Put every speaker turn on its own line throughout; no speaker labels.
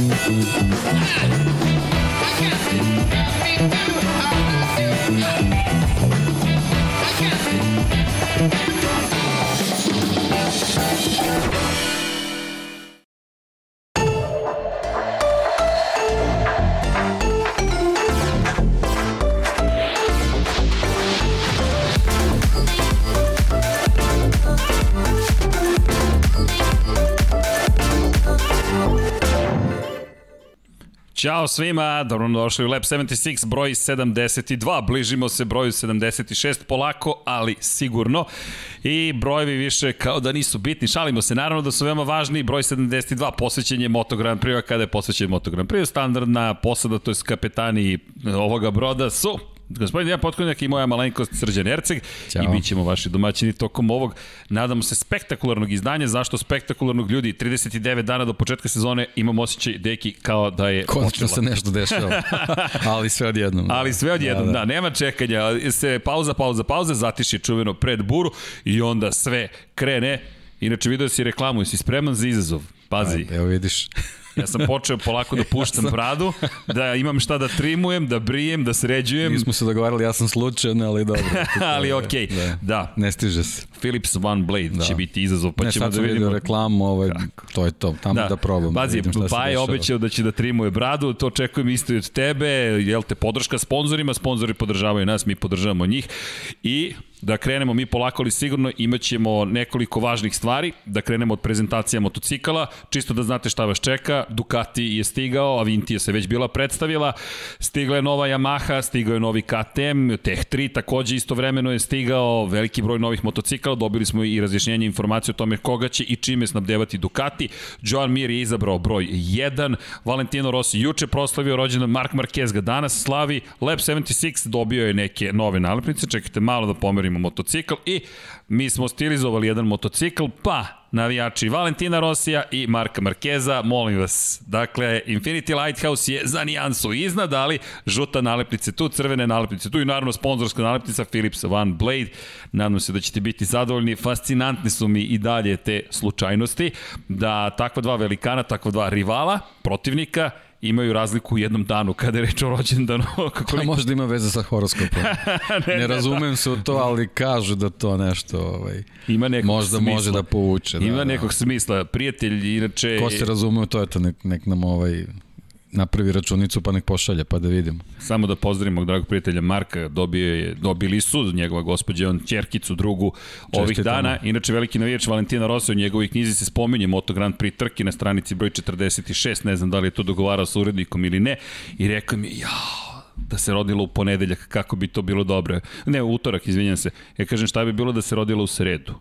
I got this. Ćao svima, dobro došli u Lab 76, broj 72, bližimo se broju 76, polako, ali sigurno. I brojevi više kao da nisu bitni, šalimo se, naravno da su veoma važni, broj 72, posvećenje Moto Grand Prix, kada je posvećen Moto Grand Prix, standardna posada, to je kapetani ovoga broda su Gospodin Dejan Potkonjak i moja malenkost Srđan Erceg Ćao. i bit ćemo vaši domaćini tokom ovog, nadamo se, spektakularnog izdanja. Zašto spektakularnog ljudi? 39 dana do početka sezone imam osjećaj, deki, kao da je
Konačno se nešto dešava, ali sve odjednom.
Da. Ali sve odjednom, da, da. da, nema čekanja. Se pauza, pauza, pauza, zatiši čuveno pred buru i onda sve krene. Inače, vidio si reklamu, jesi spreman za izazov? Pazi.
Ajde, evo vidiš.
Ja sam počeo polako da puštam bradu, da imam šta da trimujem, da brijem, da sređujem.
Mi smo se dogovarali, ja sam slučajan, ali dobro.
ali okej, okay. da. da.
Ne stiže se.
Philips One Blade da. će biti izazov, pa
ne,
ćemo da vidimo.
Ne, reklamu, ovaj, to je to, tamo da, da probam.
Bazi, da pa je obećao da će da trimuje bradu, to očekujem isto i od tebe, jel te podrška sponzorima, sponzori podržavaju nas, mi podržavamo njih i da krenemo mi polako ali sigurno imaćemo nekoliko važnih stvari, da krenemo od prezentacija motocikala, čisto da znate šta vas čeka, Ducati je stigao, Avintija se već bila predstavila, stigla je nova Yamaha, stigao je novi KTM, Tech 3 takođe istovremeno je stigao. Veliki broj novih motocikala, dobili smo i razjašnjenje informacije o tome koga će i čime snabdevati Ducati, Joan Mir je izabrao broj 1, Valentino Rossi juče proslavio rođendan, Mark Marquez ga danas slavi, Lab 76 dobio je neke nove nalepnice, čekajte malo da pomerim govorimo motocikl i mi smo stilizovali jedan motocikl, pa navijači Valentina Rosija i Marka Markeza, molim vas. Dakle, Infinity Lighthouse je za nijansu iznad, ali žuta nalepnica tu, crvene nalepnice tu i naravno sponzorska nalepnica Philips One Blade. Nadam se da ćete biti zadovoljni. Fascinantne su mi i dalje te slučajnosti da takva dva velikana, takva dva rivala, protivnika, imaju razliku u jednom danu kada je reč o rođendanu.
Kako li... možda ima veze sa horoskopom. ne, ne razumem se u to, ali kažu da to nešto ovaj, ima nekog možda smisla. može da povuče. Da,
ima
da,
nekog smisla. Prijatelj, inače...
Ko se razume to, eto, nek, nek nam ovaj napravi računicu pa nek pošalje pa da vidimo.
Samo da pozdravimo dragog prijatelja Marka, dobio je, dobili su njegova gospođa, on ćerkicu drugu Čestitamo. ovih dana. Inače veliki navijač Valentina Rossi u njegovoj knjizi se spominje Moto Grand Prix trke na stranici broj 46, ne znam da li je to dogovarao sa urednikom ili ne, i rekao mi, jao, da se rodilo u ponedeljak, kako bi to bilo dobro. Ne, u utorak, izvinjam se. Ja kažem šta bi bilo da se rodilo u sredu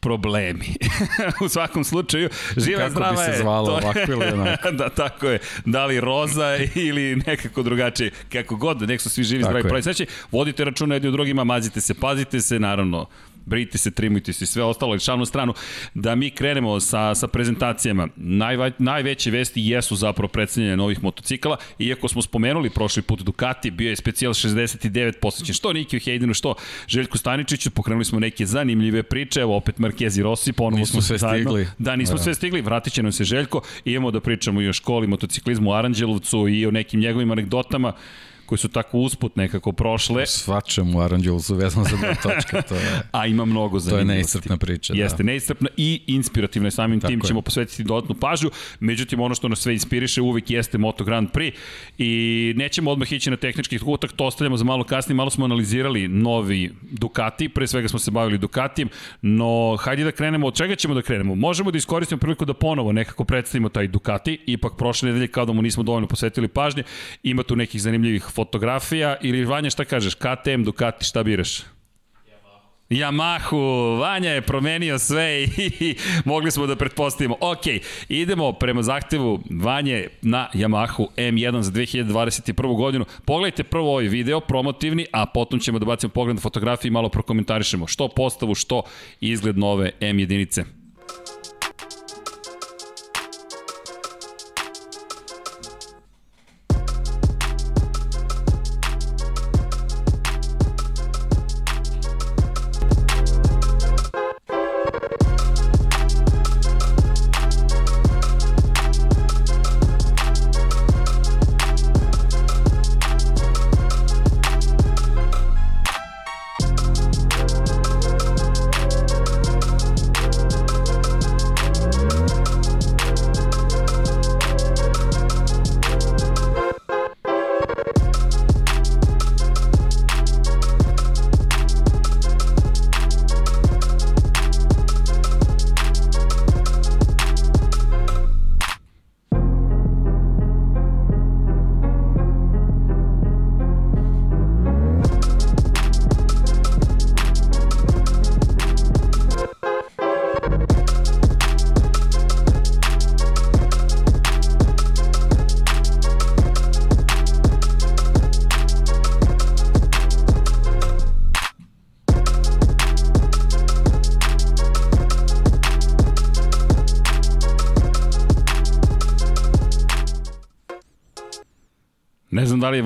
problemi. u svakom slučaju, živa
Kako
zdrava je.
Kako bi se zvalo to... ovako ili onako.
da, tako je. Da li roza ili nekako drugačije. Kako god, nek su svi živi, zdravi, pravi. Znači, vodite računa jedni u drugima, mazite se, pazite se, naravno, brijte se, trimujte se i sve ostalo, ali šalnu stranu, da mi krenemo sa, sa prezentacijama. Najva, najveće vesti jesu zapravo predstavljanje novih motocikala, iako smo spomenuli prošli put Ducati, bio je specijal 69 posvećen, što Nikiju Hejdinu, što Željku Staničiću, pokrenuli smo neke zanimljive priče, evo opet Marquez i Rossi, ponovno
nismo sve zajedno. stigli.
Da, nismo da. sve stigli, vratit će nam se Željko, imamo da pričamo i o školi motociklizmu u Aranđelovcu i o nekim njegovim anegdotama koje su tako usput nekako prošle.
Svačem u Aranđelovcu vezano za dva točka. To je,
A ima mnogo
zanimljivosti. To je neiscrpna priča.
Da. Jeste, neiscrpna i inspirativna. Samim tako tim je. ćemo posvetiti dodatnu pažnju. Međutim, ono što nas sve inspiriše uvek jeste Moto Grand Prix i nećemo odmah ići na tehnički utak, to ostavljamo za malo kasnije. Malo smo analizirali novi Ducati, pre svega smo se bavili Ducatijem, no hajde da krenemo, od čega ćemo da krenemo? Možemo da iskoristimo priliku da ponovo nekako predstavimo taj Ducati, ipak prošle nedelje kao da mu nismo dovoljno posvetili pažnje, ima tu nekih zanimljivih fotografija ili Vanja šta kažeš, KTM, Ducati, šta biraš? Yamahu, Vanja je promenio sve i mogli smo da pretpostavimo. Ok, idemo prema zahtevu Vanje na Yamahu M1 za 2021. godinu. Pogledajte prvo ovaj video, promotivni, a potom ćemo da bacimo pogled na fotografije i malo prokomentarišemo što postavu, što izgled nove M jedinice.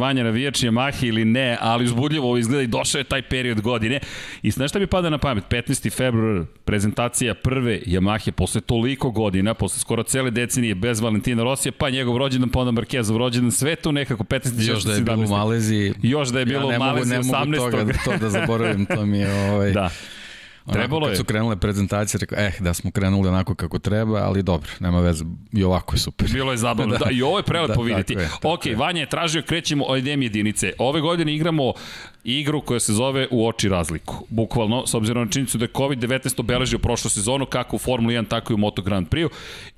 Vanja navijač Yamaha ili ne, ali uzbudljivo ovo izgleda i došao je taj period godine. I znaš šta mi pada na pamet? 15. februar, prezentacija prve Yamahe posle toliko godina, posle skoro cele decenije bez Valentina Rosija, pa njegov rođendan, pa onda Markezov rođendan, sve tu nekako 15.
Još da je bilo u Maleziji.
Još da je bilo ja u Maleziji 18.
Ja ne mogu, ne mogu toga, to da zaboravim, to mi je ovaj...
Da.
Trebalo je. Kad su krenule prezentacije, rekao, eh, da smo krenuli onako kako treba, ali dobro, nema veze, i ovako je super.
Bilo je zabavno, da, da i ovo je prelepo da, vidjeti. Je, ok, je. Vanja je tražio, krećemo od jedinice. Ove godine igramo igru koja se zove u oči razliku. Bukvalno, s obzirom na činjenicu da je COVID-19 obeležio prošlu sezonu, kako u Formula 1, tako i u Moto Grand Prix.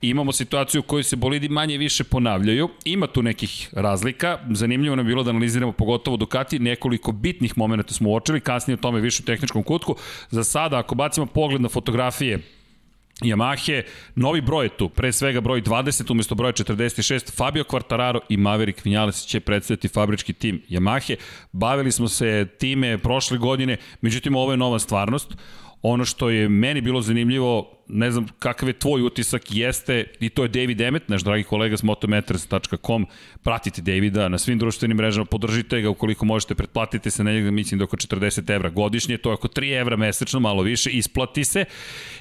I imamo situaciju u kojoj se bolidi manje više ponavljaju. Ima tu nekih razlika. Zanimljivo nam je bilo da analiziramo pogotovo Ducati. Nekoliko bitnih momenta smo uočili, kasnije o tome više u tehničkom kutku. Za sada, ako bacimo pogled na fotografije Yamahe, novi broj je tu, pre svega broj 20 umesto broja 46, Fabio Quartararo i Maverick Vinales će predstaviti fabrički tim Yamahe. Bavili smo se time prošle godine, međutim ovo je nova stvarnost. Ono što je meni bilo zanimljivo, ne znam kakav je tvoj utisak, jeste, i to je David Emmet, naš dragi kolega s motometers.com, pratite Davida na svim društvenim mrežama, podržite ga ukoliko možete, pretplatite se na njega, mislim da oko 40 evra godišnje, to je oko 3 evra mesečno, malo više, isplati se.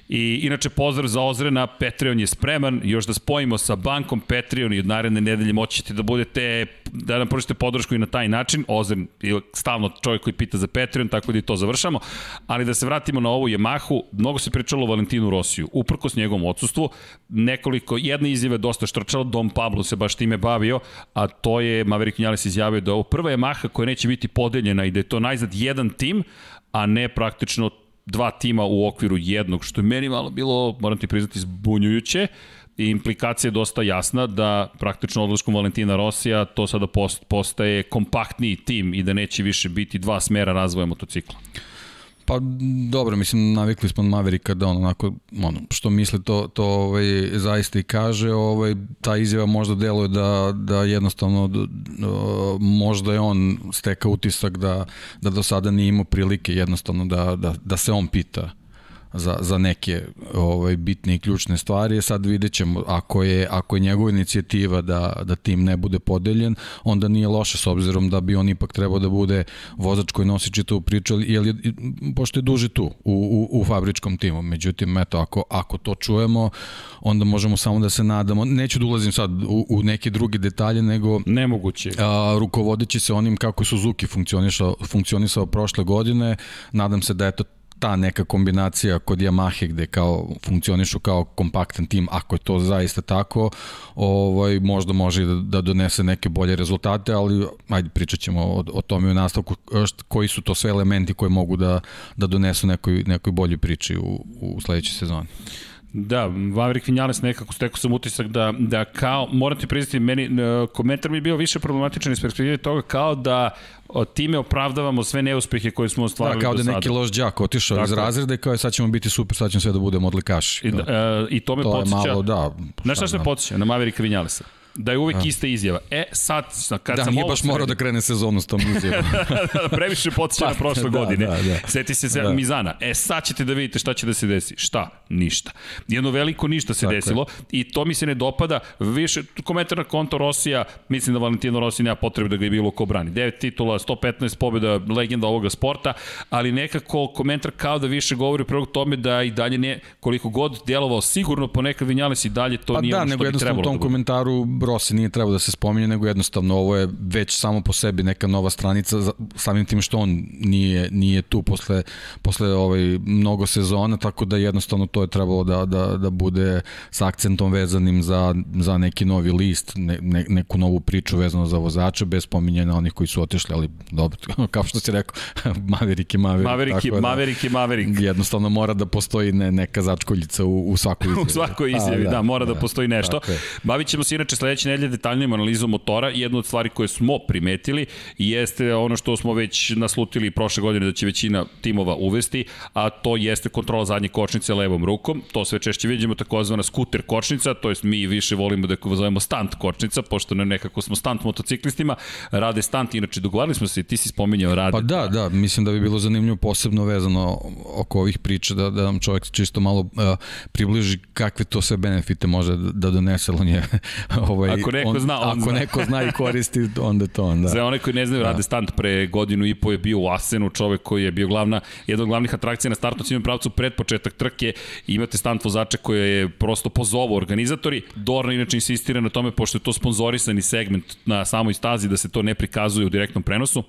I inače pozdrav za Ozre na Patreon je spreman, još da spojimo sa bankom Patreon i od naredne nedelje moći ćete da budete, da nam pružite podršku i na taj način. Ozren je stalno čovjek koji pita za Patreon, tako da i to završamo. Ali da se vratimo na ovu Yamahu, mnogo se pričalo o Valentinu Rosiju, uprkos njegovom odsustvu, nekoliko, jedna izjava je dosta štrčala, Dom Pablo se baš time bavio, a to je Maverick Vinales izjavio da je ovo prva Yamaha koja neće biti podeljena i da je to najzad jedan tim, a ne praktično dva tima u okviru jednog, što je meni malo bilo, moram ti priznati, zbunjujuće i implikacija je dosta jasna da praktično odlaskom Valentina Rosija to sada postaje kompaktniji tim i da neće više biti dva smera razvoja motocikla.
Pa dobro, mislim, navikli smo Maverika da on onako, ono, što misle to, to ovaj, zaista i kaže, ovaj, ta izjava možda deluje da, da jednostavno da, možda je on steka utisak da, da do sada nije imao prilike jednostavno da, da, da se on pita za, za neke ovaj, bitne i ključne stvari. Sad vidjet ćemo, ako je, ako je njegova inicijativa da, da tim ne bude podeljen, onda nije loše s obzirom da bi on ipak trebao da bude vozač koji nosi čitavu priču, jer je, pošto je duže tu u, u, u fabričkom timu. Međutim, eto, ako, ako to čujemo, onda možemo samo da se nadamo. Neću da ulazim sad u, u neke druge detalje, nego
nemoguće.
A, rukovodeći se onim kako Suzuki funkcionisao, funkcionisao prošle godine, nadam se da eto ta neka kombinacija kod Yamahe gde kao funkcionišu kao kompaktan tim, ako je to zaista tako, ovaj, možda može da, da donese neke bolje rezultate, ali ajde pričat ćemo o, o tome u nastavku koji su to sve elementi koji mogu da, da donesu nekoj, nekoj bolje priči u, u sledećoj sezoni.
Da, Maverick Vinales nekako stekao sam utisak da, da kao, moram ti priznati, meni komentar mi je bio više problematičan iz perspektive toga kao da time opravdavamo sve neuspehe koje smo ostvarili
da, kao da neki loš đak otišao Tako. iz razreda i kao je sad ćemo biti super, sad ćemo sve da budemo odlikaši.
I, da, e, i to me to podsjeća.
To je malo, da.
Znaš šta se podsjeća? Na Mavericka Vinjalesa da je uvek A. ista izjava. E, sad, kad
da,
sam
nije baš morao da krene sezonu s tom izjavom.
da, previše podsjeća pa, na prošle da, godine. Da, da. Seti se da. Mizana. E, sad ćete da vidite šta će da se desi. Šta? Ništa. Jedno veliko ništa se Tako desilo je. i to mi se ne dopada. Više, komentar na konto Rosija, mislim da Valentino Rossi nema potrebe da ga je bilo ko brani. 9 titula, 115 pobjeda, legenda ovoga sporta, ali nekako komentar kao da više govori prvog tome da i dalje ne, koliko god djelovao sigurno ponekad Vinjales i dalje to pa nije da, ono što bi trebalo. Pa da, nego
jednostavno u tom da komentaru Rossi nije trebao da se spominje, nego jednostavno ovo je već samo po sebi neka nova stranica, samim tim što on nije, nije tu posle, posle ovaj, mnogo sezona, tako da jednostavno to je trebalo da, da, da bude sa akcentom vezanim za, za neki novi list, ne, ne, neku novu priču vezano za vozača, bez spominjanja onih koji su otišli, ali dobro, kao što si rekao, Maverick je Maverick.
Maverick,
tako
da, Maverick je Maverick.
Jednostavno mora da postoji ne, neka začkoljica u, u svakoj izjavi.
u svakoj izjavi, da, da, mora da, da postoji nešto. Bavit ćemo se inače sledeće nedelje detaljnijom analizom motora. Jedna od stvari koje smo primetili jeste ono što smo već naslutili prošle godine da će većina timova uvesti, a to jeste kontrola zadnje kočnice levom rukom. To sve češće vidimo takozvana skuter kočnica, to jest mi više volimo da zovemo stunt kočnica, pošto ne nekako smo stunt motociklistima, rade stunt, inače dogovarali smo se, ti si spominjao rade.
Pa da, da, mislim da bi bilo zanimljivo posebno vezano oko ovih priča, da, da nam čovjek čisto malo uh, približi kakve to sve benefite može da, da donese, on je ovo ovaj,
ako neko
on,
zna, on
ako
zna.
neko zna i koristi, onda to onda.
Za one koji ne znaju, da. Rade Stant pre godinu i po je bio u Asenu, čovek koji je bio glavna, jedna od glavnih atrakcija na startnom cijenom pravcu pred početak trke. Imate stant vozača koje je prosto pozovu organizatori. Dorna inače insistira na tome, pošto je to sponzorisani segment na samoj stazi, da se to ne prikazuje u direktnom prenosu.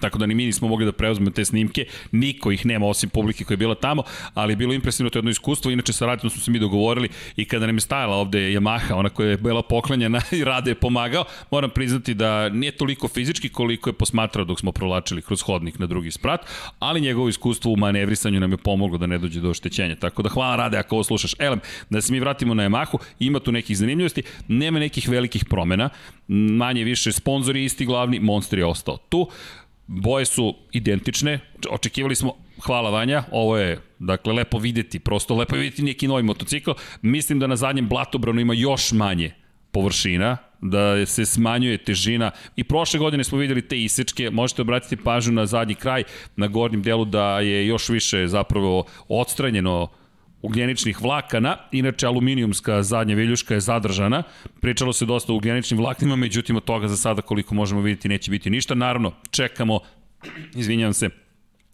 Tako da ni mi nismo mogli da preuzmemo te snimke, niko ih nema osim publike koja je bila tamo, ali je bilo impresivno to jedno iskustvo, inače sa Radinom smo se mi dogovorili i kada nam je stajala ovde Yamaha, ona koja je bila poklanjena i Rade je pomagao, moram priznati da nije toliko fizički koliko je posmatrao dok smo provlačili kroz hodnik na drugi sprat, ali njegovo iskustvo u manevrisanju nam je pomoglo da ne dođe do oštećenja. Tako da hvala Rade ako ovo slušaš. Elem, da se mi vratimo na Yamahu, ima tu nekih zanimljivosti, nema nekih velikih promena, manje više sponzori isti glavni, Monster je ostao tu. Boje su identične, očekivali smo, hvala Vanja, ovo je, dakle, lepo videti, prosto lepo videti neki novi motocikl. Mislim da na zadnjem blatobranu ima još manje površina, da se smanjuje težina. I prošle godine smo videli te isečke, možete obratiti pažnju na zadnji kraj, na gornjem delu da je još više zapravo odstranjeno ugljeničnih vlakana, inače aluminijumska zadnja viljuška je zadržana, pričalo se dosta o ugljeničnim vlaknima, međutim od toga za sada koliko možemo vidjeti neće biti ništa, naravno čekamo, izvinjavam se,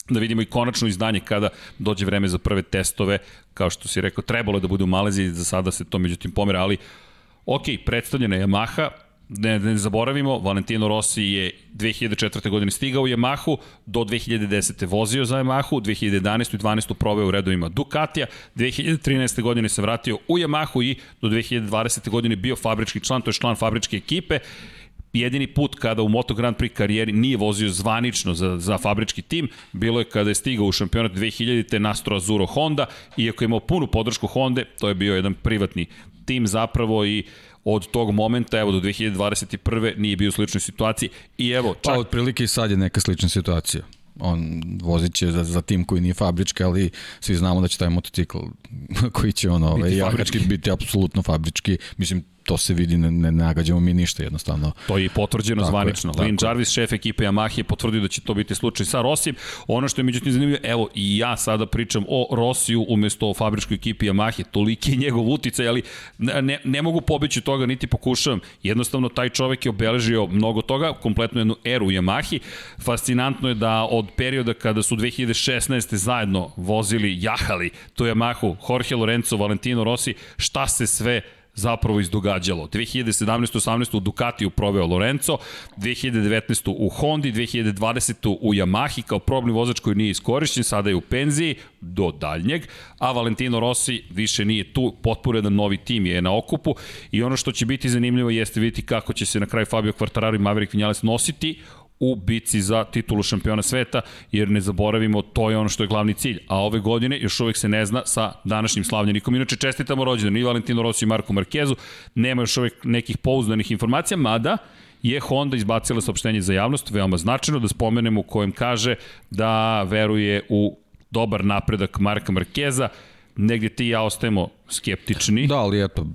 da vidimo i konačno izdanje kada dođe vreme za prve testove, kao što si rekao, trebalo je da bude u Maleziji, za sada se to međutim pomera, ali ok, predstavljena je Yamaha, ne, ne zaboravimo, Valentino Rossi je 2004. godine stigao u Yamahu, do 2010. vozio za Yamahu, 2011. i 12. proveo u redovima Ducatija, 2013. godine se vratio u Yamahu i do 2020. godine bio fabrički član, to je član fabričke ekipe, jedini put kada u Moto Grand Prix karijeri nije vozio zvanično za, za fabrički tim, bilo je kada je stigao u šampionat 2000. te Nastro Azuro Honda, iako je imao punu podršku Honda, to je bio jedan privatni tim zapravo i od tog momenta, evo do 2021. nije bio u sličnoj situaciji i evo
čak... Pa otprilike i sad je neka slična situacija on vozit će za, za tim koji nije fabrički, ali svi znamo da će taj motocikl koji će ono, ovaj, jakački biti apsolutno fabrički. Mislim, to se vidi, ne, ne nagađamo mi ništa jednostavno.
To je i potvrđeno tako zvanično. Je, Lin Jarvis, šef ekipe Yamaha, je potvrdio da će to biti slučaj sa Rossijem. Ono što je međutim zanimljivo, evo i ja sada pričam o Rossiju umesto o fabričkoj ekipi Yamaha, toliki je njegov uticaj, ali ne, ne mogu pobeći toga, niti pokušavam. Jednostavno, taj čovek je obeležio mnogo toga, kompletno jednu eru u Yamahi. Fascinantno je da od perioda kada su 2016. zajedno vozili, jahali tu Yamahu, Jorge Lorenzo, Valentino Rossi, šta se sve zapravo izdogađalo. 2017. 18. u Ducatiju proveo Lorenzo, 2019. u Hondi, 2020. u Yamahi kao probni vozač koji nije iskorišćen, sada je u penziji do daljnjeg, a Valentino Rossi više nije tu, potpuno jedan novi tim je na okupu i ono što će biti zanimljivo jeste vidjeti kako će se na kraju Fabio Quartararo i Maverick Vinales nositi u bici za titulu šampiona sveta, jer ne zaboravimo, to je ono što je glavni cilj. A ove godine još uvek se ne zna sa današnjim slavljenikom. Inače, čestitamo rođendan i Valentino Rossi i Marko Markezu. Nema još uvek nekih pouzdanih informacija, mada je Honda izbacila saopštenje za javnost, veoma značajno, da spomenemo u kojem kaže da veruje u dobar napredak Marka Markeza, negde ti i ja ostajemo skeptični.
Da, ali eto,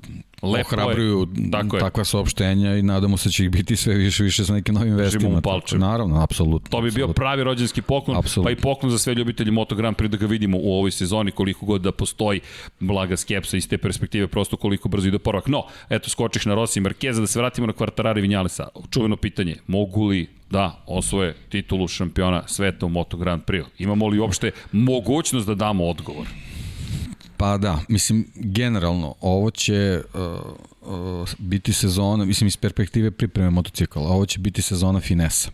Lepo ohrabruju tako takva je. saopštenja i nadamo se da će ih biti sve više više sa nekim novim vestima. Tako, naravno, apsolutno.
To bi
apsolutno.
bio pravi rođenski poklon, absolutno. pa i poklon za sve ljubitelji Moto Grand Prix da ga vidimo u ovoj sezoni koliko god da postoji blaga skepsa iz te perspektive, prosto koliko brzo ide porovak. No, eto, skočiš na Rossi i Markeza, da se vratimo na Kvartarari Vinjalesa. Čuveno pitanje, mogu li da osvoje titulu šampiona sveta u Moto Grand Prix? Imamo li uopšte mogućnost da damo odgovor?
Pa da, mislim, generalno, ovo će uh, uh, biti sezona, mislim, iz perspektive pripreme motocikla, ovo će biti sezona finesa.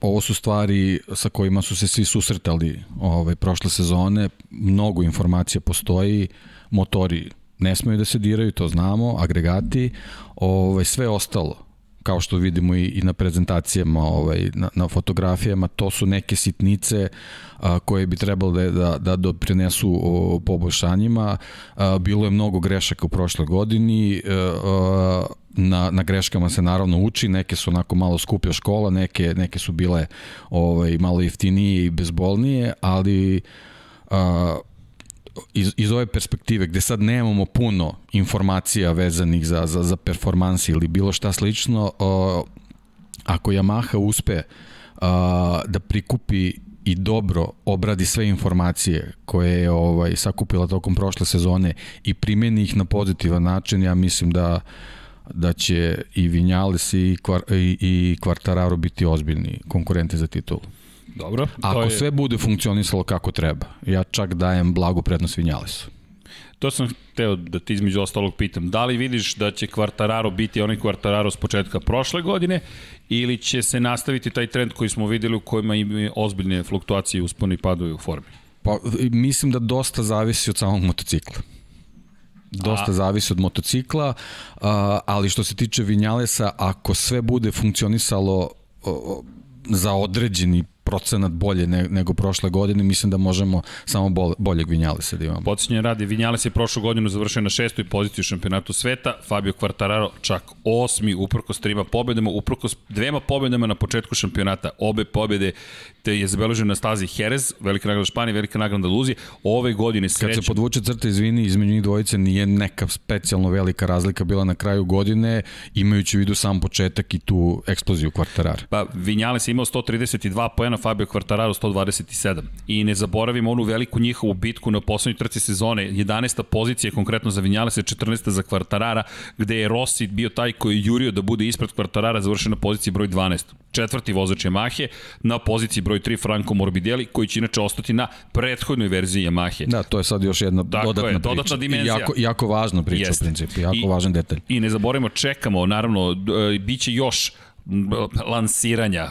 Ovo su stvari sa kojima su se svi susretali ovaj, prošle sezone, mnogo informacija postoji, motori ne smeju da se diraju, to znamo, agregati, ovaj, sve ostalo, kao što vidimo i, i na prezentacijama, ovaj, na, na fotografijama, to su neke sitnice a, koje bi trebalo da, da, da doprinesu o, poboljšanjima. A, bilo je mnogo grešaka u prošle godini, a, na, na greškama se naravno uči, neke su onako malo skuplja škola, neke, neke su bile ovaj, malo jeftinije i bezbolnije, ali a, iz, iz ove perspektive gde sad nemamo puno informacija vezanih za, za, za performansi ili bilo šta slično, o, ako Yamaha uspe a, da prikupi i dobro obradi sve informacije koje je ovaj sakupila tokom prošle sezone i primeni ih na pozitivan način, ja mislim da da će i Vinjales i, Kvar, i, i Quartararo biti ozbiljni konkurenti za titulu.
Dobro.
Ako je... sve bude funkcionisalo kako treba, ja čak dajem blagu prednost Vinjalesu.
To sam hteo da ti između ostalog pitam. Da li vidiš da će Quartararo biti onaj Quartararo s početka prošle godine ili će se nastaviti taj trend koji smo videli u kojima ima ozbiljne fluktuacije uspone i padovi u formi?
Pa, mislim da dosta zavisi od samog motocikla. Dosta A... zavisi od motocikla, ali što se tiče Vinjalesa, ako sve bude funkcionisalo za određeni procenat bolje ne, nego prošle godine, mislim da možemo samo bolje, boljeg Vinjalesa da imamo.
Podsjećanje radi, Vinjales je prošlu godinu završio na šestoj poziciji u šampionatu sveta, Fabio Quartararo čak osmi, uprkos trima pobedama, uprkos dvema pobedama na početku šampionata, obe pobede te je zabeležen na stazi Jerez, velika nagrada Španije, velika nagrada Luzije, ove godine srećem...
Kad se podvuče crta, izvini, između njih dvojice nije neka specijalno velika razlika bila na kraju godine, imajući u vidu sam početak i tu eksploziju Quartarara.
Pa, Vinjales je imao 132 pojena, Fabio Quartararo 127. I ne zaboravimo onu veliku njihovu bitku na poslednjoj trci sezone, 11. pozicija konkretno za Vinjales 14. za Quartarara, gde je Rossi bio taj koji je jurio da bude ispred Quartarara, završen na poziciji broj 12. Četvrti vozač Yamahe, na poziciji broj 3 Franco Morbidelli, koji će inače ostati na prethodnoj verziji Yamahe.
Da, to je sad još jedna Tako dodatna je, priča. Dodatna dimenzija. I jako, jako važna priča Jest. u principu, jako I, važan detalj.
I ne zaboravimo, čekamo, naravno, bit će još lansiranja.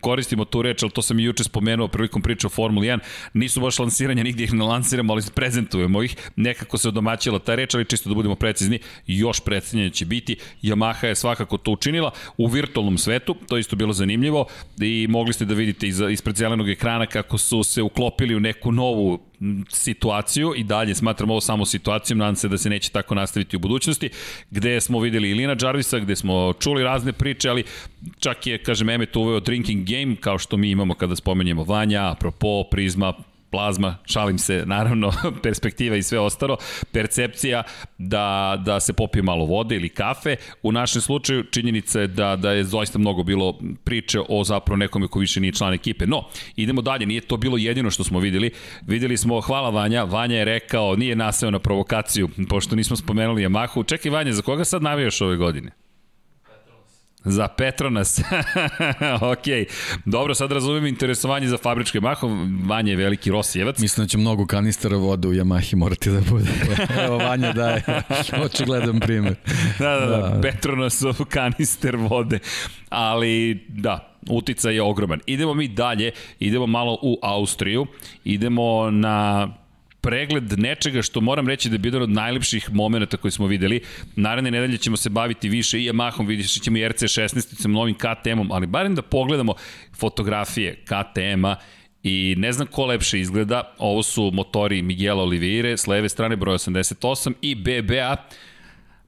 Koristimo tu reč, ali to sam i juče spomenuo prilikom priče o Formuli 1. Nisu baš lansiranja, nigdje ih ne lansiramo, ali prezentujemo ih. Nekako se odomaćila ta reč, ali čisto da budemo precizni, još predstavljanje će biti. Yamaha je svakako to učinila u virtualnom svetu, to isto bilo zanimljivo i mogli ste da vidite ispred zelenog ekrana kako su se uklopili u neku novu situaciju i dalje smatram ovo samo situacijom, nadam se da se neće tako nastaviti u budućnosti, gde smo videli Ilina Jarvisa, gde smo čuli razne priče, ali čak je, kažem, Emet uveo drinking game, kao što mi imamo kada spomenjemo Vanja, apropo, Prizma, plazma, šalim se, naravno, perspektiva i sve ostalo, percepcija da, da se popije malo vode ili kafe. U našem slučaju činjenica je da, da je zaista mnogo bilo priče o zapravo nekome ko više nije član ekipe. No, idemo dalje, nije to bilo jedino što smo videli. Videli smo, hvala Vanja, Vanja je rekao, nije naseo na provokaciju, pošto nismo spomenuli Yamahu. Čekaj Vanja, za koga sad navijaš ove godine? Za Petronas. ok. Dobro, sad razumem interesovanje za fabričke maho. Vanja je veliki Rosijevac.
Mislim da će mnogo kanistera vode u Yamahi morati da bude. Evo, Vanja daje očigledan primer.
da, da, da, da. Petronasov kanister vode. Ali, da, utica je ogroman. Idemo mi dalje, idemo malo u Austriju, idemo na pregled nečega što moram reći da je bio od najlepših momenta koje smo videli. Naredne nedelje ćemo se baviti više i Yamahom, vidjet ćemo i RC16 sa novim KTM-om, ali barem da pogledamo fotografije KTM-a I ne znam ko lepše izgleda, ovo su motori Miguela Oliveire, s leve strane broj 88 i BBA,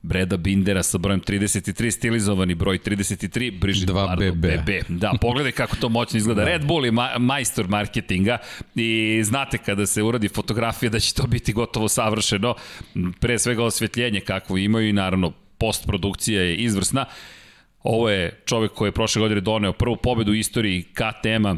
Breda Bindera sa brojem 33, stilizovani broj 33, Brigitte 2 BB. BB. Da, pogledaj kako to moćno izgleda. Da. Red Bull je ma majstor marketinga i znate kada se uradi fotografija da će to biti gotovo savršeno. Pre svega osvetljenje kakvo imaju i naravno postprodukcija je izvrsna. Ovo je čovek koji je prošle godine doneo prvu pobedu u istoriji KTM-a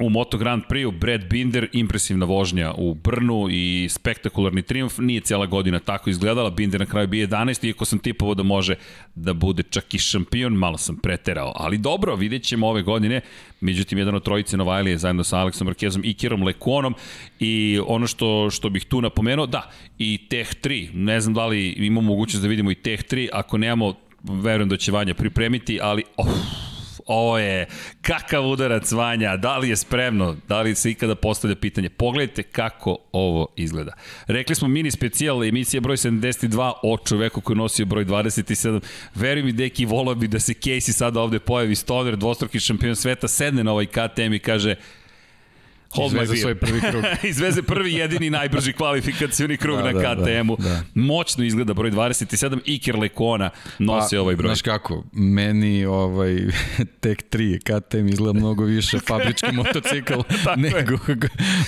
u Moto Grand Prix-u Brad Binder, impresivna vožnja u Brnu i spektakularni triumf, nije cijela godina tako izgledala, Binder na kraju bio 11, iako sam tipovao da može da bude čak i šampion, malo sam preterao, ali dobro, vidjet ćemo ove godine, međutim jedan od trojice Novajlije zajedno sa Aleksom Markezom i Kirom Lekonom i ono što, što bih tu napomenuo, da, i Tech 3, ne znam da li imamo mogućnost da vidimo i Tech 3, ako nemamo, verujem da će Vanja pripremiti, ali oh, Ovo je kakav udarac Vanja, da li je spremno, da li se ikada postavlja pitanje. Pogledajte kako ovo izgleda. Rekli smo mini specijal, emisija broj 72 o čoveku koji nosio broj 27. Veruj mi, deki, volao bi da se Casey sada ovde pojavi, Stoner, dvostruki šampion sveta, sedne na ovaj KTM i kaže Hold
Izveze svoj prvi krug.
Izveze prvi jedini najbrži kvalifikacioni krug da, na da, KTM-u. Da, da. Moćno izgleda broj 27. Iker Lekona nosi pa, ovaj broj.
Znaš kako, meni ovaj, tek 3 KTM izgleda mnogo više fabrički motocikl nego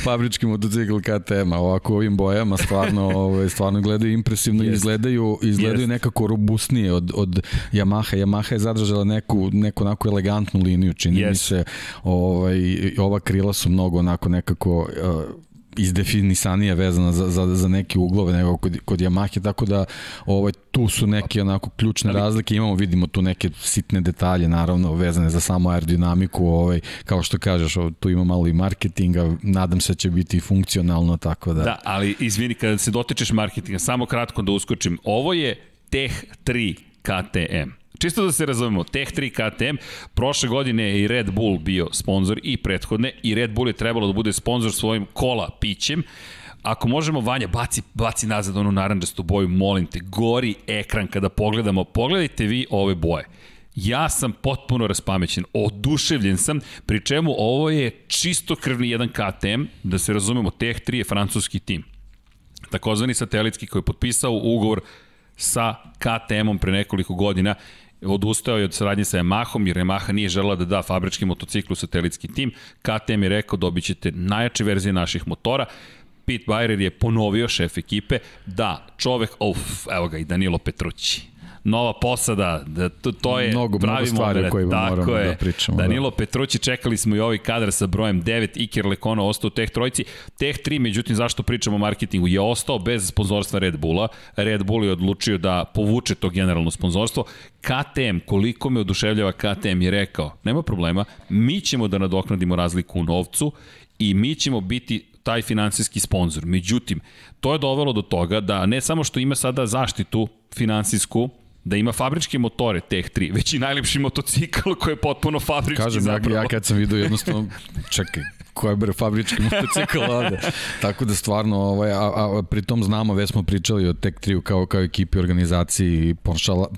fabrički motocikl KTM-a. Ovako ovim bojama stvarno, ovaj, stvarno gledaju impresivno i izgledaju, izgledaju yes. nekako robustnije od, od Yamaha. Yamaha je zadržala neku, neku onako elegantnu liniju, čini yes. mi se. Ovaj, ova krila su mnogo onako nekako uh, izdefinisanija vezana za, za, za neke uglove nego kod, kod Yamahe, tako da ovaj, tu su neke onako ključne razlike, imamo, vidimo tu neke sitne detalje, naravno, vezane za samu aerodinamiku, ovaj, kao što kažeš, ovaj, tu ima malo i marketinga, nadam se da će biti funkcionalno, tako da...
Da, ali izvini, kada se dotičeš marketinga, samo kratko da uskočim, ovo je Tech 3 KTM Čisto da se razumemo, Tech 3 KTM, prošle godine je i Red Bull bio sponsor i prethodne i Red Bull je trebalo da bude sponsor svojim kola pićem, Ako možemo, Vanja, baci, baci nazad onu naranđastu boju, molim te, gori ekran kada pogledamo. Pogledajte vi ove boje. Ja sam potpuno raspamećen, oduševljen sam, pri čemu ovo je čisto krvni jedan KTM, da se razumemo, Tech 3 je francuski tim. Takozvani satelitski koji je potpisao ugovor sa KTM-om pre nekoliko godina odustao je od saradnje sa Yamahom, jer Yamaha nije žela da da fabrički motociklu satelitski tim. KTM je rekao dobit ćete najjače verzije naših motora. Pete Bayer je ponovio šef ekipe da čovek, uf, evo ga i Danilo Petrući nova posada, da to, to je
mnogo, pravi mnogo stvari o kojima moramo
je.
da pričamo.
Danilo da. Petrući, čekali smo i ovaj kadar sa brojem 9, Iker Lekona ostao u Teh trojici. Teh 3, međutim, zašto pričamo o marketingu, je ostao bez sponzorstva Red Bulla. Red Bull je odlučio da povuče to generalno sponzorstvo. KTM, koliko me oduševljava KTM je rekao, nema problema, mi ćemo da nadoknadimo razliku u novcu i mi ćemo biti taj finansijski sponsor. Međutim, to je dovelo do toga da ne samo što ima sada zaštitu finansijsku, da ima fabričke motore Tech 3, već i najlepši motocikl koji je potpuno fabrički
Kažem, zapravo. Kažem, ja, ja kad sam vidio jednostavno, čekaj, ko je bre fabrički motocikl ovde. Tako da stvarno, ovaj, a, a, pritom znamo, već smo pričali o Tech 3 kao, kao ekipi organizaciji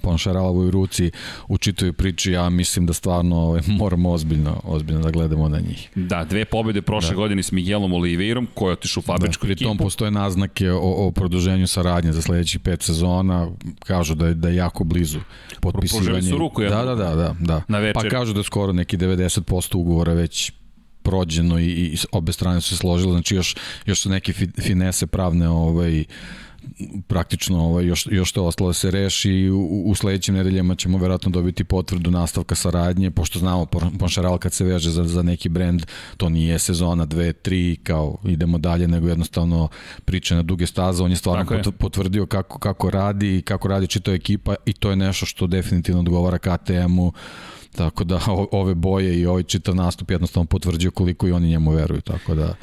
Ponšaralovoj ruci u čitoj priči, ja mislim da stvarno ovaj, moramo ozbiljno, ozbiljno da gledamo na njih.
Da, dve pobede prošle da. godine s Miguelom Oliveirom, koji je otišao u fabričku da,
ekipu. Pritom postoje naznake o, o produženju saradnje za sledećih pet sezona, kažu da je, da je jako blizu potpisivanje.
su ruku,
Da, da, da, da, da.
Na
Pa kažu da skoro neki 90% ugovora već prođeno i, i obe strane su se složile, znači još, još su neke finese pravne ovaj, praktično ovaj, još, još to ostalo da se reši i u, u sledećim nedeljama ćemo verovatno dobiti potvrdu nastavka saradnje, pošto znamo Ponšaral kad se veže za, za neki brend, to nije sezona 2, 3, kao idemo dalje, nego jednostavno priče na duge staze, on je stvarno pot, potvrdio kako, kako radi, kako radi čito ekipa i to je nešto što definitivno odgovara KTM-u Tako da ove boje i ovaj čitav nastup jednostavno potvrđuju koliko i oni njemu veruju, tako da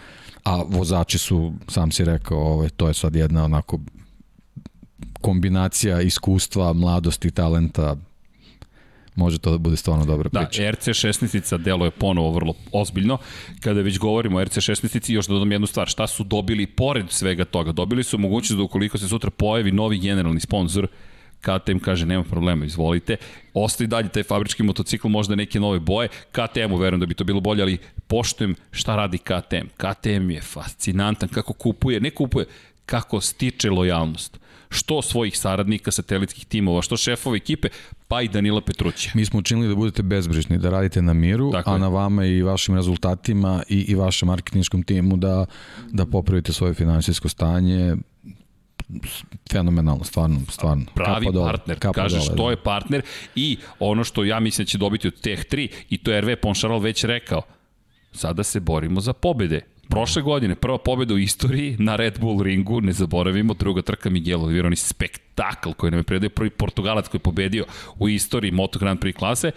a vozači su, sam si rekao, ovaj, to je sad jedna onako kombinacija iskustva, mladosti, talenta, može to da bude stvarno dobra
da,
priča.
Da, RC16 delo je ponovo vrlo ozbiljno. Kada već govorimo o RC16, još da dodam jednu stvar, šta su dobili pored svega toga? Dobili su mogućnost da ukoliko se sutra pojavi novi generalni sponsor, KTM kaže nema problema, izvolite. Ostaje dalje taj fabrički motocikl, možda neke nove boje. KTM-u verujem da bi to bilo bolje, ali poštujem šta radi KTM. KTM je fascinantan kako kupuje, ne kupuje, kako stiče lojalnost što svojih saradnika, satelitskih timova, što šefova ekipe, pa i Danila Petruća.
Mi smo učinili da budete bezbrižni, da radite na miru, Tako a je. na vama i vašim rezultatima i, i vašem marketinškom timu da, da popravite svoje finansijsko stanje, fenomenalno, stvarno, stvarno.
Pravi kapa partner, kapa kažeš dole, to da. je partner i ono što ja mislim da će dobiti od Teh 3 i to je RV Ponšaral već rekao, sada se borimo za pobede. Prošle godine prva pobeda u istoriji na Red Bull ringu, ne zaboravimo, druga trka Miguel Oliveira, onaj spektakl koji nam je predaje prvi Portugalac koji je pobedio u istoriji Moto Grand Prix klase,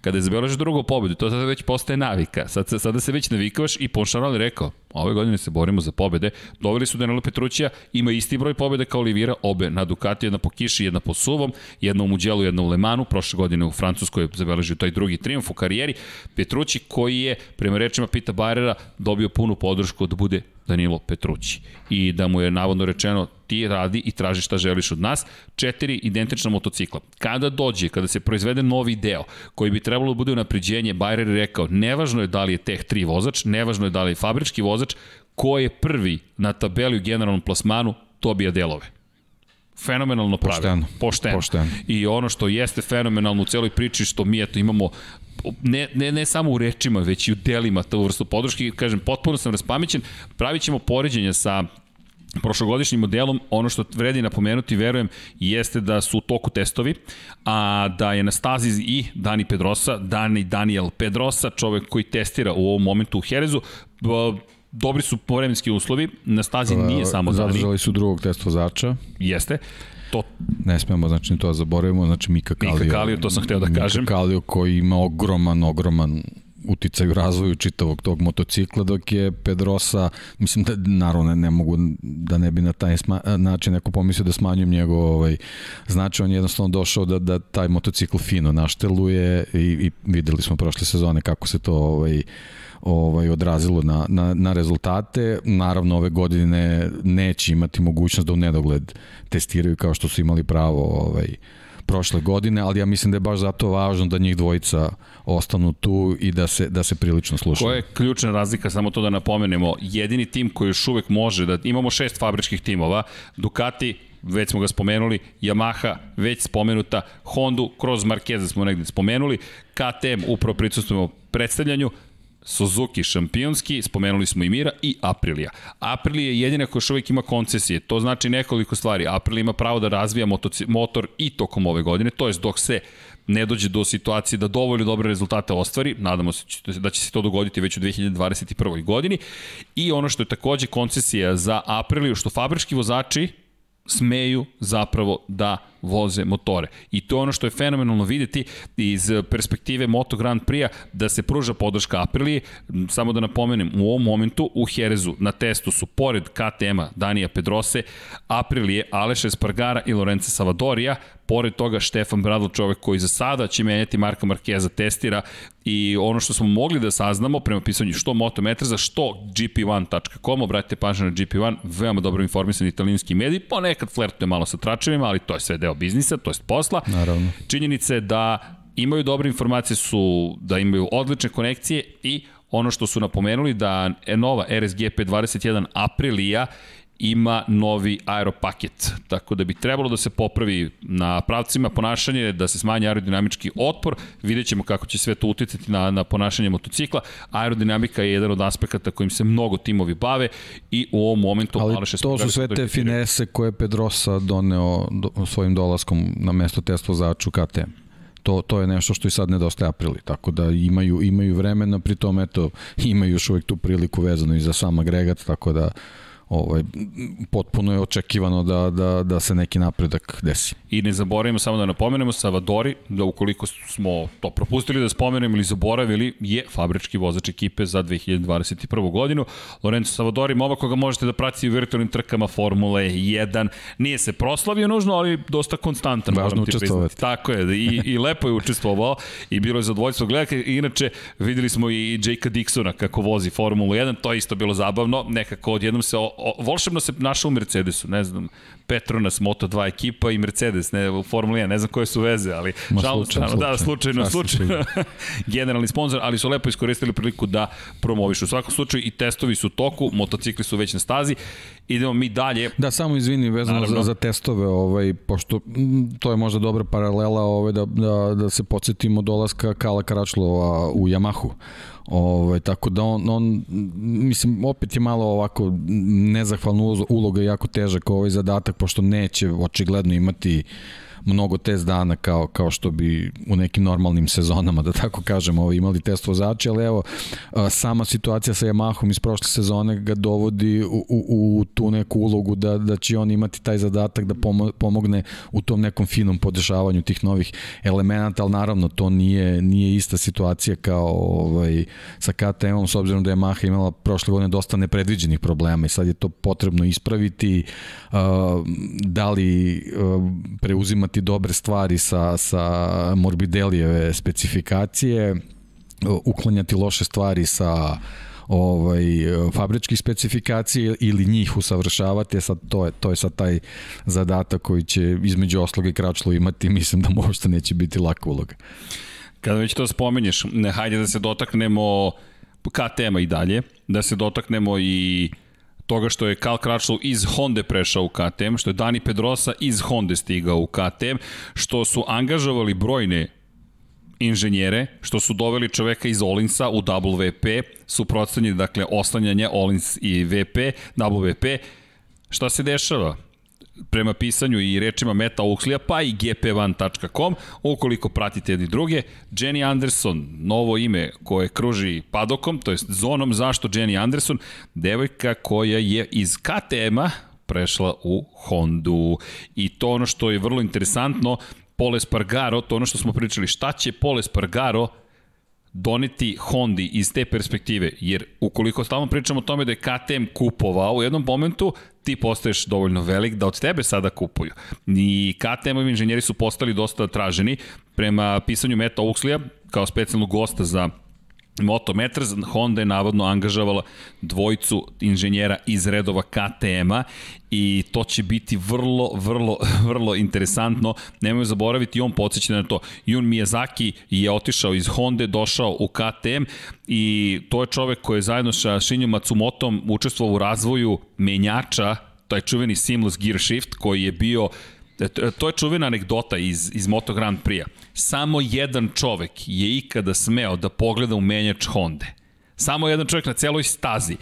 kada je zabeležio drugu pobedu, to sada već postaje navika. Sad, sada se već navikavaš i Ponšaral je rekao, ove godine se borimo za pobede. Doveli su Danilo Petrućija, ima isti broj pobede kao Olivira, obe na Ducati, jedna po kiši, jedna po suvom, jedna u Muđelu, jedna u Lemanu, prošle godine u Francuskoj je zabeležio taj drugi triumf u karijeri. Petrući koji je, prema rečima Pita Bajrera, dobio punu podršku da bude Danilo Petrući. I da mu je navodno rečeno, ti radi i traži šta želiš od nas. Četiri identična motocikla. Kada dođe, kada se proizvede novi deo koji bi trebalo da bude unapređenje, Bayer je rekao, nevažno je da li je Tech 3 vozač, nevažno je da li je fabrički vozač, ko je prvi na tabeli u generalnom plasmanu, dobija delove fenomenalno pravilo. Pošteno. Pošteno. Pošteno. I ono što jeste fenomenalno u celoj priči, što mi eto imamo ne, ne, ne samo u rečima, već i u delima tu vrstu podrške. Kažem, potpuno sam raspamećen. Pravit ćemo poređenje sa prošlogodišnjim modelom, ono što vredi napomenuti, verujem, jeste da su u toku testovi, a da je na stazi i Dani Pedrosa, Dani Daniel Pedrosa, čovek koji testira u ovom momentu u Herezu, dobri su vremenski uslovi, na stazi nije samo
Dani. Zadržali su drugog test vozača.
Jeste. To...
Ne smemo, znači, to da zaboravimo, znači Mika Kalio.
Mika Kalio, to sam hteo da kažem.
Mika Kalio koji ima ogroman, ogroman uticaj u razvoju čitavog tog motocikla, dok je Pedrosa, mislim da naravno ne, mogu da ne bi na taj sma, način neko pomislio da smanjujem njegov ovaj, znači on je jednostavno došao da, da taj motocikl fino našteluje i, i videli smo prošle sezone kako se to ovaj, ovaj odrazilo na, na, na rezultate. Naravno, ove godine neće imati mogućnost da u nedogled testiraju kao što su imali pravo ovaj, prošle godine, ali ja mislim da je baš zato važno da njih dvojica ostanu tu i da se, da se prilično slušaju.
Koja je ključna razlika, samo to da napomenemo, jedini tim koji još uvek može, da imamo šest fabričkih timova, Ducati, već smo ga spomenuli, Yamaha već spomenuta, Hondu kroz Markeza smo negde spomenuli, KTM upravo prisustujemo predstavljanju, Suzuki šampionski, spomenuli smo i Mira i Aprilija. Aprilija je jedina koja još uvijek ima koncesije, to znači nekoliko stvari. Aprilija ima pravo da razvija motor i tokom ove godine, to je dok se ne dođe do situacije da dovoljno dobre rezultate ostvari, nadamo se da će se to dogoditi već u 2021. godini. I ono što je takođe koncesija za Apriliju, što fabrički vozači smeju zapravo da voze motore. I to je ono što je fenomenalno videti iz perspektive Moto Grand Prix-a da se pruža podrška Aprilije. Samo da napomenem, u ovom momentu u Herezu na testu su pored KTM-a Danija Pedrose, Aprilije, Aleša Espargara i Lorenza Savadorija, pored toga Štefan Bradl, čovek koji za sada će menjati Marka Markeza, testira i ono što smo mogli da saznamo prema pisanju što Motometra, što gp1.com, obratite pažnje na GP1, veoma dobro informisan italijanski medij, ponekad flertuje malo sa tračevima, ali to je sve deo biznisa, to je posla.
Naravno.
Činjenica je da imaju dobre informacije su da imaju odlične konekcije i ono što su napomenuli da nova RSGP 21 Aprilija ima novi aeropaket. Tako da bi trebalo da se popravi na pravcima ponašanje, da se smanji aerodinamički otpor. Vidjet ćemo kako će sve to uticati na, na ponašanje motocikla. Aerodinamika je jedan od aspekata kojim se mnogo timovi bave i u ovom momentu...
Ali to su sve te finese koje Pedrosa doneo do, svojim dolaskom na mesto test vozaču KTM to, to je nešto što i sad nedostaje Aprili, tako da imaju, imaju vremena, pritom eto, imaju još uvek tu priliku vezano i za sam agregat, tako da ovaj, potpuno je očekivano da, da, da se neki napredak desi.
I ne zaboravimo samo da napomenemo Savadori, da ukoliko smo to propustili da spomenemo ili zaboravili, je fabrički vozač ekipe za 2021. godinu. Lorenzo Savadori, mova koga možete da pratite u virtualnim trkama Formule 1. Nije se proslavio nužno, ali dosta konstantan.
Važno učestvovati.
Tako je, i, i lepo je učestvovao i bilo je zadovoljstvo gledati. Inače, videli smo i Jakea Dixona kako vozi Formulu 1, to je isto bilo zabavno. Nekako odjednom se volšebno se našao u Mercedesu, ne znam, Petronas Moto2 ekipa i Mercedes, ne, u Formuli 1, ne znam koje su veze, ali
Ma, žal, slučajno,
da, slučajno, slučajno, generalni sponsor, ali su lepo iskoristili priliku da promovišu. U svakom slučaju i testovi su u toku, motocikli su već na stazi, idemo mi dalje.
Da, samo izvini vezano za, za testove, ovaj, pošto to je možda dobra paralela ovaj, da, da, da se podsjetimo dolaska Kala Karačlova u Yamahu. Ovaj, tako da on, on, mislim, opet je malo ovako nezahvalna uloga, jako težak ovaj zadatak, pošto neće očigledno imati mnogo test dana kao, kao što bi u nekim normalnim sezonama, da tako kažem, ovaj, imali test vozači, ali evo, sama situacija sa Yamahom iz prošle sezone ga dovodi u, u, u tu neku ulogu da, da će on imati taj zadatak da pomogne u tom nekom finom podešavanju tih novih elemenata, ali naravno to nije, nije ista situacija kao ovaj, sa KTM-om, s obzirom da je Yamaha imala prošle godine dosta nepredviđenih problema i sad je to potrebno ispraviti, da li preuzimati imati dobre stvari sa, sa Morbidelijeve specifikacije, uklanjati loše stvari sa ovaj, fabričkih specifikacija ili njih usavršavati, e sad to je, to je sad taj zadatak koji će između osloga i Kračlo imati, mislim da možda neće biti laka uloga.
Kada već to spomenješ, hajde da se dotaknemo KTM-a i dalje, da se dotaknemo i toga što je Karl Kračlov iz Honda prešao u KTM, što je Dani Pedrosa iz Honda stigao u KTM, što su angažovali brojne inženjere, što su doveli čoveka iz Olinsa u WP, suprotstavljeni, dakle, oslanjanje Olins i VP, WP. Šta se dešava? Prema pisanju i rečima Meta Uxlija, pa i gp1.com, ukoliko pratite jedni druge. Jenny Anderson, novo ime koje kruži padokom, to je zonom zašto Jenny Anderson, devojka koja je iz KTM-a prešla u Hondu. I to ono što je vrlo interesantno, Pole Spargaro, to ono što smo pričali, šta će Pole Spargaro doneti Hondi iz te perspektive, jer ukoliko stalno pričamo o tome da je KTM kupovao u jednom momentu, ti postaješ dovoljno velik da od tebe sada kupuju. I KTM-ovi inženjeri su postali dosta traženi prema pisanju Meta Uxlija kao specijalnog gosta za Moto Meters, Honda je navodno angažavala dvojicu inženjera iz redova KTM-a i to će biti vrlo, vrlo, vrlo interesantno. Nemoj zaboraviti, on podsjeća na to. Jun Miyazaki je otišao iz Honda, došao u KTM i to je čovek koji je zajedno sa Shinju Matsumotom učestvovao u razvoju menjača, taj čuveni seamless gear shift koji je bio to je čuvena anegdota iz, iz Moto Grand Prix-a. Samo jedan čovek je ikada smeo da pogleda u menjač Honda. Samo jedan čovjek na celoj stazi.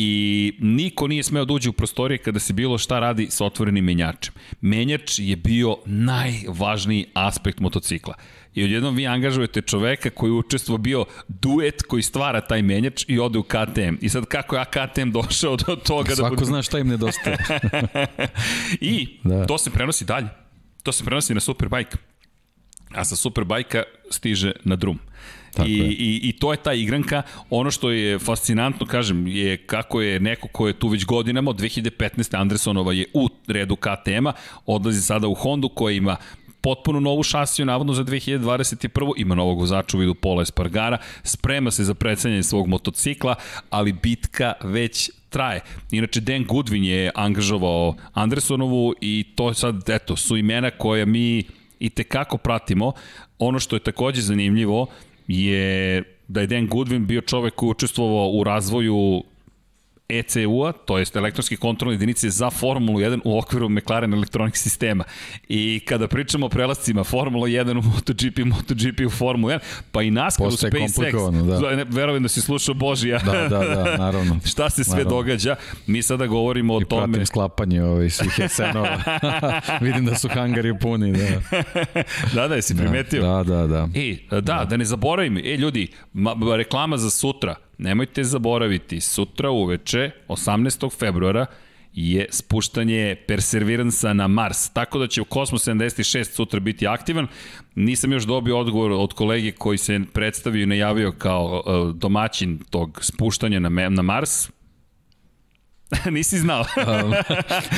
I niko nije smeo da uđe u prostorije kada se bilo šta radi sa otvorenim menjačem. Menjač je bio najvažniji aspekt motocikla i odjednom vi angažujete čoveka koji učestvo bio duet koji stvara taj menjač i ode u KTM. I sad kako je KTM došao do toga
Svako da... Svako zna šta im nedostaje.
I da. to se prenosi dalje. To se prenosi na Superbike. A sa Superbajka stiže na drum. Tako I, i, I to je ta igranka. Ono što je fascinantno, kažem, je kako je neko ko je tu već godinama, od 2015. Andersonova je u redu KTM-a, odlazi sada u Hondu koja ima potpuno novu šasiju, navodno za 2021. Ima novog vozača u vidu Pola Espargara, sprema se za predstavljanje svog motocikla, ali bitka već traje. Inače, Dan Goodwin je angažovao Andersonovu i to sad, eto, su imena koja mi i tekako pratimo. Ono što je takođe zanimljivo je da je Dan Goodwin bio čovek koji učestvovao u razvoju ECU-a, to jest elektronske kontrolne jedinice za Formulu 1 u okviru McLaren elektronik sistema. I kada pričamo o prelascima Formula 1 u MotoGP, MotoGP u Formulu 1, pa i NASCAR u SpaceX, da. verujem da si slušao Božija.
Da, da, da, naravno.
Šta se sve naravno. događa? Mi sada govorimo o I tome. I
pratim sklapanje ovih svih esenova. Vidim da su hangari puni, da.
da, da, jesi primetio?
Da, da, da.
E, da, da, da ne zaboravim, e, ljudi, ma, reklama za sutra, Nemojte zaboraviti, sutra uveče, 18. februara, je spuštanje Perseveransa na Mars, tako da će u Kosmos 76 sutra biti aktivan. Nisam još dobio odgovor od kolege koji se predstavio i najavio kao e, domaćin tog spuštanja na, na Mars, Nisi znao. Um,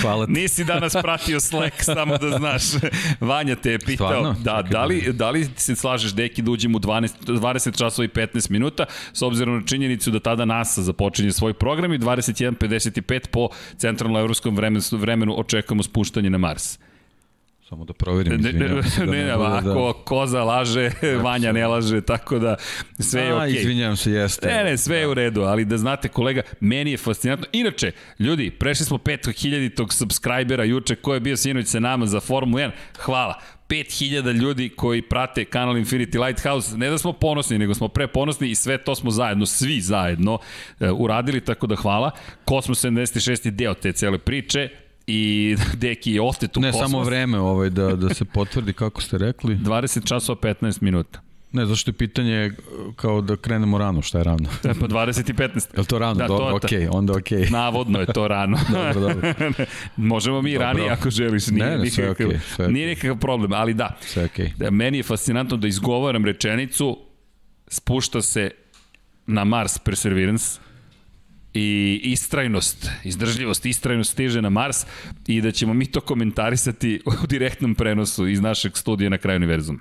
hvala ti. Nisi danas pratio Slack, samo da znaš. Vanja te je pitao, Stvarno? da, da, li, da li se slažeš, deki, da uđem u 12, 20 časova i 15 minuta, s obzirom na činjenicu da tada NASA započinje svoj program i 21.55 po centralno-evropskom vremenu, vremenu očekujemo spuštanje na Mars.
Samo da proverim,
izvinjam se. Da ne, ne, ne, ako da... koza laže, Vanja ne laže, tako da sve je okej. Okay.
Izvinjam se, jeste.
Ne, ne, sve da. je u redu, ali da znate kolega, meni je fascinantno. Inače, ljudi, prešli smo 5000-tog subscribera juče, ko je bio sinoć sa nama za Formulu 1, hvala. 5000 ljudi koji prate kanal Infinity Lighthouse, ne da smo ponosni, nego smo preponosni i sve to smo zajedno, svi zajedno uh, uradili, tako da hvala. Kosmos 76 je deo te cele priče, i Deki je otet
u
ne,
kosmos. Ne, samo vreme ovaj, da, da se potvrdi kako ste rekli.
20 časova 15 minuta.
Ne, zašto je pitanje kao da krenemo rano, šta je rano?
E, pa 20 i 15.
Je li to rano? Da, dobro, okej, okay, onda okej. Okay.
Navodno je to rano. dobro, dobro. Možemo mi dobro. ranije ako želiš. Nije,
ne, ne, sve okej. Okay,
sve okay. Nije nikakav problem, ali da.
Sve.
Okay. Meni je fascinantno da izgovaram rečenicu, spušta se na Mars Perseverance, i istrajnost, izdržljivost, istrajnost stiže na Mars i da ćemo mi to komentarisati u direktnom prenosu iz našeg studija na kraju univerzuma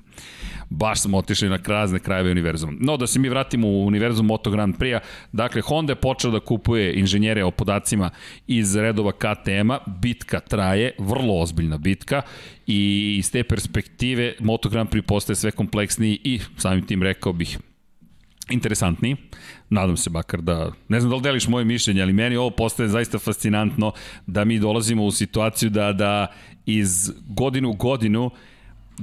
baš smo otišli na razne krajeve univerzuma. No, da se mi vratimo u univerzum Moto Grand Prix-a, dakle, Honda je počela da kupuje inženjere o podacima iz redova KTM-a, bitka traje, vrlo ozbiljna bitka i iz te perspektive Moto Grand Prix postaje sve kompleksniji i samim tim rekao bih interesantniji. Nadam se bakar da, ne znam da li deliš moje mišljenje, ali meni ovo postaje zaista fascinantno da mi dolazimo u situaciju da, da iz godinu u godinu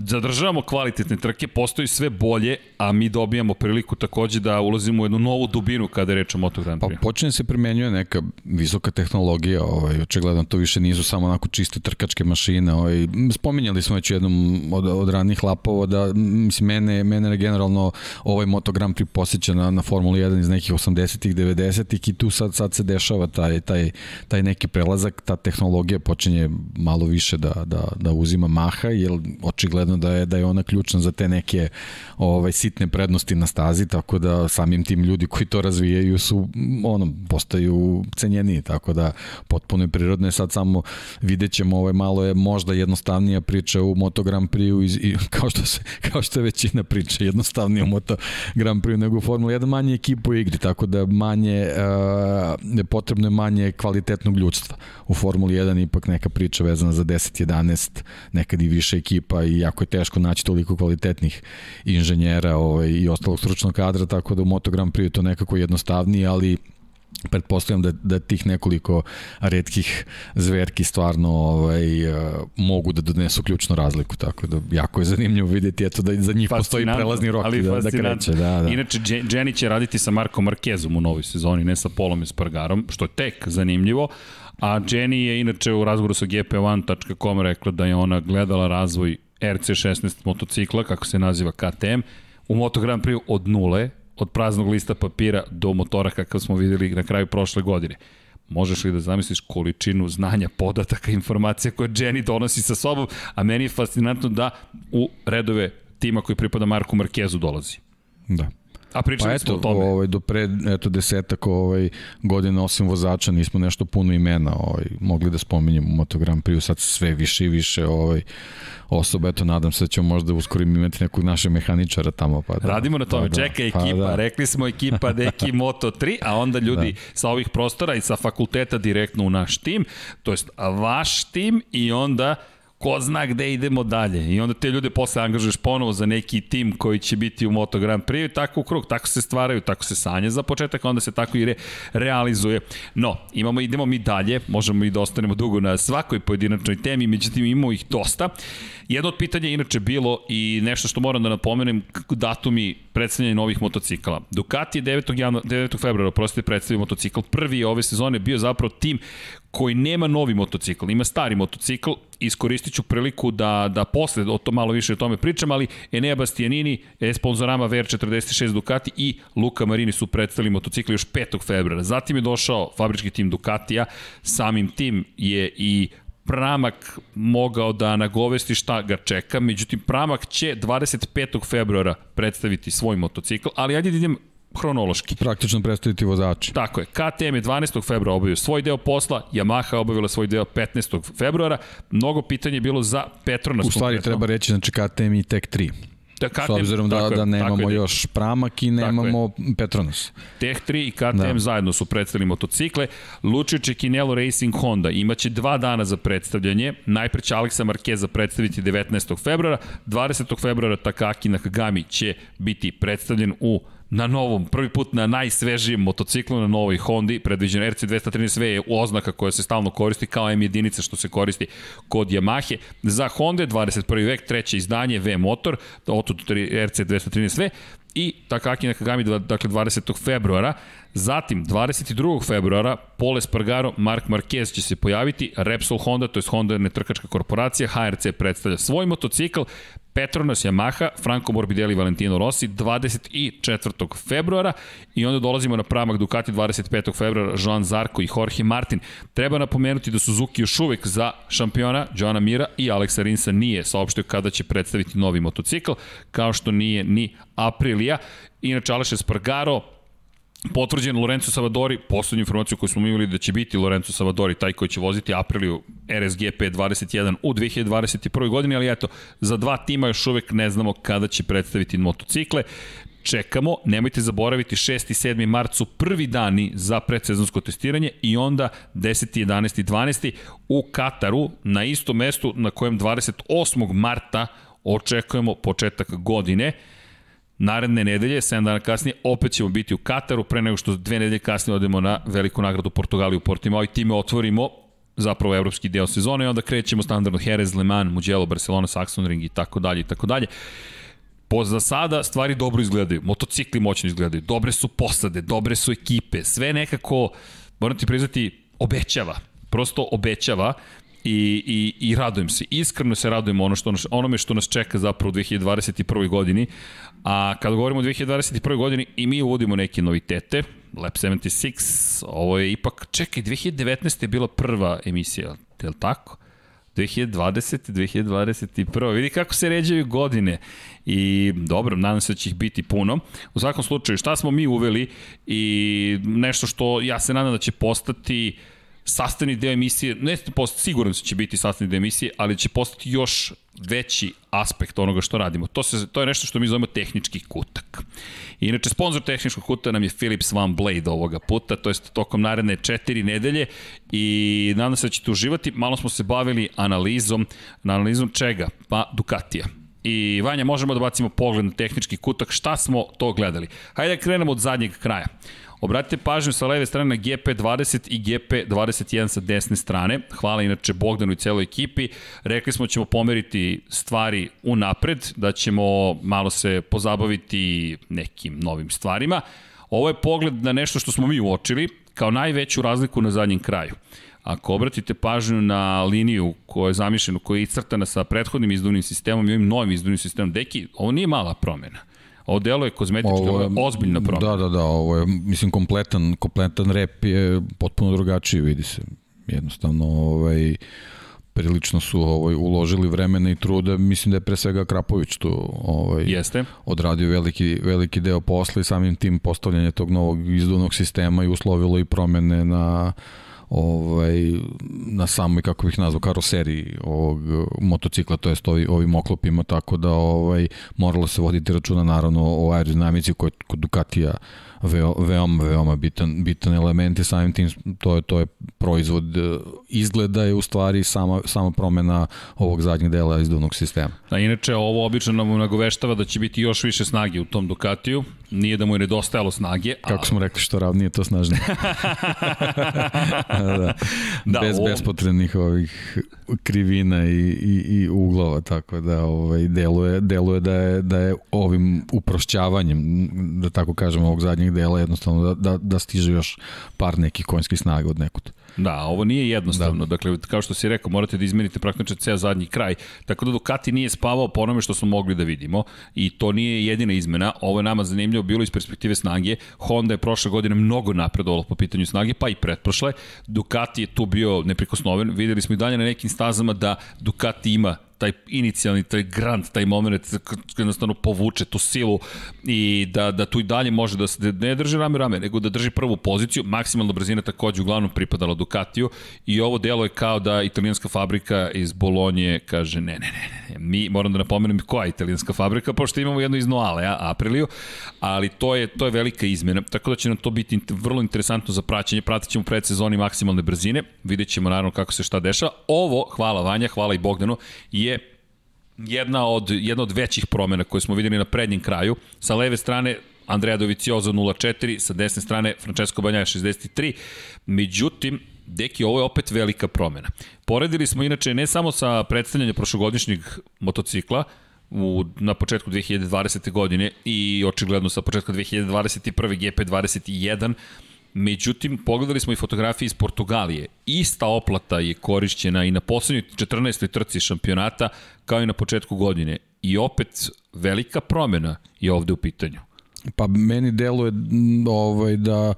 zadržavamo kvalitetne trke, postoji sve bolje, a mi dobijamo priliku takođe da ulazimo u jednu novu dubinu kada je reč o Moto Grand Prix.
Pa počne se primenjuje neka visoka tehnologija, ovaj, očigledno to više nisu samo onako čiste trkačke mašine. Ovaj, spominjali smo već jednom od, od ranih lapova da mislim, mene, mene generalno ovaj Moto Grand Prix posjeća na, na Formula 1 iz nekih 80-ih, 90-ih i tu sad, sad se dešava taj, taj, taj neki prelazak, ta tehnologija počinje malo više da, da, da uzima maha, jer očigledno očigledno da je da je ona ključna za te neke ovaj sitne prednosti na stazi, tako da samim tim ljudi koji to razvijaju su ono postaju cenjeni, tako da potpuno je prirodno je sad samo videćemo ovaj malo je možda jednostavnija priča u Moto Grand Prix iz, i kao što se kao što je većina priča jednostavnija u Moto Grand Prix nego u Formula 1 manje ekipu igri, tako da manje uh, potrebno je manje kvalitetnog ljudstva. U Formuli 1 ipak neka priča vezana za 10 11 nekad i više ekipa i jako jako je teško naći toliko kvalitetnih inženjera ovaj, i ostalog stručnog kadra, tako da u Moto Grand Prix je to nekako jednostavnije, ali pretpostavljam da, da tih nekoliko redkih zverki stvarno ovaj, uh, mogu da donesu ključnu razliku, tako da jako je zanimljivo vidjeti eto da za njih postoji prelazni rok ali da, da kreće. Da, da.
Inače, Jenny će raditi sa Markom Markezom u novoj sezoni, ne sa Polom Espargarom, što je tek zanimljivo, a Jenny je inače u razgovoru sa gp1.com rekla da je ona gledala razvoj RC16 motocikla, kako se naziva KTM, u Moto Grand Prix od nule, od praznog lista papira do motora kakav smo videli na kraju prošle godine. Možeš li da zamisliš količinu znanja, podataka, informacija koje Jenny donosi sa sobom, a meni je fascinantno da u redove tima koji pripada Marku Markezu dolazi.
Da.
A pričali pa eto, smo o tome.
Ovaj, do pre eto, desetak ovaj, godina osim vozača nismo nešto puno imena ovaj, mogli da spominjemo u Moto Grand Prix, sad sve više i više ovaj, osoba, eto nadam se da ćemo možda uskoro imati nekog našeg mehaničara tamo. Pa
da, Radimo na tome, pa, da, čeka ekipa, pa, da. rekli smo ekipa Deki Moto 3, a onda ljudi da. sa ovih prostora i sa fakulteta direktno u naš tim, to jest vaš tim i onda ko zna gde idemo dalje. I onda te ljude posle angažuješ ponovo za neki tim koji će biti u Moto Grand Prix, tako u krug, tako se stvaraju, tako se sanje za početak, onda se tako i re, realizuje. No, imamo, idemo mi dalje, možemo i da ostanemo dugo na svakoj pojedinačnoj temi, međutim imamo ih dosta. Jedno od pitanja inače bilo i nešto što moram da napomenem, datumi predstavljanja novih motocikala. Ducati je 9. Janu, 9. februara, prostite, predstavio motocikl. Prvi ove sezone bio zapravo tim koji nema novi motocikl, ima stari motocikl, iskoristit ću priliku da, da posle o to malo više o tome pričam, ali Enea Bastianini, sponzorama VR46 Ducati i Luka Marini su predstavili motocikl još 5. februara. Zatim je došao fabrički tim Ducatija, samim tim je i Pramak mogao da nagovesti šta ga čeka, međutim Pramak će 25. februara predstaviti svoj motocikl, ali ajde da idem hronološki.
Praktično predstaviti vozači.
Tako je. KTM je 12. februara obavio svoj deo posla, Yamaha obavila svoj deo 15. februara. Mnogo pitanja je bilo za Petronas.
U stvari treba reći, znači KTM i tek 3. Da, KTM, S obzirom da, da nemamo još Pramak i nemamo Petronas.
Teh 3 i KTM da. zajedno su predstavili motocikle. Lucio Cecchinello Racing Honda imaće dva dana za predstavljanje. Najpre će Aleksa Marqueza predstaviti 19. februara. 20. februara Takaki Nakagami će biti predstavljen u na novom, prvi put na najsvežijem motociklu na novoj Hondi, predviđen RC213V je oznaka koja se stalno koristi kao M jedinica što se koristi kod Yamahe. Za Honda 21. vek, treće izdanje V motor, otud RC213V i Takaki Nakagami, dakle 20. februara. Zatim, 22. februara, Pole Spargaro, Mark Marquez će se pojaviti, Repsol Honda, to je Honda netrkačka korporacija, HRC predstavlja svoj motocikl, Petronas Yamaha, Franco Morbidelli Valentino Rossi 24. februara i onda dolazimo na pramak Ducati 25. februara Joan Zarko i Jorge Martin. Treba napomenuti da Suzuki još uvek za šampiona Joana Mira i Aleksa Rinsa nije saopštio kada će predstaviti novi motocikl, kao što nije ni Aprilia. Inače, Aleš Espargaro, potvrđen Lorenzo Savadori, poslednju informaciju koju smo imali da će biti Lorenzo Savadori, taj koji će voziti Apriliju RSGP 21 u 2021. godini, ali eto, za dva tima još uvek ne znamo kada će predstaviti motocikle čekamo, nemojte zaboraviti 6. i 7. mart su prvi dani za predsezonsko testiranje i onda 10. 11. i 12. u Kataru na istom mestu na kojem 28. marta očekujemo početak godine. Naredne nedelje, 7 dana kasnije, opet ćemo biti u Kataru, pre nego što dve nedelje kasnije odemo na veliku nagradu Portugaliju u Portimao i time otvorimo zapravo evropski deo sezone i onda krećemo standardno Jerez, Le Mans, Mugello, Barcelona, Saxon Ring i tako dalje i tako dalje. Po za sada stvari dobro izgledaju, motocikli moćno izgledaju, dobre su posade, dobre su ekipe, sve nekako, moram ti priznati, obećava, prosto obećava i, i, i radujem se, iskreno se radujem ono što, onome što nas čeka zapravo u 2021. godini, a kada govorimo o 2021. godini i mi uvodimo neke novitete, Lab 76, ovo je ipak, čekaj, 2019. je bila prva emisija, je li tako? 2020. 2021. Vidi kako se ređaju godine i dobro, nadam se da će ih biti puno. U svakom slučaju, šta smo mi uveli i nešto što ja se nadam da će postati sastavni deo emisije, ne post, siguran se da će biti sastavni deo emisije, ali će postati još veći aspekt onoga što radimo. To, se, to je nešto što mi zovemo tehnički kutak. Inače, sponsor tehničkog kuta nam je Philips One Blade ovoga puta, to je tokom naredne četiri nedelje i nadam se da ćete uživati. Malo smo se bavili analizom, na analizom čega? Pa Ducatija. I Vanja, možemo da bacimo pogled na tehnički kutak, šta smo to gledali? Hajde da krenemo od zadnjeg kraja. Obratite pažnju sa leve strane na GP20 i GP21 sa desne strane. Hvala inače Bogdanu i celoj ekipi. Rekli smo da ćemo pomeriti stvari u napred, da ćemo malo se pozabaviti nekim novim stvarima. Ovo je pogled na nešto što smo mi uočili kao najveću razliku na zadnjem kraju. Ako obratite pažnju na liniju koja je zamišljena, koja je iscrtana sa prethodnim izduvnim sistemom i ovim novim izduvnim sistemom, deki, ovo nije mala promena. Ovo delo je kozmetička, ovo je ozbiljna promena.
Da, da, da, ovo je, mislim, kompletan, kompletan rep je potpuno drugačiji, vidi se. Jednostavno, ovaj, prilično su ovaj uložili vremena i truda, mislim da je pre svega Krapović tu ovaj
Jeste.
odradio veliki veliki deo posla i samim tim postavljanje tog novog izduvnog sistema i uslovilo i promene na ovaj, na samoj, kako bih nazvao, karoseriji ovog motocikla, to jest ovi, ovim oklopima, tako da ovaj, moralo se voditi računa naravno o aerodinamici kod, kod Ducatija veo, veoma, veoma bitan, bitan element i samim tim to je, to je proizvod e, izgleda je u stvari sama, sama promena ovog zadnjeg dela izduvnog sistema.
A inače ovo obično nam nagoveštava da će biti još više snage u tom Ducatiju, nije da mu je nedostajalo snage.
A... Kako smo rekli što ravnije to snažnije. da, da, Bez ovo... bespotrebnih ovih krivina i, i, i uglova, tako da ovaj, deluje, deluje da, je, da je ovim uprošćavanjem, da tako kažem, ovog zadnjeg dela jednostavno da, da, da stiže još par nekih konjskih snaga od nekud.
Da, ovo nije jednostavno. Da. Dakle, kao što si rekao, morate da izmenite praktično ceo zadnji kraj. Tako da Ducati nije spavao po onome što smo mogli da vidimo i to nije jedina izmena. Ovo je nama zanimljivo bilo iz perspektive snage. Honda je prošle godine mnogo napredovala po pitanju snage, pa i pretprošle. Ducati je tu bio neprikosnoven. Videli smo i dalje na nekim stazama da Ducati ima taj inicijalni, taj grand, taj moment jednostavno povuče tu silu i da, da tu i dalje može da se ne drži rame rame, nego da drži prvu poziciju. Maksimalna brzina takođe uglavnom pripadala Ducatiju i ovo delo je kao da italijanska fabrika iz Bolonje kaže ne, ne, ne, ne, mi moram da napomenem koja je italijanska fabrika, pošto imamo jednu iz Noale, ja, Apriliju, ali to je, to je velika izmena, tako da će nam to biti vrlo interesantno za praćenje, pratit ćemo predsezoni maksimalne brzine, vidjet ćemo naravno kako se šta dešava. Ovo, hvala Vanja, hvala i Bogdanu, je jedna od, jedna od većih promena koje smo videli na prednjem kraju. Sa leve strane Andrea Dovicioza 0.4, sa desne strane Francesco Banjaja 63. Međutim, Deki, ovo je opet velika promena. Poredili smo inače ne samo sa predstavljanjem prošlogodišnjeg motocikla, u, na početku 2020. godine i očigledno sa početka 2021. GP21, Međutim, pogledali smo i fotografije iz Portugalije. Ista oplata je korišćena i na poslednjoj 14. trci šampionata, kao i na početku godine. I opet, velika promena je ovde u pitanju.
Pa meni deluje ovaj, da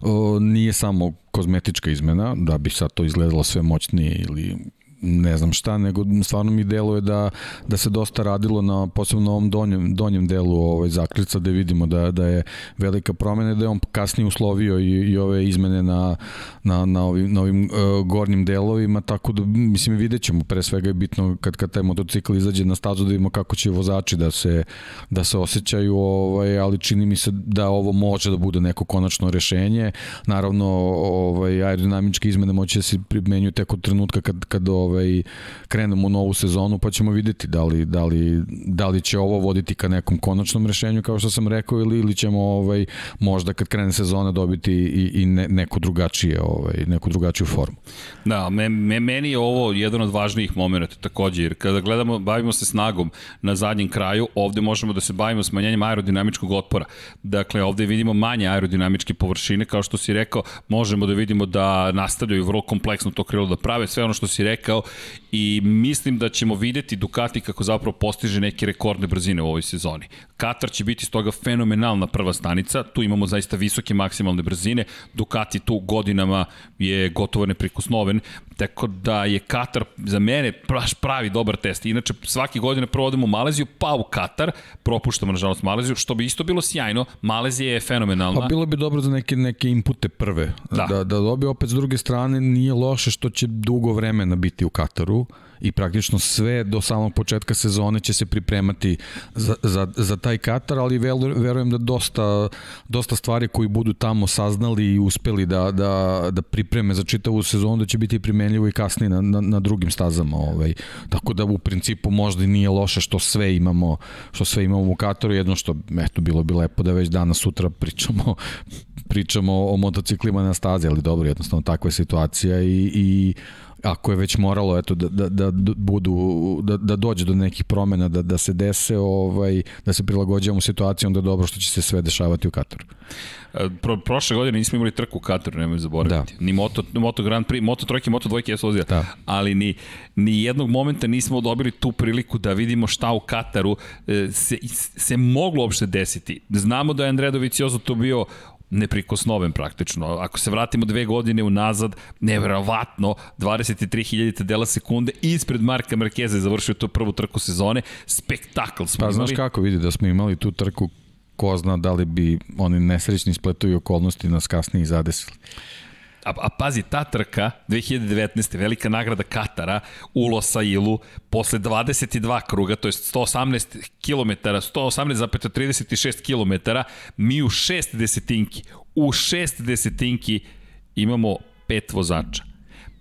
o, nije samo kozmetička izmena, da bi sad to izgledalo sve moćnije ili ne znam šta, nego stvarno mi deluje da, da se dosta radilo na posebno ovom donjem, donjem delu ovaj, zakljica da vidimo da, da je velika promena da je on kasnije uslovio i, i ove izmene na, na, na ovim, na ovim uh, gornjim delovima, tako da mislim vidjet ćemo, pre svega je bitno kad, kad taj motocikl izađe na stazu da vidimo kako će vozači da se, da se osjećaju, ovaj, ali čini mi se da ovo može da bude neko konačno rešenje. Naravno, ovaj, aerodinamičke izmene moće da se primenjuju tek od trenutka kad, kad ovaj, krenemo u novu sezonu, pa ćemo videti da li, da li, da li će ovo voditi ka nekom konačnom rešenju, kao što sam rekao, ili, ili ćemo ovaj, možda kad krene sezona dobiti i, i ne, neko drugačije, ovaj, neku drugačiju formu.
Da, me, me, meni je ovo jedan od važnijih momenta takođe, jer kada gledamo, bavimo se snagom na zadnjem kraju, ovde možemo da se bavimo smanjenjem aerodinamičkog otpora. Dakle, ovde vidimo manje aerodinamičke površine, kao što si rekao, možemo da vidimo da nastavljaju vrlo kompleksno to krilo da prave, sve ono što si rekao So i mislim da ćemo videti Ducati kako zapravo postiže neke rekordne brzine u ovoj sezoni. Katar će biti stoga fenomenalna prva stanica, tu imamo zaista visoke maksimalne brzine, Ducati tu godinama je gotovo neprikosnoven, tako da je Katar za mene baš pravi dobar test. Inače, svake godine provodimo u Maleziju, pa u Katar, propuštamo nažalost Maleziju, što bi isto bilo sjajno, Malezija je fenomenalna.
Pa bilo bi dobro za neke, neke inpute prve, da, da, da dobije opet s druge strane, nije loše što će dugo vremena biti u Kataru, i praktično sve do samog početka sezone će se pripremati za, za, za taj Katar, ali verujem da dosta, dosta stvari koji budu tamo saznali i uspeli da, da, da pripreme za čitavu sezonu da će biti primenljivo i kasnije na, na, na drugim stazama. Ovaj. Tako da u principu možda nije loše što sve imamo što sve imamo u Kataru, jedno što eto bilo bi lepo da već danas sutra pričamo pričamo o motociklima na stazi, ali dobro, jednostavno takva je situacija i, i ako je već moralo eto da da da budu da da dođe do nekih promena da da se dese ovaj da se prilagođavamo situaciji onda je dobro što će se sve dešavati u Kataru.
E, pro, prošle godine nismo imali trku u Kataru, nemoj zaboraviti. Da. Ni Moto, Moto Grand Prix, Moto trojke, Moto dvojke jesu vozila. Da. Ali ni, ni jednog momenta nismo dobili tu priliku da vidimo šta u Kataru e, se, se moglo uopšte desiti. Znamo da je Andrea Doviciozo to bio neprikosnoven praktično. Ako se vratimo dve godine unazad, neverovatno, 23.000 dela sekunde ispred Marka Markeza je završio tu prvu trku sezone. Spektakl smo
pa,
imali.
Znaš kako vidi da smo imali tu trku ko zna da li bi oni nesrećni spletovi okolnosti nas kasnije zadesili.
A, a pazi, ta trka 2019. velika nagrada Katara u Losailu posle 22 kruga, to je 118 km, 118,36 km, mi u šest desetinki, u šest desetinki imamo pet vozača.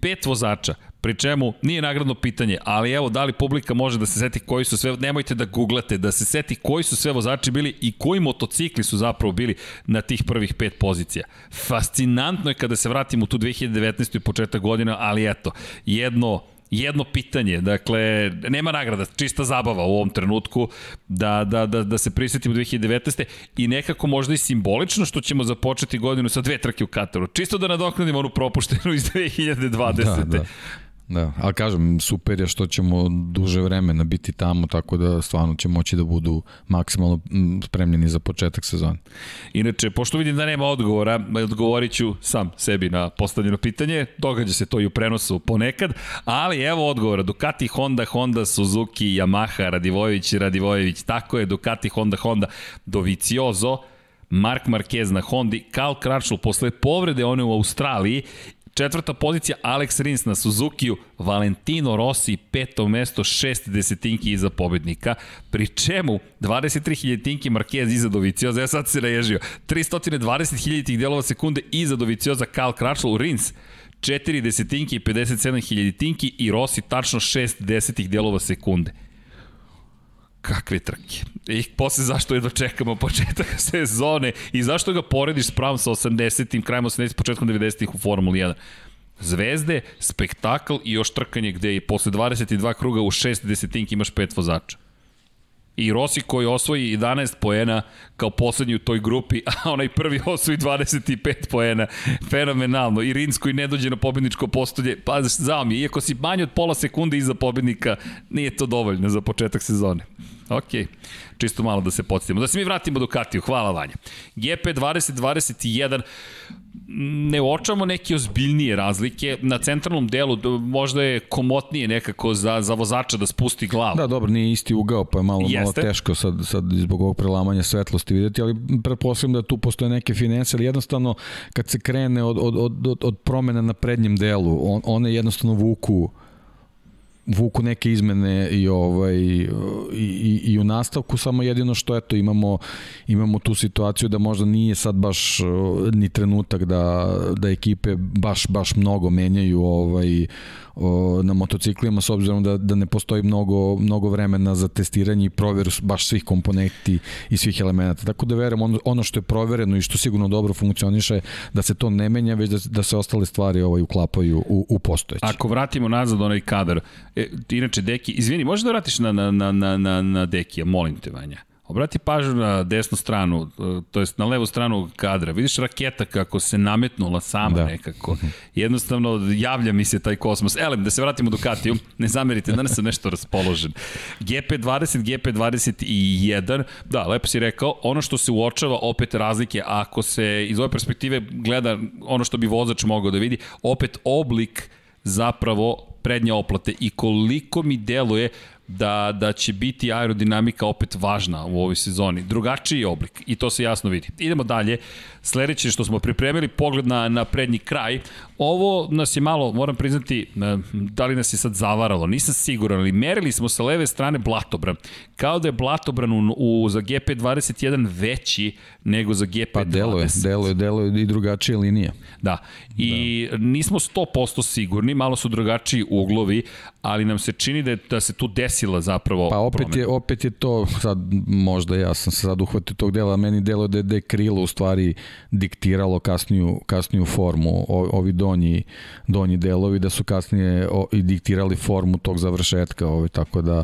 Pet vozača. Pri čemu nije nagradno pitanje, ali evo da li publika može da se seti koji su sve, nemojte da googlate, da se seti koji su sve vozači bili i koji motocikli su zapravo bili na tih prvih pet pozicija. Fascinantno je kada se vratimo tu 2019. i početak godina, ali eto, jedno jedno pitanje, dakle, nema nagrada, čista zabava u ovom trenutku, da, da, da, da se prisetimo 2019. i nekako možda i simbolično što ćemo započeti godinu sa dve trke u Kataru. Čisto da nadoknadimo onu propuštenu iz 2020. Da, da.
Da, ali kažem, super je što ćemo duže vremena biti tamo, tako da stvarno će moći da budu maksimalno spremljeni za početak sezona.
Inače, pošto vidim da nema odgovora, odgovorit ću sam sebi na postavljeno pitanje, događa se to i u prenosu ponekad, ali evo odgovora, Ducati, Honda, Honda, Suzuki, Yamaha, Radivojević, Radivojević, tako je, Ducati, Honda, Honda, Doviciozo, Mark Marquez na Hondi, Karl Crutchlow posle povrede one u Australiji Četvrta pozicija Alex Rins na Suzukiju, Valentino Rossi peto mesto, šest desetinki iza pobednika, pri čemu 23 tinki Marquez iza Dovicioza, ja sad se naježio, 320 hiljaditih delova sekunde iza Dovicioza, Karl Crutchlow, Rins, 4 desetinki i 57 hiljaditinki i Rossi tačno 6 desetih delova sekunde kakve trke. I posle zašto je dočekamo početak sezone i zašto ga porediš s pravom sa 80-im, krajem 80 početkom 90-ih u Formuli 1. Zvezde, spektakl i još trkanje gde je posle 22 kruga u 6 desetinki imaš pet vozača i Rossi koji osvoji 11 poena kao poslednji u toj grupi, a onaj prvi osvoji 25 poena. Fenomenalno. I Rins koji ne dođe na pobedničko postolje, pa zao mi, iako si manje od pola sekunde iza pobednika, nije to dovoljno za početak sezone. Ok, čisto malo da se podsjetimo. Da se mi vratimo Ducatiju, hvala Vanja. GP 2021, ne očamo neke ozbiljnije razlike. Na centralnom delu možda je komotnije nekako za, za vozača da spusti glavu.
Da, dobro, nije isti ugao, pa je malo, Jeste. malo teško sad, sad zbog ovog prelamanja svetlosti videti, ali pretpostavljam da tu postoje neke finese, ali jednostavno kad se krene od, od, od, od promena na prednjem delu, on, one jednostavno vuku uh, vuku neke izmene i ovaj i, i, i u nastavku samo jedino što eto imamo imamo tu situaciju da možda nije sad baš ni trenutak da da ekipe baš baš mnogo menjaju ovaj o, na motociklima s obzirom da, da ne postoji mnogo, mnogo vremena za testiranje i proveru baš svih komponenti i svih elemenata. Tako da verujem ono, ono što je provereno i što sigurno dobro funkcioniše da se to ne menja, već da, da se ostale stvari ovaj, uklapaju u, u postojeći.
Ako vratimo nazad onaj kadar, e, inače Deki, izvini, možeš da vratiš na, na, na, na, na, Dekija, molim te Vanja. Obrati pažnju na desnu stranu, e, to jest na levu stranu kadra. Vidiš raketa kako se nametnula sama da. nekako. Jednostavno javlja mi se taj kosmos. Elem, da se vratimo Ducatiju, ne zamerite, danas sam nešto raspoložen. GP20, GP21, da, lepo si rekao, ono što se uočava, opet razlike, ako se iz ove perspektive gleda ono što bi vozač mogao da vidi, opet oblik zapravo prednje oplate i koliko mi deluje da, da će biti aerodinamika opet važna u ovoj sezoni. Drugačiji oblik i to se jasno vidi. Idemo dalje. Sledeće što smo pripremili, pogled na, na prednji kraj. Ovo nas je malo, moram priznati, e, da li nas je sad zavaralo, nisam siguran, ali merili smo sa leve strane Blatobran. Kao da je Blatobran u, u, za GP21 veći nego za GP20.
Pa deluje, deluje, deluje i drugačije linije.
Da, i da. nismo 100% sigurni, malo su drugačiji uglovi, ali nam se čini da, je, da se tu desila zapravo
Pa opet promena. je, opet je to, sad možda ja sam se sad uhvatio tog dela, meni delo da je, da je krilo u stvari diktiralo kasniju, kasniju formu, o, ovi donji, donji delovi da su kasnije o, i diktirali formu tog završetka, ovaj, tako da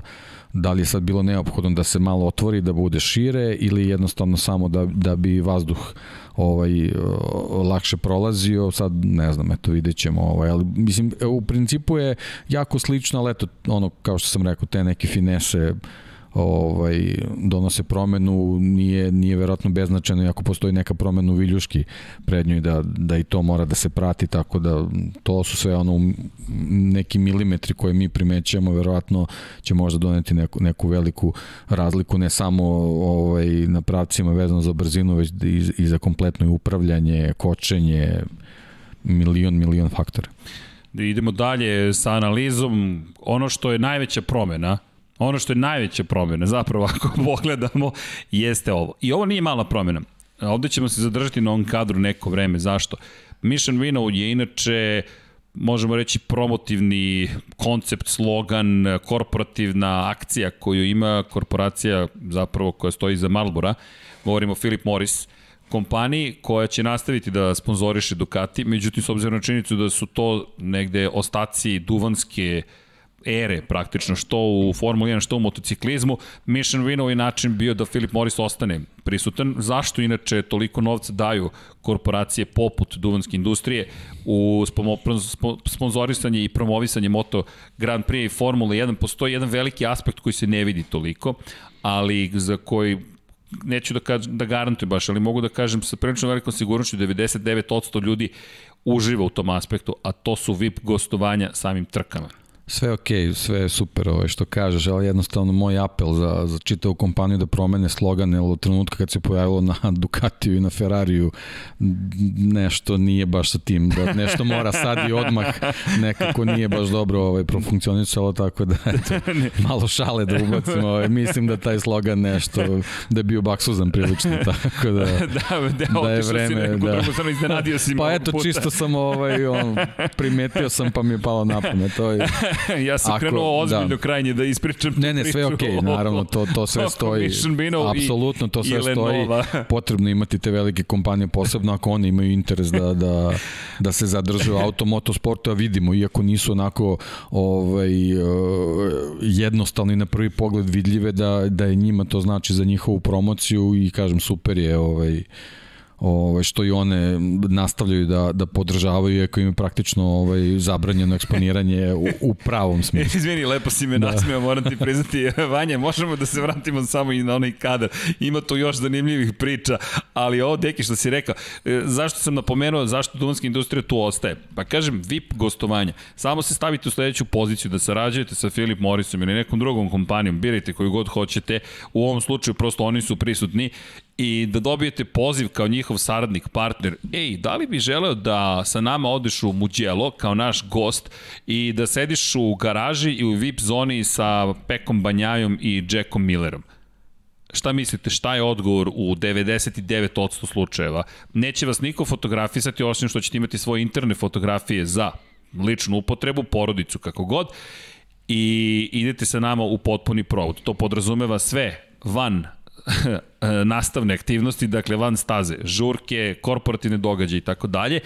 da li je sad bilo neophodno da se malo otvori, da bude šire ili jednostavno samo da, da bi vazduh ovaj lakše prolazio, sad ne znam, eto vidjet ćemo, ovaj, ali mislim u principu je jako slično, ali eto ono kao što sam rekao, te neke finese ovaj, donose promenu, nije, nije verovatno beznačajno ako postoji neka promena u viljuški prednjoj da, da i to mora da se prati, tako da to su sve ono neki milimetri koje mi primećujemo, verovatno će možda doneti neku, neku veliku razliku, ne samo ovaj, na pravcima vezano za brzinu, već i, i za kompletno upravljanje, kočenje, milion, milion faktora.
Idemo dalje sa analizom. Ono što je najveća promena Ono što je najveća promjena, zapravo ako pogledamo, jeste ovo. I ovo nije mala promjena. Ovde ćemo se zadržati na ovom kadru neko vreme. Zašto? Mission Winnow je inače možemo reći promotivni koncept, slogan, korporativna akcija koju ima korporacija zapravo koja stoji za Marlbora. Govorimo o Philip Morris, kompaniji koja će nastaviti da sponzoriše Ducati, međutim s obzirom na činjenicu da su to negde ostaci duvanske uh, ere praktično, što u Formuli 1, što u motociklizmu, Mission Winnow je način bio da Philip Morris ostane prisutan. Zašto inače toliko novca daju korporacije poput duvanske industrije u sponzorisanje i promovisanje Moto Grand Prix i Formule 1? Postoji jedan veliki aspekt koji se ne vidi toliko, ali za koji neću da, kažem, da garantujem baš, ali mogu da kažem sa prilično velikom sigurnošću 99% ljudi uživa u tom aspektu, a to su VIP gostovanja samim trkama.
Sve ok, sve je super ovaj, što kažeš, ali jednostavno moj apel za, za čitavu kompaniju da promene slogan, jer od trenutka kad se pojavilo na Ducatiju i na Ferrariju nešto nije baš sa tim, da nešto mora sad i odmah, nekako nije baš dobro ovaj, profunkcionisalo, tako da eto, malo šale da ubacimo, ovaj, mislim da taj slogan nešto, da je bio baksuzan prilično, tako da, da,
da, da je vreme, da. Drugu, si
pa eto, puta. čisto sam ovaj, on, primetio sam pa mi je palo na pamet, to je
ja sam Ako, krenuo ozbiljno da. krajnje da ispričam
Ne, ne, sve okej, okay, naravno, to, to sve stoji. Apsolutno, to sve stoji. Potrebno imati te velike kompanije, posebno ako one imaju interes da, da, da se zadrže u automotosportu, a vidimo, iako nisu onako ovaj, eh, jednostavni na prvi pogled vidljive, da, da je njima to znači za njihovu promociju i kažem, super je ovaj, ovaj, što i one nastavljaju da, da podržavaju, iako im je praktično ovaj, zabranjeno eksponiranje u, u pravom smislu.
Izvini, lepo si me da. nasmeo, moram ti priznati. Vanja, možemo da se vratimo samo i na onaj kadar. Ima tu još zanimljivih priča, ali ovo, deki, što si rekao, e, zašto sam napomenuo, zašto duvanska industrija tu ostaje? Pa kažem, VIP gostovanja. Samo se stavite u sledeću poziciju da sarađujete sa Philip Morrisom ili nekom drugom kompanijom, birajte koju god hoćete. U ovom slučaju prosto oni su prisutni i da dobijete poziv kao njihov saradnik, partner, ej, da li bi želeo da sa nama odeš u Muđelo kao naš gost i da sediš u garaži i u VIP zoni sa Pekom Banjajom i Jackom Millerom? Šta mislite, šta je odgovor u 99% slučajeva? Neće vas niko fotografisati osim što ćete imati svoje interne fotografije za ličnu upotrebu, porodicu, kako god, i idete sa nama u potpuni provod. To podrazumeva sve van nastavne aktivnosti, dakle van staze, žurke, korporativne događaje i tako dalje,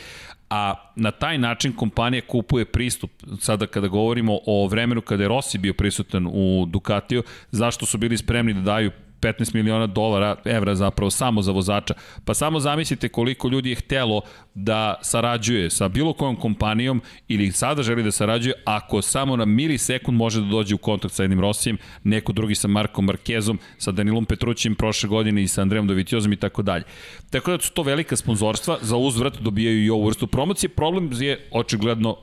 a na taj način kompanija kupuje pristup. Sada kada govorimo o vremenu kada je Rossi bio prisutan u Ducatiju, zašto su bili spremni da daju 15 miliona dolara, evra zapravo samo za vozača. Pa samo zamislite koliko ljudi je htelo da sarađuje sa bilo kojom kompanijom ili sada želi da sarađuje ako samo na milisekund može da dođe u kontakt sa jednim Rosijem, neko drugi sa Markom Markezom, sa Danilom Petrućim prošle godine i sa Andrejom Dovitjozom i tako dalje. Tako da su to velika sponzorstva, za uzvrat dobijaju i ovu vrstu promocije. Problem je očigledno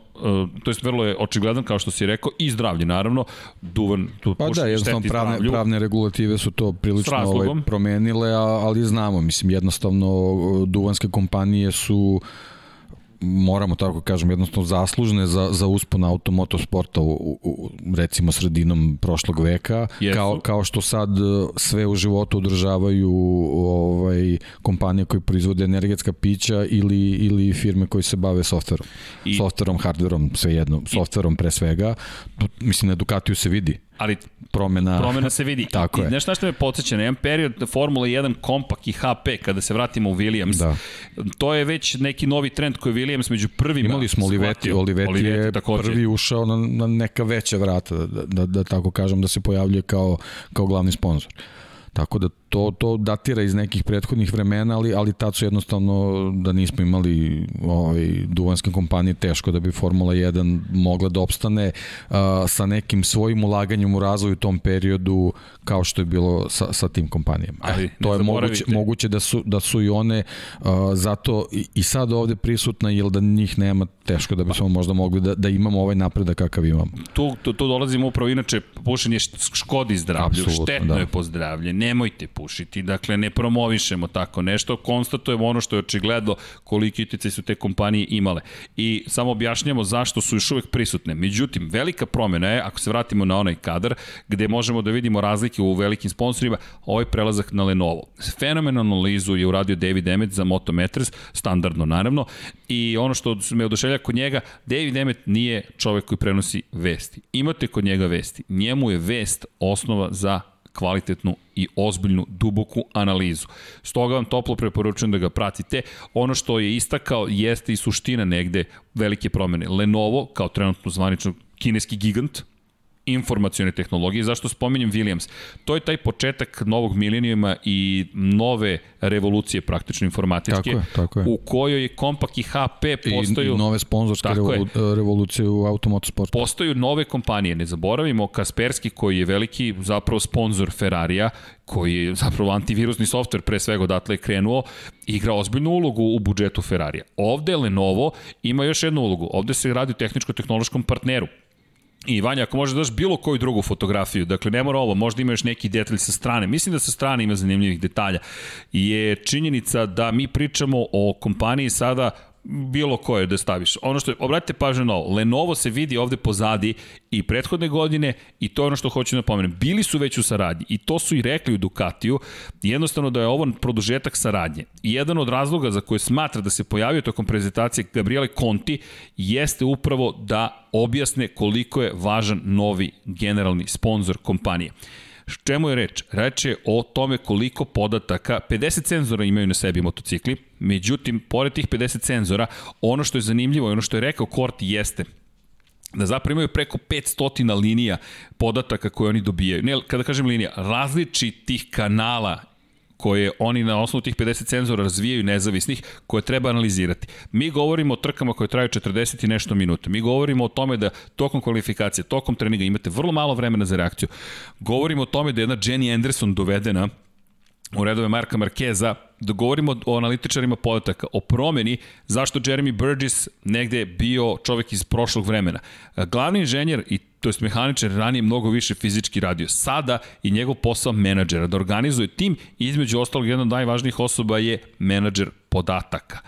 to jest vrlo je očigledan kao što si rekao i zdravlje naravno duvan tu
pa da jednostavno pravne zdravlju. pravne regulative su to prilično ovaj promenile ali znamo mislim jednostavno duvanske kompanije su uh, moramo tako kažem, jednostavno zaslužne za, za uspon automotosporta u, u, u, recimo sredinom prošlog veka, kao, kao što sad e, sve u životu održavaju ovaj, kompanije koje proizvode energetska pića ili, ili firme koje se bave softverom. I, softverom, hardverom, svejedno, softverom pre svega. Mislim, na Ducatiju se vidi
ali
promena
promena se vidi.
Tako I,
je. Znaš što me podsjeća na jedan period Formula 1 Kompak i HP kada se vratimo u Williams. Da. To je već neki novi trend koji Williams među prvima
Imali smo Olivetti, Olivetti, Olivetti je takođe. prvi ušao na, na neka veća vrata, da, da, da tako kažem, da se pojavljuje kao, kao glavni sponsor. Tako da to, to datira iz nekih prethodnih vremena, ali, ali tad su jednostavno da nismo imali ovaj, duvanske kompanije teško da bi Formula 1 mogla da opstane uh, sa nekim svojim ulaganjem u razvoj u tom periodu kao što je bilo sa, sa tim kompanijama. Ali, e, to je moguće, moguće da su, da su i one uh, zato i, i sad ovde prisutna, jer da njih nema teško da bismo možda mogli da, da imamo ovaj napredak kakav imamo.
Tu, tu, tu dolazimo upravo, inače, pušenje škodi zdravlju, Absolutno, štetno da. je po zdravlje, nemojte pušiti, dakle ne promovišemo tako nešto, konstatujemo ono što je očigledno koliki uticaj su te kompanije imale. I samo objašnjamo zašto su još uvek prisutne. Međutim, velika promena je, ako se vratimo na onaj kadar, gde možemo da vidimo razlike u velikim sponsorima, ovaj prelazak na Lenovo. Fenomenalnu analizu je uradio David Emmet za Motometres, standardno naravno, i ono što me oduševlja kod njega, David Emmet nije čovek koji prenosi vesti. Imate kod njega vesti. Njemu je vest osnova za kvalitetnu i ozbiljnu, duboku analizu. Stoga vam toplo preporučujem da ga pratite. Ono što je istakao jeste i suština negde velike promene. Lenovo, kao trenutno zvanično kineski gigant, informacione tehnologije. Zašto spominjem Williams? To je taj početak novog milenijuma i nove revolucije praktično informatičke, tako je, tako je. u kojoj je Kompak i HP postaju...
I, i nove sponzorske revolu, revolucije u automotosportu.
Postaju nove kompanije, ne zaboravimo Kasperski koji je veliki zapravo sponsor Ferrarija, koji je zapravo antivirusni softver pre svega odatle je krenuo, igra ozbiljnu ulogu u budžetu Ferrarija. Ovde Lenovo ima još jednu ulogu. Ovde se radi o tehničko-tehnološkom partneru I Vanja, ako možeš da daš bilo koju drugu fotografiju, dakle ne mora ovo, možda ima još neki detalj sa strane, mislim da sa strane ima zanimljivih detalja, je činjenica da mi pričamo o kompaniji sada bilo koje da staviš. Ono što obratite pažnju na ovo, Lenovo se vidi ovde pozadi i prethodne godine i to je ono što hoću da pomenem. Bili su već u saradnji i to su i rekli u Ducatiju, jednostavno da je ovo produžetak saradnje. I jedan od razloga za koje smatra da se pojavio tokom prezentacije Gabriele Conti jeste upravo da objasne koliko je važan novi generalni sponsor kompanije. Čemu je reč? Reč je o tome koliko podataka, 50 senzora imaju na sebi motocikli, međutim, pored tih 50 senzora, ono što je zanimljivo i ono što je rekao Korti jeste da zapravo imaju preko 500 linija podataka koje oni dobijaju. Ne, kada kažem linija, različitih kanala koje oni na osnovu tih 50 senzora razvijaju nezavisnih, koje treba analizirati. Mi govorimo o trkama koje traju 40 i nešto minuta. Mi govorimo o tome da tokom kvalifikacije, tokom treninga imate vrlo malo vremena za reakciju. Govorimo o tome da je jedna Jenny Anderson dovedena u redove Marka Markeza, da govorimo o analitičarima podataka, o promeni zašto Jeremy Burgess negde bio čovek iz prošlog vremena. Glavni inženjer i to je mehaničar ranije mnogo više fizički radio. Sada i njegov posao menadžera da organizuje tim između ostalog jedna od najvažnijih osoba je menadžer podataka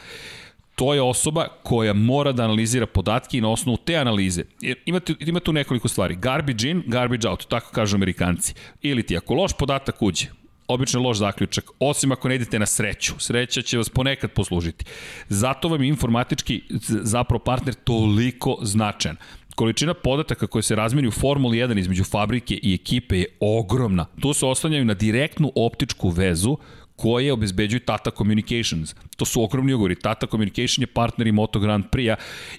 to je osoba koja mora da analizira podatke i na osnovu te analize. Jer imate, ima tu nekoliko stvari. Garbage in, garbage out, tako kažu amerikanci. Ili ti ako loš podatak uđe, obično loš zaključak, osim ako ne idete na sreću. Sreća će vas ponekad poslužiti. Zato vam je informatički zapravo partner toliko značajan. Količina podataka koje se razmeni u Formuli 1 između fabrike i ekipe je ogromna. Tu se oslanjaju na direktnu optičku vezu koje obezbeđuju Tata Communications. To su ogromni ugovori. Tata Communication je partner i Moto Grand Prix-a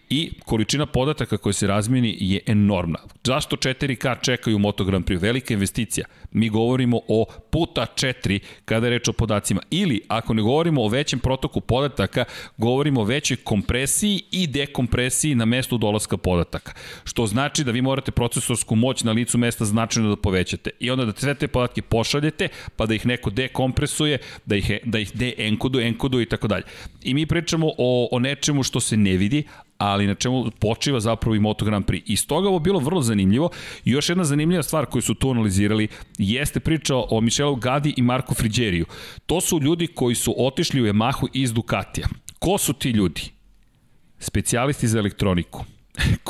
i količina podataka koje se razmeni je enormna. Zašto 4K čekaju Moto Grand Prix? Velika investicija. Mi govorimo o puta 4 kada je reč o podacima. Ili, ako ne govorimo o većem protoku podataka, govorimo o većoj kompresiji i dekompresiji na mestu dolaska podataka. Što znači da vi morate procesorsku moć na licu mesta značajno da povećate. I onda da sve te podatke pošaljete, pa da ih neko dekompresuje, da ih, da ih de-enkoduje, enkoduje i tako dalje. I mi pričamo o, o nečemu što se ne vidi, ali na čemu počiva zapravo i Moto Grand Prix. I stoga ovo bilo vrlo zanimljivo. I još jedna zanimljiva stvar koju su tu analizirali jeste priča o Michelu Gadi i Marku Friđeriju. To su ljudi koji su otišli u Yamahu iz Ducatija. Ko su ti ljudi? Specijalisti za elektroniku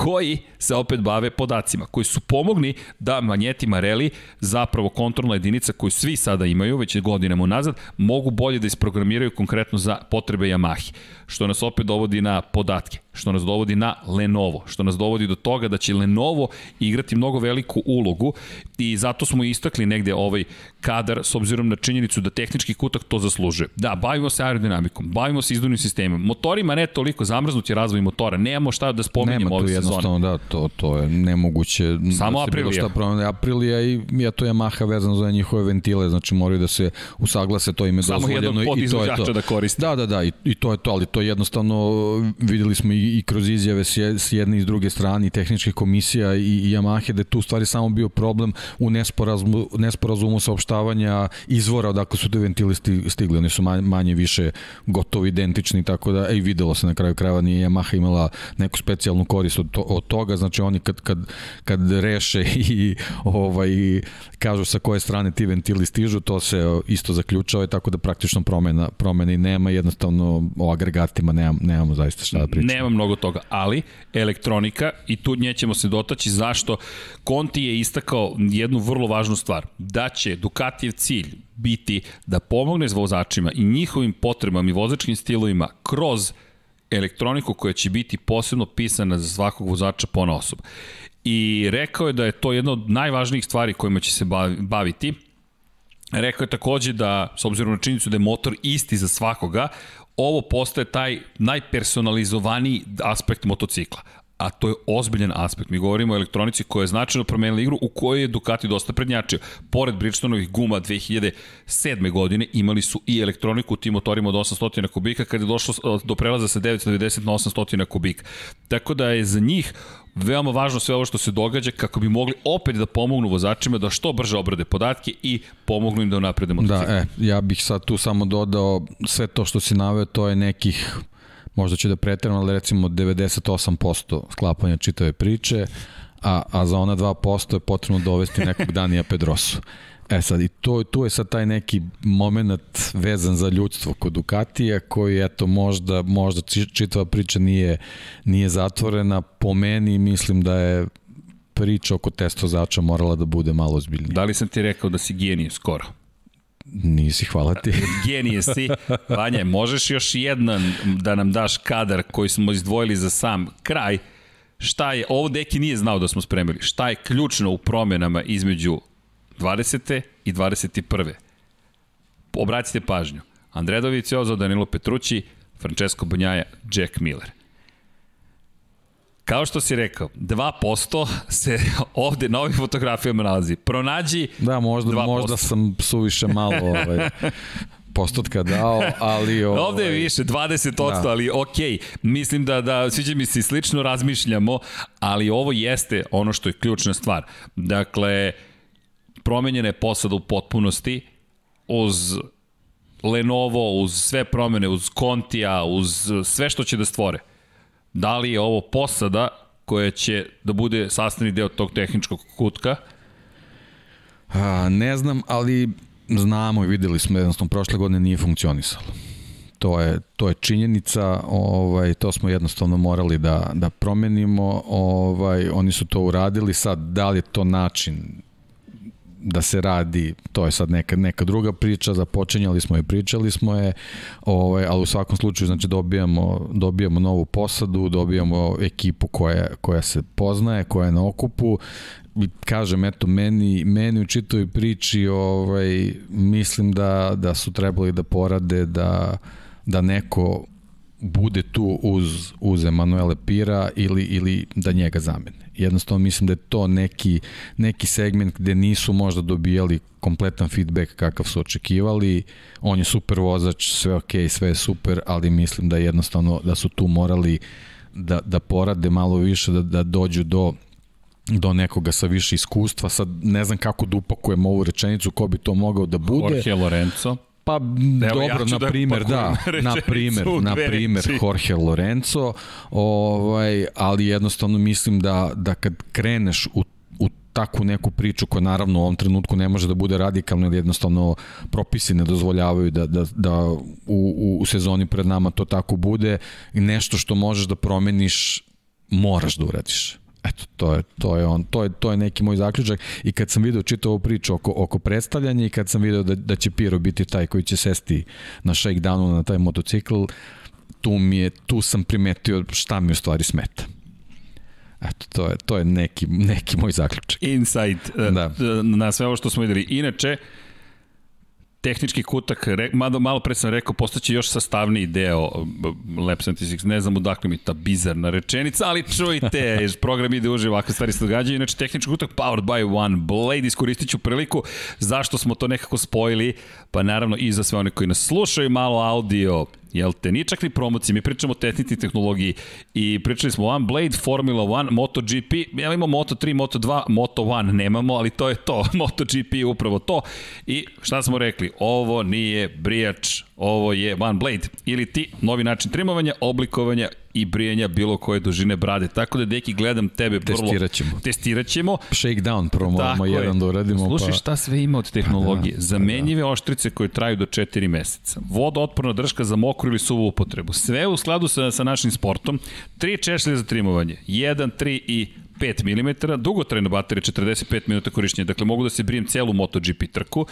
koji se opet bave podacima, koji su pomogni da Manjeti Mareli, zapravo kontrolna jedinica koju svi sada imaju, već godinama nazad, mogu bolje da isprogramiraju konkretno za potrebe Yamahi, što nas opet dovodi na podatke što nas dovodi na Lenovo, što nas dovodi do toga da će Lenovo igrati mnogo veliku ulogu i zato smo istakli negde ovaj kadar s obzirom na činjenicu da tehnički kutak to zaslužuje. Da, bavimo se aerodinamikom, bavimo se izduvnim sistemom, motorima ne toliko, zamrznut je razvoj motora, nemamo šta da spomenemo ove sezone. Nema
tu jednostavno, da, to, to je nemoguće.
Samo da Aprilija. Šta
promene. Aprilija i ja to Yamaha vezano za njihove ventile, znači moraju da se usaglase, to ime
Samo
dozvoljeno.
Samo jedan je to. da koriste.
Da, da, da, i, i to je to, ali to jednostavno videli smo i, i kroz izjave s jedne i s druge strane i tehničkih komisija i, i Yamaha da je tu stvari samo bio problem u nesporazumu, nesporazumu saopštavanja izvora odakle su te ventili stigli. Oni su manje, više gotovo identični, tako da ej, videlo se na kraju krajeva nije Yamaha imala neku specijalnu korist od, to, od toga, znači oni kad, kad, kad reše i ovaj, kažu sa koje strane ti ventili stižu, to se isto zaključava tako da praktično promena, promena i nema, jednostavno o agregatima nemam, nemamo zaista šta da pričamo.
Nema mnogo toga, ali elektronika, i tu nje ćemo se dotaći zašto Conti je istakao jednu vrlo važnu stvar, da će Ducatijev cilj biti da pomogne vozačima i njihovim potrebama i vozačkim stilovima kroz elektroniku koja će biti posebno pisana za svakog vozača pona osoba. I rekao je da je to jedna od najvažnijih stvari kojima će se baviti. Rekao je takođe da, s obzirom na činjenicu da je motor isti za svakoga, ovo postaje taj najpersonalizovaniji aspekt motocikla a to je ozbiljan aspekt. Mi govorimo o elektronici koja je značajno promenila igru u kojoj je Ducati dosta prednjačio. Pored Bridgestoneovih guma 2007. godine imali su i elektroniku u tim motorima od 800 kubika kada je došlo do prelaza sa 990 na 800 kubika. Tako da je za njih veoma važno sve ovo što se događa kako bi mogli opet da pomognu vozačima da što brže obrade podatke i pomognu im da naprede motocikl.
Da, e, ja bih sad tu samo dodao sve to što si naveo, to je nekih možda će da pretjeram, ali recimo 98% sklapanja čitave priče, a, a za ona 2% je potrebno dovesti nekog Danija Pedrosu. E sad, i to, tu je sad taj neki moment vezan za ljudstvo kod Ducatija, koji, eto, možda, možda čitava priča nije, nije zatvorena. Po meni mislim da je priča oko testozača morala da bude malo ozbiljnija.
Da li sam ti rekao da si genije skoro?
Nisi, hvala ti.
Genije si. Vanja, možeš još jedan da nam daš kadar koji smo izdvojili za sam kraj. Šta je, ovo deki nije znao da smo spremili, šta je ključno u promenama između 20. i 21. Obratite pažnju. Andrej Doviciozo, Danilo Petrući, Francesco Banjaja, Jack Miller. Kao što si rekao, 2% se ovde na ovim fotografijama nalazi. Pronađi
Da, možda,
2%.
možda sam suviše malo ovaj, postotka dao, ali... Ovaj,
Ovde je više, 20%, da. ali ok, mislim da, da sviđa mi se slično razmišljamo, ali ovo jeste ono što je ključna stvar. Dakle, promenjena je posada u potpunosti uz Lenovo, uz sve promene, uz Contija, uz sve što će da stvore. Da li je ovo posada koja će da bude sastavni deo tog tehničkog kutka?
A, ne znam, ali znamo i videli smo jednostavno prošle godine nije funkcionisalo. To je, to je činjenica, ovaj, to smo jednostavno morali da, da promenimo, ovaj, oni su to uradili, sad da li je to način da se radi, to je sad neka, neka druga priča, započenjali smo je, pričali smo je, ovaj, ali u svakom slučaju znači dobijamo, dobijamo novu posadu, dobijamo ekipu koja, koja se poznaje, koja je na okupu kažem, eto, meni, meni u čitoj priči ovaj, mislim da, da su trebali da porade da, da neko bude tu uz, uz Emanuele Pira ili, ili da njega zamene. Jednostavno mislim da je to neki, neki segment gde nisu možda dobijali kompletan feedback kakav su očekivali. On je super vozač, sve ok, sve je super, ali mislim da jednostavno da su tu morali da, da porade malo više, da, da dođu do do nekoga sa više iskustva. Sad ne znam kako da upakujem ovu rečenicu, ko bi to mogao da bude.
Jorge Lorenzo.
Pa Evo, dobro, ja na primer, da, na primer, na primer Jorge Lorenzo, ovaj, ali jednostavno mislim da, da kad kreneš u u takvu neku priču koja naravno u ovom trenutku ne može da bude radikalna ili jednostavno propisi ne dozvoljavaju da, da, da u, u sezoni pred nama to tako bude i nešto što možeš da promeniš moraš da uradiš. Eto, to je, to je on, to je, to je neki moj zaključak i kad sam video čitao ovu priču oko, oko predstavljanja i kad sam video da, da će Piro biti taj koji će sesti na shakedownu na taj motocikl, tu, mi je, tu sam primetio šta mi u stvari smeta. Eto, to je, to je neki, neki moj zaključak.
Insight da. na sve ovo što smo videli. Inače, tehnički kutak, re, malo, malo pre sam rekao, postaće još sastavniji deo Lab 76, ne znam odakle mi ta bizarna rečenica, ali čujte, program ide uživo, ovakve stvari se događaju, inače tehnički kutak powered by One Blade, iskoristit ću priliku, zašto smo to nekako spojili, pa naravno i za sve one koji nas slušaju, malo audio Jel te, nije čak ni promocije, mi pričamo o tehnici tehnologiji. I pričali smo One Blade, Formula 1, MotoGP, ja imamo Moto3, Moto2, Moto1 nemamo, ali to je to, MotoGP je upravo to. I šta smo rekli, ovo nije brijač, ovo je One Blade, ili ti, novi način trimovanja, oblikovanja i brijanja bilo koje dužine brade. Tako da, deki, gledam tebe
prvo. Testirat ćemo.
Testirat ćemo.
Shakedown prvo moramo jedan je. da uradimo.
Slušaj pa... šta sve ima od tehnologije. Pa da, Zamenjive pa da. oštrice koje traju do 4 meseca. Vodootporna drška za mokru ili suvu upotrebu. Sve u skladu sa, sa našim sportom. Tri češlje za trimovanje. 1, 3 i 5 mm, dugotrajna baterija 45 minuta korišćenja, dakle mogu da se brijem celu MotoGP trku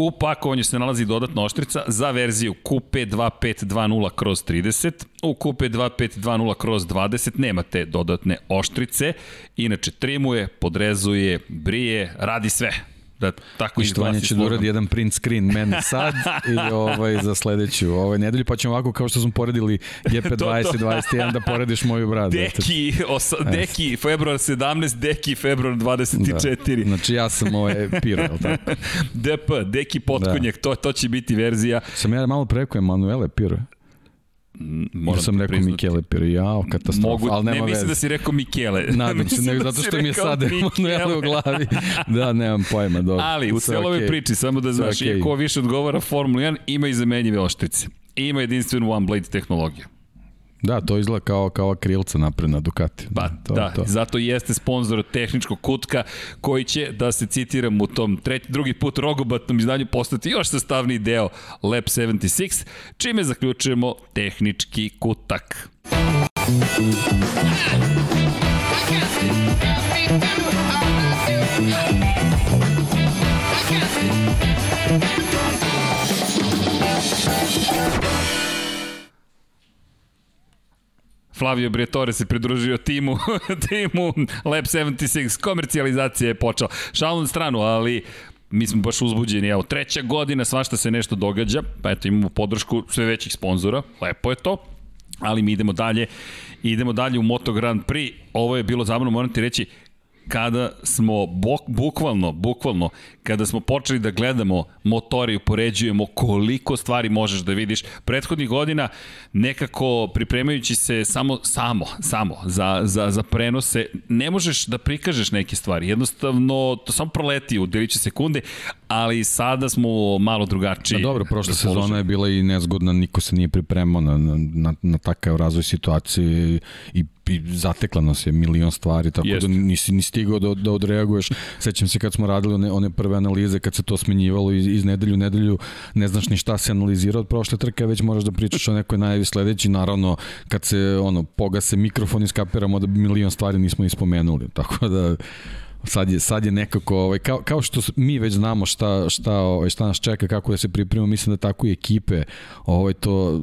U pakovanju se nalazi dodatna oštrica za verziju QP2520 kroz 30. U QP2520 kroz 20 nema te dodatne oštrice. Inače, trimuje, podrezuje, brije, radi sve da tako
Ištovanje će da uradi jedan print screen meni sad i ovaj, za sledeću ovaj nedelju, pa ćemo ovako kao što smo poredili GP20 i 21 da porediš moju bradu.
Deki, osa, Deki, februar 17, Deki, februar 24. Da.
Znači ja sam ovaj piro, je tako?
DP, Deki potkonjak, da. to, to će biti verzija.
Sam ja malo preko Emanuele Piro. Moram sam rekao priznati. Michele Pirijao, katastrofa, Mogu, ali nema
Ne mislim
veze.
da si rekao Michele.
Nadam se, nego da zato što mi je sad Emanuele u glavi. Da, nemam pojma, dobro.
Ali, u celoj okay. priči, samo da znaš, okay. iako više odgovara Formula 1, ima i zamenjive oštrice. Ima jedinstvenu One Blade tehnologiju.
Da, to izgleda kao, kao krilca napred na Ducati.
Pa, to, da, to. zato jeste sponsor tehničkog kutka koji će, da se citiram u tom treći, drugi put rogobatnom izdanju, postati još sastavni deo Lab 76, čime zaključujemo tehnički kutak. Flavio Briatore se pridružio timu, timu Lab 76, komercijalizacija je počela. Šalom stranu, ali mi smo baš uzbuđeni, evo, treća godina, svašta se nešto događa, pa eto imamo podršku sve većih sponzora, lepo je to, ali mi idemo dalje, idemo dalje u Moto Grand Prix, ovo je bilo zabavno, moram ti reći, kada smo bok, bukvalno, bukvalno, kada smo počeli da gledamo motori i upoređujemo koliko stvari možeš da vidiš. Prethodnih godina nekako pripremajući se samo, samo, samo za, za, za prenose, ne možeš da prikažeš neke stvari. Jednostavno, to samo proleti u deliće sekunde, ali sada smo malo drugačiji.
Da, dobro, prošla sezona je bila i nezgodna, niko se nije pripremao na, na, na takav razvoj situacije i i zatekla nas je milion stvari, tako Jest. da nisi ni stigao da, da odreaguješ. Sećam se kad smo radili one, one prve analize, kad se to smenjivalo iz, iz nedelju u nedelju, ne znaš ni šta se analizira od prošle trke, već moraš da pričaš o nekoj najavi sledeći, naravno kad se ono, pogase mikrofon iskapiramo da milion stvari nismo ispomenuli, tako da sad je, sad je nekako, ovaj, kao, kao što mi već znamo šta, šta, ovaj, šta nas čeka, kako da se pripremimo, mislim da tako i ekipe ovaj, to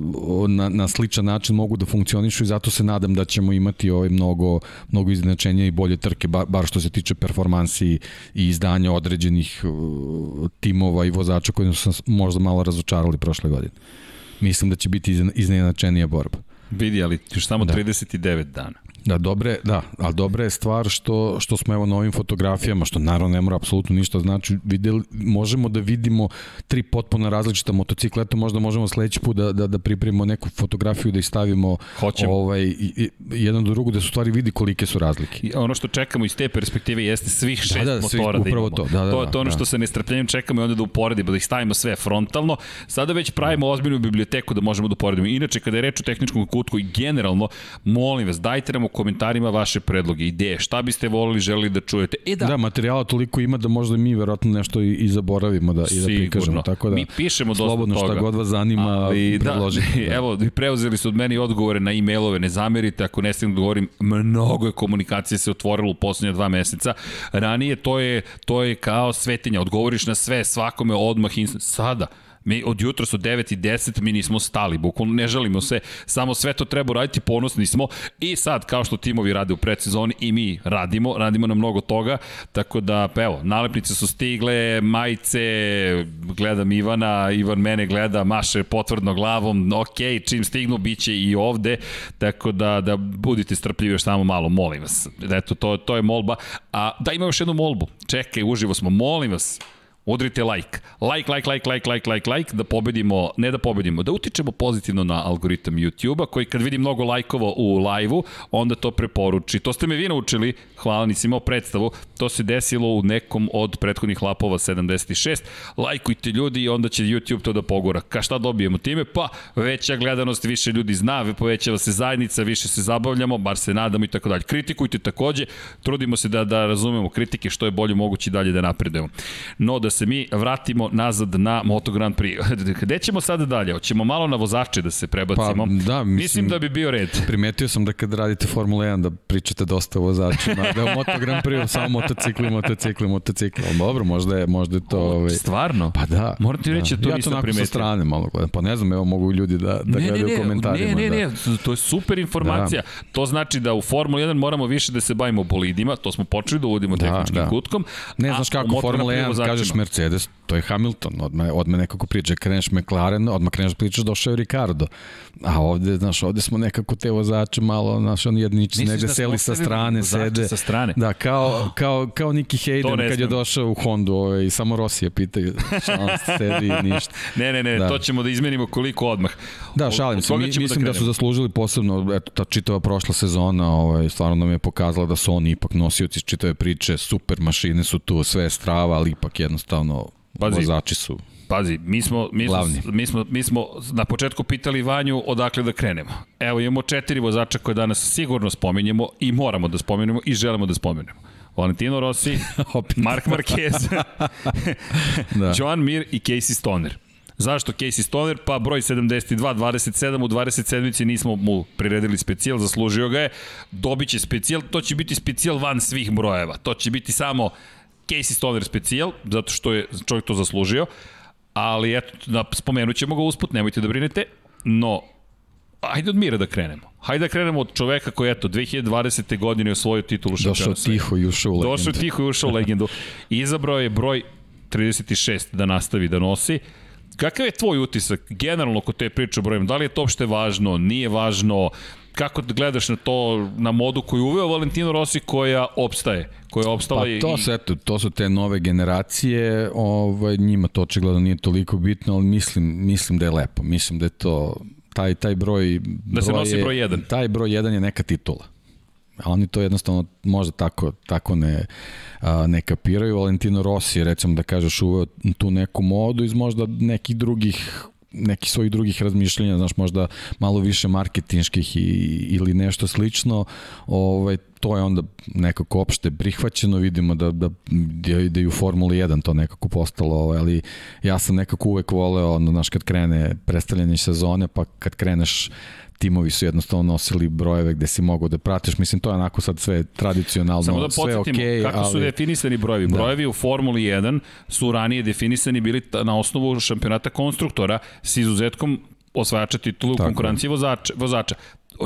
na, na sličan način mogu da funkcionišu i zato se nadam da ćemo imati ovaj, mnogo, mnogo iznenačenja i bolje trke, bar, bar što se tiče performansi i izdanja određenih uh, timova i vozača koji su možda malo razočarali prošle godine. Mislim da će biti iznenačenija borba.
Vidi, ali još samo da. 39 dana.
Da, dobre, da, ali dobra je stvar što, što smo evo na ovim fotografijama, što naravno ne mora apsolutno ništa znači, videli, možemo da vidimo tri potpuno različita motocikla, eto možda možemo sledeći put da, da, da pripremimo neku fotografiju da ih stavimo
Hoćemo.
ovaj, jedan do drugog da su stvari vidi kolike su razlike.
I ono što čekamo iz te perspektive jeste svih šest da, da, motora da imamo.
To, da, da,
to, to, to ono
da.
što se nestrpljenjem čekamo i onda da uporedimo, da ih stavimo sve frontalno. Sada već pravimo ozbiljnu biblioteku da možemo da uporedimo. Inače, kada je reč o tehničkom kutku i generalno, molim vas, dajte nam komentarima vaše predloge, ideje, šta biste volili, želeli da čujete.
E da, da materijala toliko ima da možda mi verovatno nešto i, i zaboravimo da, i da prikažemo. Tako da,
mi pišemo dosta
slobodno
toga.
šta god vas zanima, Ali, da,
da, evo, vi preuzeli su od meni odgovore na e-mailove, ne zamerite ako ne stignu da govorim, mnogo je komunikacije se otvorilo u poslednje dva meseca. Ranije to je, to je kao svetinja, odgovoriš na sve, svakome odmah, sada Mi od jutra su 9 i 10, mi nismo stali, bukvalno ne žalimo se, samo sve to treba uraditi, ponosni smo i sad kao što timovi rade u predsezoni i mi radimo, radimo na mnogo toga, tako da pa evo, nalepnice su stigle, majice, gledam Ivana, Ivan mene gleda, maše potvrdno glavom, ok, čim stignu, bit će i ovde, tako da, da budite strpljivi još samo malo, molim vas. Eto, to, to je molba. A da ima još jednu molbu. Čekaj, uživo smo, molim vas, Udrite like. Like, like, like, like, like, like, like, da pobedimo, ne da pobedimo, da utičemo pozitivno na algoritam YouTube-a, koji kad vidi mnogo lajkova u live-u, onda to preporuči. To ste me vi naučili, hvala, nisi imao predstavu, to se desilo u nekom od prethodnih lapova 76. Lajkujte ljudi i onda će YouTube to da pogora. Ka šta dobijemo time? Pa, veća gledanost, više ljudi zna, povećava se zajednica, više se zabavljamo, bar se nadamo i tako dalje. Kritikujte takođe, trudimo se da, da razumemo kritike što je bolje moguće dalje da napredujemo. No, da se mi vratimo nazad na Moto Grand Prix. Gde ćemo sada dalje? Hoćemo malo na vozače da se prebacimo?
Pa, da, mislim,
mislim da bi bio red.
Primetio sam da kad radite Formula 1 da pričate dosta o vozačima, da je Moto Grand Prix samo motocikli, motocikli, motocikli. Ali dobro, možda je, možda je to... Ovaj...
Stvarno?
Pa da.
Moram ti reći
da,
to
ja
nisam
primetio. Ja to sa strane malo gledam. Pa ne znam, evo mogu ljudi da, da ne, gledaju ne, ne, komentarima.
Ne, ne,
da.
ne, to je super informacija. Da. To znači da u Formula 1 moramo više da se bavimo bolidima, to smo počeli da uvodimo da, tehničkim da. kutkom.
Ne znaš kako Formula 1 kažeš Mercedes, to je Hamilton, odmah, odmah nekako priča, kreneš McLaren, odmah kreneš pričaš došao je Ricardo. A ovde, znaš, ovde smo nekako te vozače malo, znaš, oni jednici negde da seli sa strane, sede.
Sa strane.
Da, kao, oh. kao, kao Niki Hayden kad je došao u Hondu, ovaj, samo Rosija pitaju, šta sedi i ništa.
ne, ne, ne, da. to ćemo da izmenimo koliko odmah.
Da, šalim se, mi, da mislim da, da su zaslužili posebno, eto, ta čitava prošla sezona, ovaj, stvarno nam je pokazala da su oni ipak nosioci čitave priče, super mašine su tu, sve je strava, ali ipak jednostavno Pazi, vozači su
Pazi, mi smo, mi, glavni. smo, mi, smo, mi smo na početku pitali Vanju odakle da krenemo. Evo imamo četiri vozača koje danas sigurno spominjemo i moramo da spomenemo i želimo da spomenemo. Valentino Rossi, Mark Marquez, da. Joan Mir i Casey Stoner. Zašto Casey Stoner? Pa broj 72, 27, u 27. nismo mu priredili specijal, zaslužio ga je. Dobiće specijal, to će biti specijal van svih brojeva. To će biti samo Casey Stoner specijal, zato što je čovjek to zaslužio, ali eto, da, spomenut ćemo ga usput, nemojte da brinete, no, ajde od mira da krenemo. Hajde da krenemo od čoveka koji, eto, 2020. godine je osvojio titulu šampiona
Došao tiho i ušao u legendu.
Došao tiho i ušao u legendu. Izabrao je broj 36 da nastavi da nosi. Kakav je tvoj utisak generalno kod te priče o brojima? Da li je to uopšte važno, nije važno? Kako gledaš na to, na modu koju uveo Valentino Rossi koja opstaje? Koja opstala
pa to, i... eto, to su te nove generacije, ovaj, njima to očigledno nije toliko bitno, ali mislim, mislim da je lepo. Mislim da je to taj, taj broj...
Da se nosi broj 1.
Taj broj 1 je neka titula. A oni to jednostavno možda tako, tako ne, a, ne kapiraju. Valentino Rossi, recimo da kažeš, uveo tu neku modu iz možda nekih drugih nekih svojih drugih razmišljenja, znaš, možda malo više marketinških i, ili nešto slično, ovaj, to je onda nekako opšte prihvaćeno, vidimo da, da, da, da i u Formuli 1 to nekako postalo, ovaj, ali ja sam nekako uvek voleo, ono, znaš, kad krene predstavljanje sezone, pa kad kreneš timovi su jednostavno nosili brojeve gde si mogao da pratiš. Mislim, to je onako sad sve tradicionalno, Samo da sve okej. Okay,
kako ali... su definisani brojevi. Da. Brojevi u Formuli 1 su ranije definisani bili na osnovu šampionata konstruktora s izuzetkom osvajača titulu u konkurenciji vozača, vozača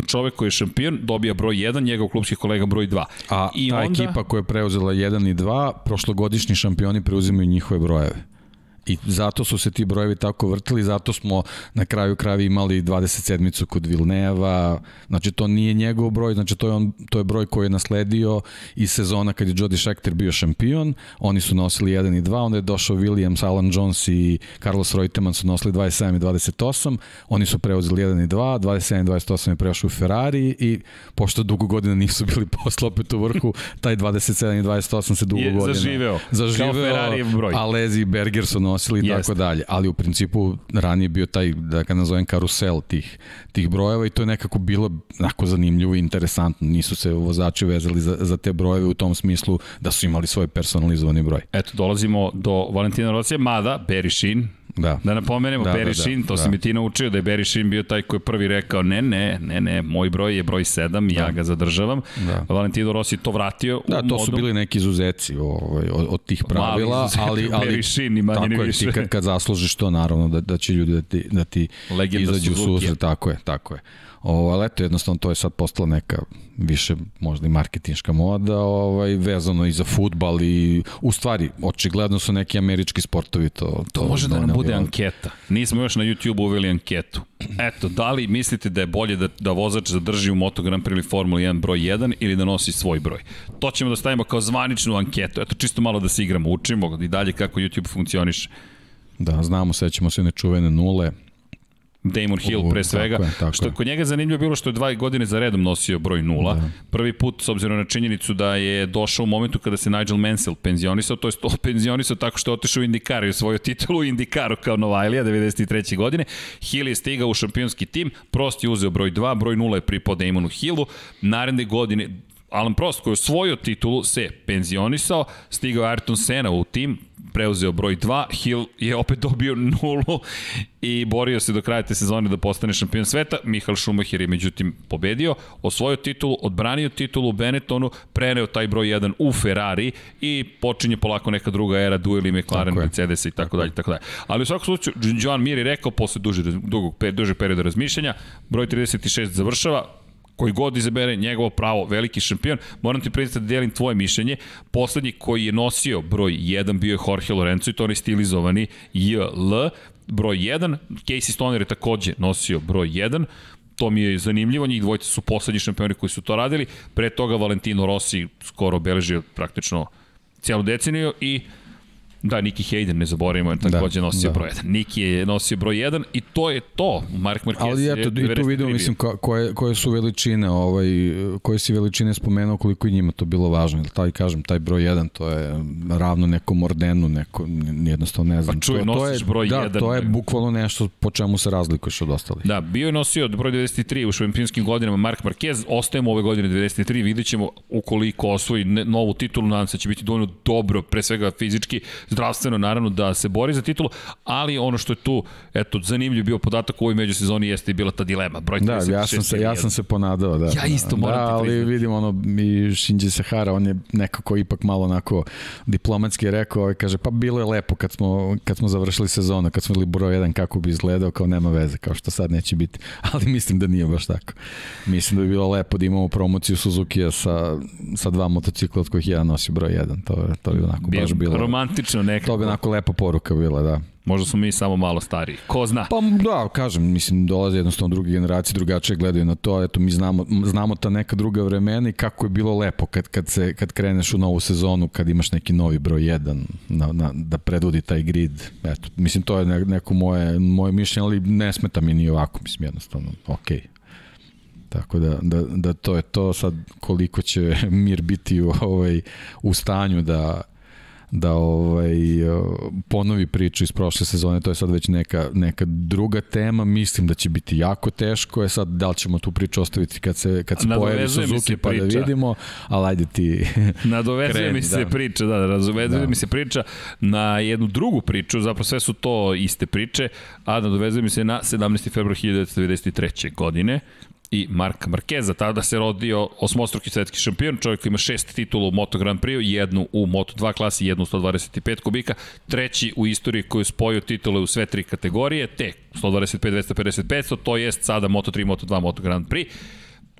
čovek koji je šampion dobija broj 1, njegov klubski kolega broj 2.
A I ta onda... ekipa koja je preuzela 1 i 2, prošlogodišnji šampioni preuzimaju njihove brojeve. I zato su se ti brojevi tako vrtili, zato smo na kraju kraja imali 27-icu kod Vilneva, znači to nije njegov broj, znači to je, on, to je broj koji je nasledio iz sezona kad je Jody Scheckter bio šampion, oni su nosili 1 i 2, onda je došao Williams, Alan Jones i Carlos Reutemann su nosili 27 i 28, oni su preuzeli 1 i 2, 27 i 28 je prešao u Ferrari i pošto dugo godina nisu bili posle opet u vrhu, taj 27 i 28 se dugo je godina
zaživeo,
zaživeo
kao Ferrari broj.
Alezi i Berger su nosili nosili i tako dalje. Ali u principu ranije bio taj, da ga nazovem, karusel tih, tih brojeva i to je nekako bilo onako zanimljivo i interesantno. Nisu se vozači vezali za, za te brojeve u tom smislu da su imali svoj personalizovani broj.
Eto, dolazimo do Valentina Rosija, mada Sheen, Da. Da napomenemo, da, Barry da, Sheen, da, to da. si mi ti naučio da je Barry Sheen bio taj koji je prvi rekao ne, ne, ne, ne, moj broj je broj 7, da. ja ga zadržavam. Da. Valentino Rossi to vratio
da, to su bili neki izuzeci ovaj, od, od tih pravila, ali, ali
Barry Sheen i manje
tako
je,
ti kad, kad zaslužiš to, naravno, da, da će ljudi da ti, da ti izađu u susret, tako je, tako je. Ovo, ali eto, jednostavno to je sad postala neka više možda i marketinška moda, ovaj, vezano i za futbal i u stvari, očigledno su neki američki sportovi to...
To, to može da nam bude anketa. Nismo još na YouTube uveli anketu. Eto, da li mislite da je bolje da, da vozač zadrži u Moto Grand Prix ili Formula 1 broj 1 ili da nosi svoj broj? To ćemo da stavimo kao zvaničnu anketu. Eto, čisto malo da se igramo, učimo i dalje kako YouTube funkcioniše.
Da, znamo, sećamo se nečuvene nule,
Damon Hill pre svega, tako je, tako što je kod njega zanimljivo bilo što je dva godine za redom nosio broj nula. Da. Prvi put, s obzirom na činjenicu da je došao u momentu kada se Nigel Mansell penzionisao, to je to penzionisao tako što je otišao u Indikaru i svoju titulu u Indikaru kao Novajlija 93. godine. Hill je stigao u šampionski tim, Prost je uzeo broj 2, broj 0 je pripao Damonu Hillu. Naredne godine Alan Prost koji je osvojio titulu se penzionisao, stigao Ayrton Senna u tim, preuzeo broj 2, Hill je opet dobio nulu i borio se do kraja te sezone da postane šampion sveta. Michael Schumacher je međutim pobedio, osvojio titulu, odbranio titulu u Benettonu, preneo taj broj 1 u Ferrari i počinje polako neka druga era dueli McLaren, Mercedes i tako dalje, tako dalje. Ali u svakom slučaju, Joan Mir je rekao posle duže, dugog, duže perioda razmišljanja, broj 36 završava, koji god izabere njegovo pravo, veliki šampion. Moram ti predstaviti da delim tvoje mišljenje. Poslednji koji je nosio broj 1 bio je Jorge Lorenzo i to je stilizovani JL. Broj 1, Casey Stoner je takođe nosio broj 1, to mi je zanimljivo, njih dvojice su poslednji šampioni koji su to radili, pre toga Valentino Rossi skoro obeležio praktično cijelu deceniju i Da, Niki Hayden, ne zaboravimo, je takođe da, nosio da. broj 1. Niki je nosio broj 1 i to je to. Mark Marquez
Ali eto, je i tu vidimo, mislim, koje, koje su veličine, ovaj, koje si veličine spomenuo, koliko i njima to bilo važno. Taj, kažem, taj broj 1, to je ravno nekom ordenu, neko, jednostavno ne znam.
Pa čuj,
to,
to je, broj
da,
1.
to je bukvalno nešto po čemu se razlikuješ od ostalih.
Da, bio je nosio broj 93 u šampionskim godinama Mark Marquez, ostajemo ove godine 93, vidit ćemo ukoliko osvoji novu titulu, nadam se da će biti dovoljno dobro, pre svega fizički, zdravstveno naravno da se bori za titulu, ali ono što je tu, eto, zanimljiv bio podatak u ovoj međusezoni jeste i bila ta dilema. Broj
da, ja sam se, ja sam se ponadao, da.
Ja isto moram
da, ali priznati. vidim ono, i Shinji Sahara, on je nekako ipak malo onako diplomatski rekao, ovaj, kaže, pa bilo je lepo kad smo, kad smo završili sezonu, kad smo bili broj jedan, kako bi izgledao, kao nema veze, kao što sad neće biti, ali mislim da nije baš tako. Mislim da bi bilo lepo da imamo promociju Suzuki-a sa, sa dva motocikla od kojih jedan nosi broj jedan, to, to bi onako baš bilo.
Romantično nekako.
To bi onako lepa poruka bila, da.
Možda smo mi samo malo stariji. Ko zna?
Pa da, kažem, mislim, dolaze jednostavno druge generacije, drugačije gledaju na to, eto, mi znamo, znamo ta neka druga vremena i kako je bilo lepo kad, kad, se, kad kreneš u novu sezonu, kad imaš neki novi broj 1 na, na, da predvodi taj grid. Eto, mislim, to je neko moje, moje mišljenje, ali ne smeta mi ni ovako, mislim, jednostavno, okej. Okay. Tako da, da, da to je to sad koliko će mir biti u, ovaj, u stanju da da ovaj ponovi priču iz prošle sezone, to je sad već neka, neka druga tema, mislim da će biti jako teško, je sad da li ćemo tu priču ostaviti kad se, kad se pojavi Suzuki pa da vidimo, ali ajde ti
Nadovezuje kreni, mi se da. priča, da, nadovezuje da. mi se priča na jednu drugu priču, zapravo sve su to iste priče, a nadovezuje mi se na 17. februar 1993. godine, i Mark Marqueza. Tada se rodio osmostruki svetski šampion, čovjek koji ima šest titula u Moto Grand Prix, jednu u Moto 2 klasi, jednu u 125 kubika, treći u istoriji koji je spojio titule u sve tri kategorije, te 125, 250, 500, to jest sada Moto 3, Moto 2, Moto Grand Prix.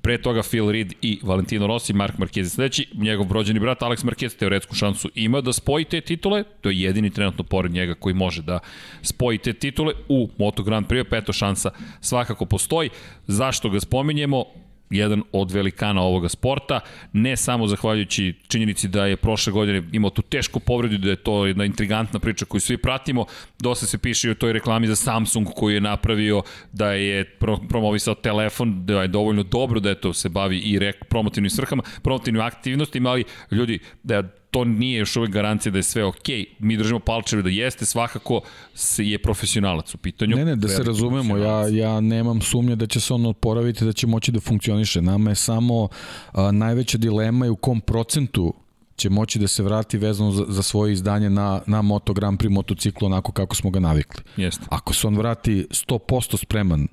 Pre toga Phil Reed i Valentino Rossi, Mark Marquez je sledeći, njegov brođeni brat Alex Marquez teoretsku šansu ima da spoji te titule, to je jedini trenutno pored njega koji može da spoji te titule u Moto Grand Prix, peto šansa svakako postoji. Zašto ga spominjemo? Jedan od velikana ovoga sporta, ne samo zahvaljujući činjenici da je prošle godine imao tu tešku povredu, da je to jedna intrigantna priča koju svi pratimo, dosta se piše i o toj reklami za Samsung koju je napravio da je promovisao telefon, da je dovoljno dobro da je to se bavi i rek, promotivnim svrhama, promotivnim aktivnostima, ali ljudi, da to nije još uvek garancija da je sve. Okay. Mi držimo palčeve da jeste, svakako se je profesionalac u pitanju.
Ne, ne, da se razumemo, ja, ja nemam sumnje da će se on oporaviti, da će moći da funkcioniše. Nama je samo a, najveća dilema je u kom procentu će moći da se vrati vezano za, za svoje izdanje na, na Moto Grand Prix motociklu onako kako smo ga navikli.
Jeste.
Ako se on vrati 100% spreman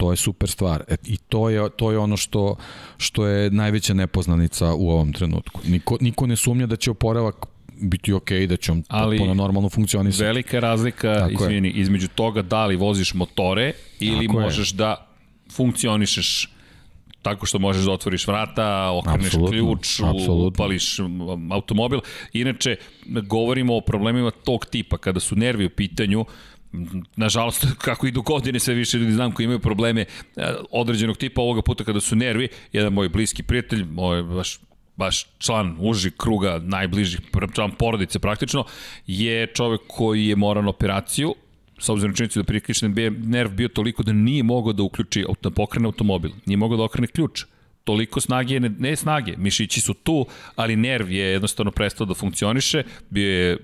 to je super stvar. E, I to je, to je ono što, što je najveća nepoznanica u ovom trenutku. Niko, niko ne sumnja da će oporavak biti ok, da će on Ali potpuno normalno funkcionisati.
Velika razlika, Tako izvini, je. između toga da li voziš motore ili Tako možeš je. da funkcionišeš tako što možeš da otvoriš vrata, okreneš Absolutno. ključ, Absolutno. upališ automobil. Inače, govorimo o problemima tog tipa, kada su nervi u pitanju, nažalost, kako idu godine, sve više ljudi znam koji imaju probleme e, određenog tipa ovoga puta kada su nervi. Jedan moj bliski prijatelj, moj baš baš član uži kruga, najbliži član porodice praktično, je čovek koji je moran operaciju, sa obzirom činjenicu da prikrišten nerv bio toliko da nije mogao da uključi, da pokrene automobil, nije mogao da okrene ključ toliko snage, ne, ne snage, mišići su tu, ali nerv je jednostavno prestao da funkcioniše, bio je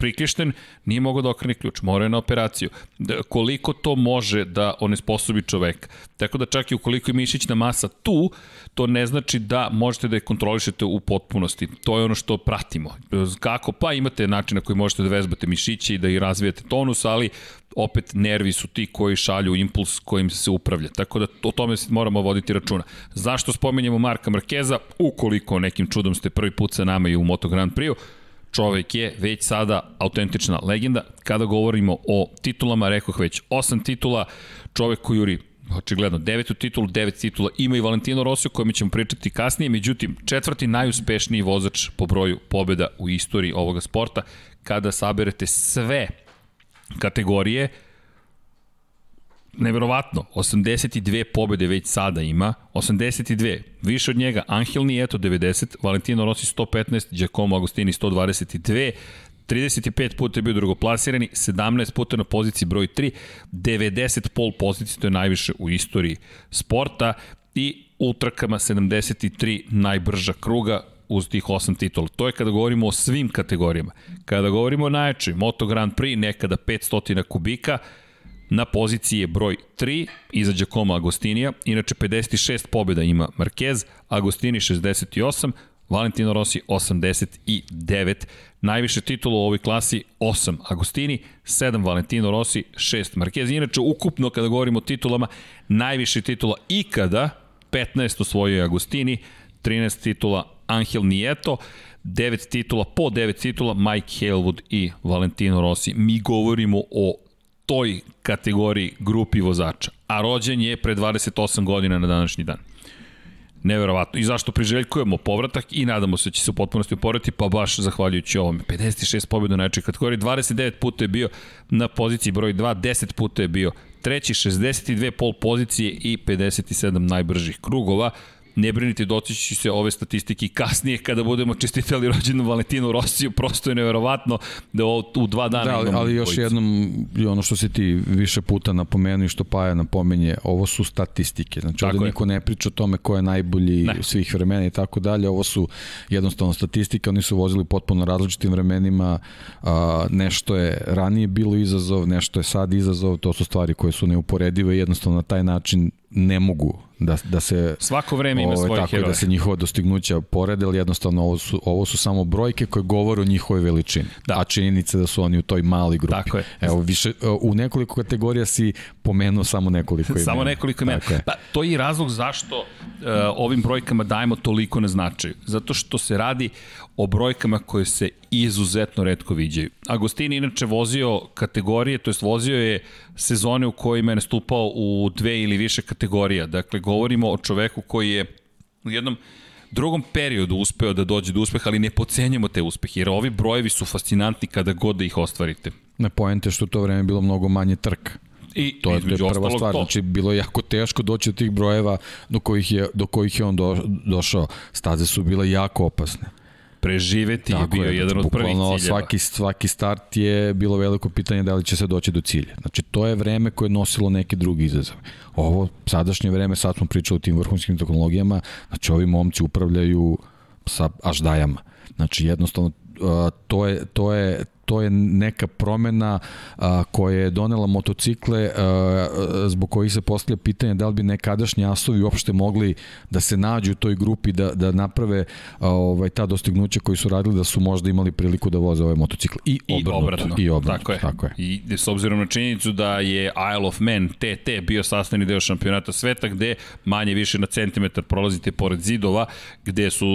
priklišten, nije mogao da okrene ključ, morao je na operaciju. Da, koliko to može da onesposobi čoveka? Tako da čak i ukoliko je mišićna masa tu, to ne znači da možete da je kontrolišete u potpunosti. To je ono što pratimo. Kako? Pa imate način na koji možete da vezbate mišiće i da i razvijete tonus, ali opet nervi su ti koji šalju impuls kojim se upravlja. Tako da o tome moramo voditi računa. Zašto spomenjamo Marka Markeza? Ukoliko nekim čudom ste prvi put sa nama i u Moto Grand Prix-u, čovek je već sada autentična legenda. Kada govorimo o titulama, rekoh već osam titula, čovek koji juri očigledno devetu titulu, devet titula ima i Valentino Rossi o kojem ćemo pričati kasnije, međutim četvrti najuspešniji vozač po broju pobjeda u istoriji ovoga sporta. Kada saberete sve kategorije neverovatno, 82 pobede već sada ima, 82, više od njega Angel Nieto 90, Valentino Rossi 115, Giacomo Agostini 122, 35 puta je bio drugoplasirani, 17 puta na poziciji broj 3, 90 pol pozicije, to je najviše u istoriji sporta i u trkama 73 najbrža kruga uz tih 8 titula. To je kada govorimo o svim kategorijama. Kada govorimo o najjačoj, Moto Grand Prix, nekada 500 kubika, Na poziciji je broj 3 iza Giacomo Agostinija. Inače 56 pobjeda ima Marquez, Agostini 68, Valentino Rossi 89. Najviše titula u ovoj klasi 8 Agostini, 7 Valentino Rossi, 6 Marquez. Inače, ukupno kada govorimo o titulama, najviše titula ikada, 15 osvojio Agostini, 13 titula Angel Nieto, 9 titula, po 9 titula Mike Halewood i Valentino Rossi. Mi govorimo o toj kategoriji grupi vozača, a rođen je pre 28 godina na današnji dan. Neverovatno. I zašto priželjkujemo povratak i nadamo se da će se u potpunosti oporaviti, pa baš zahvaljujući ovome. 56 pobjeda na nečoj kategoriji, 29 puta je bio na poziciji broj 2, 10 puta je bio treći, 62 pol pozicije i 57 najbržih krugova ne brinite, dotići se ove statistike kasnije kada budemo čestitali rođenu Valentinu Rosiju, prosto je neverovatno da u dva dana
da, ali,
imamo
ali još jednom i ono što se ti više puta napomenu i što Paja napomenje, ovo su statistike, znači ovde niko ne priča o tome ko je najbolji ne. svih vremena i tako dalje, ovo su jednostavno statistike, oni su vozili potpuno različitim vremenima, a, nešto je ranije bilo izazov, nešto je sad izazov, to su stvari koje su neuporedive i jednostavno na taj način ne mogu da, da se
svako vreme ima ovaj, svoje
tako da se njihova dostignuća porede, ali jednostavno ovo su, ovo su samo brojke koje govore o njihovoj veličini. Da. A činjenica da su oni u toj mali grupi.
Tako je.
Evo, više, u nekoliko kategorija si pomenuo samo nekoliko imena.
samo nekoliko imena. Pa, to je i razlog zašto uh, ovim brojkama dajemo toliko na značaju. Zato što se radi o brojkama koje se izuzetno redko viđaju. Agostini inače vozio kategorije, to jest vozio je sezone u kojima je nastupao u dve ili više kategorija. Dakle, govorimo o čoveku koji je u jednom drugom periodu uspeo da dođe do uspeha, ali ne pocenjamo te uspehe, jer ovi brojevi su fascinantni kada god da ih ostvarite.
Na pojente što to vreme bilo mnogo manje trka. I to je, to je prva stvar, to. znači bilo je jako teško doći do tih brojeva do kojih je, do kojih je on do, došao. Staze su bile jako opasne
preživeti Tako je bio je, jedan od prvih ciljeva.
Svaki, svaki start je bilo veliko pitanje da li će se doći do cilja. Znači, to je vreme koje je nosilo neki drugi izazov. Ovo, sadašnje vreme, sad smo pričali o tim vrhunskim tehnologijama, znači ovi momci upravljaju sa aždajama. Znači, jednostavno, to je, to je, to je neka promena a, koja je donela motocikle a, zbog kojih se postavlja pitanje da li bi nekadašnji asovi uopšte mogli da se nađu u toj grupi da, da naprave a, ovaj, ta dostignuća koji su radili da su možda imali priliku da voze ove motocikle. I obrnuto. I obrnuto.
I obrnuto. Tako, je. tako je. I s obzirom na činjenicu da je Isle of Man TT bio sastavni deo šampionata sveta gde manje više na centimetar prolazite pored zidova, gde su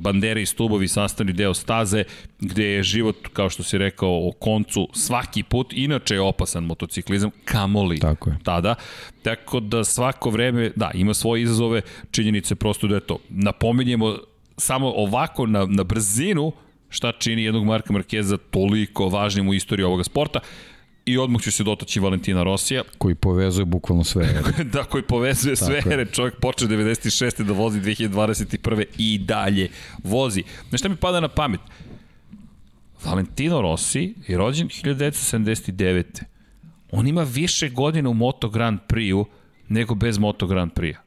bandere i stubovi sastavni deo staze, gde je život, kao što si rekao, rekao o koncu svaki put, inače je opasan motociklizam, kamoli Tako je. tada. Tako da svako vreme, da, ima svoje izazove, činjenice prosto da je to. Napominjemo samo ovako na, na brzinu šta čini jednog Marka Markeza toliko važnim u istoriji ovoga sporta i odmah ću se dotaći Valentina Rosija.
Koji povezuje bukvalno sve ere.
da, koji povezuje Tako sve ere. Čovjek počeo 96. da vozi 2021. i dalje vozi. Znaš šta mi pada na pamet? Valentino Rossi je rođen 1979. On ima više godina u Moto Grand Prix-u nego bez Moto Grand Prix-a.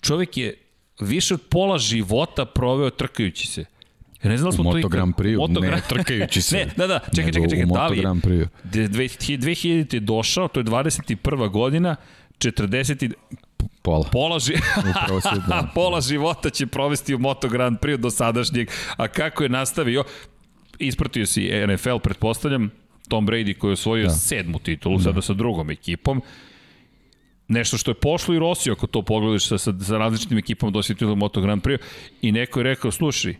Čovjek je više od pola života proveo trkajući se. Ja ne znam da smo
u
Moto
Grand Prix, Moto ne trkajući se.
ne, da, da, čekaj, čekaj, čekaj, da li je 2000 je došao, to je 21. godina, 40
pola.
Pola, ži... da. pola života će provesti u Moto Grand Prix do sadašnjeg. A kako je nastavio? Ispratio si NFL, pretpostavljam, Tom Brady koji je osvojio da. sedmu titulu, da. sada sa drugom ekipom, nešto što je pošlo i Rossi, ako to pogledaš sa, sa, sa različitim ekipama do titulu Moto Grand Prix, i neko je rekao, slušaj,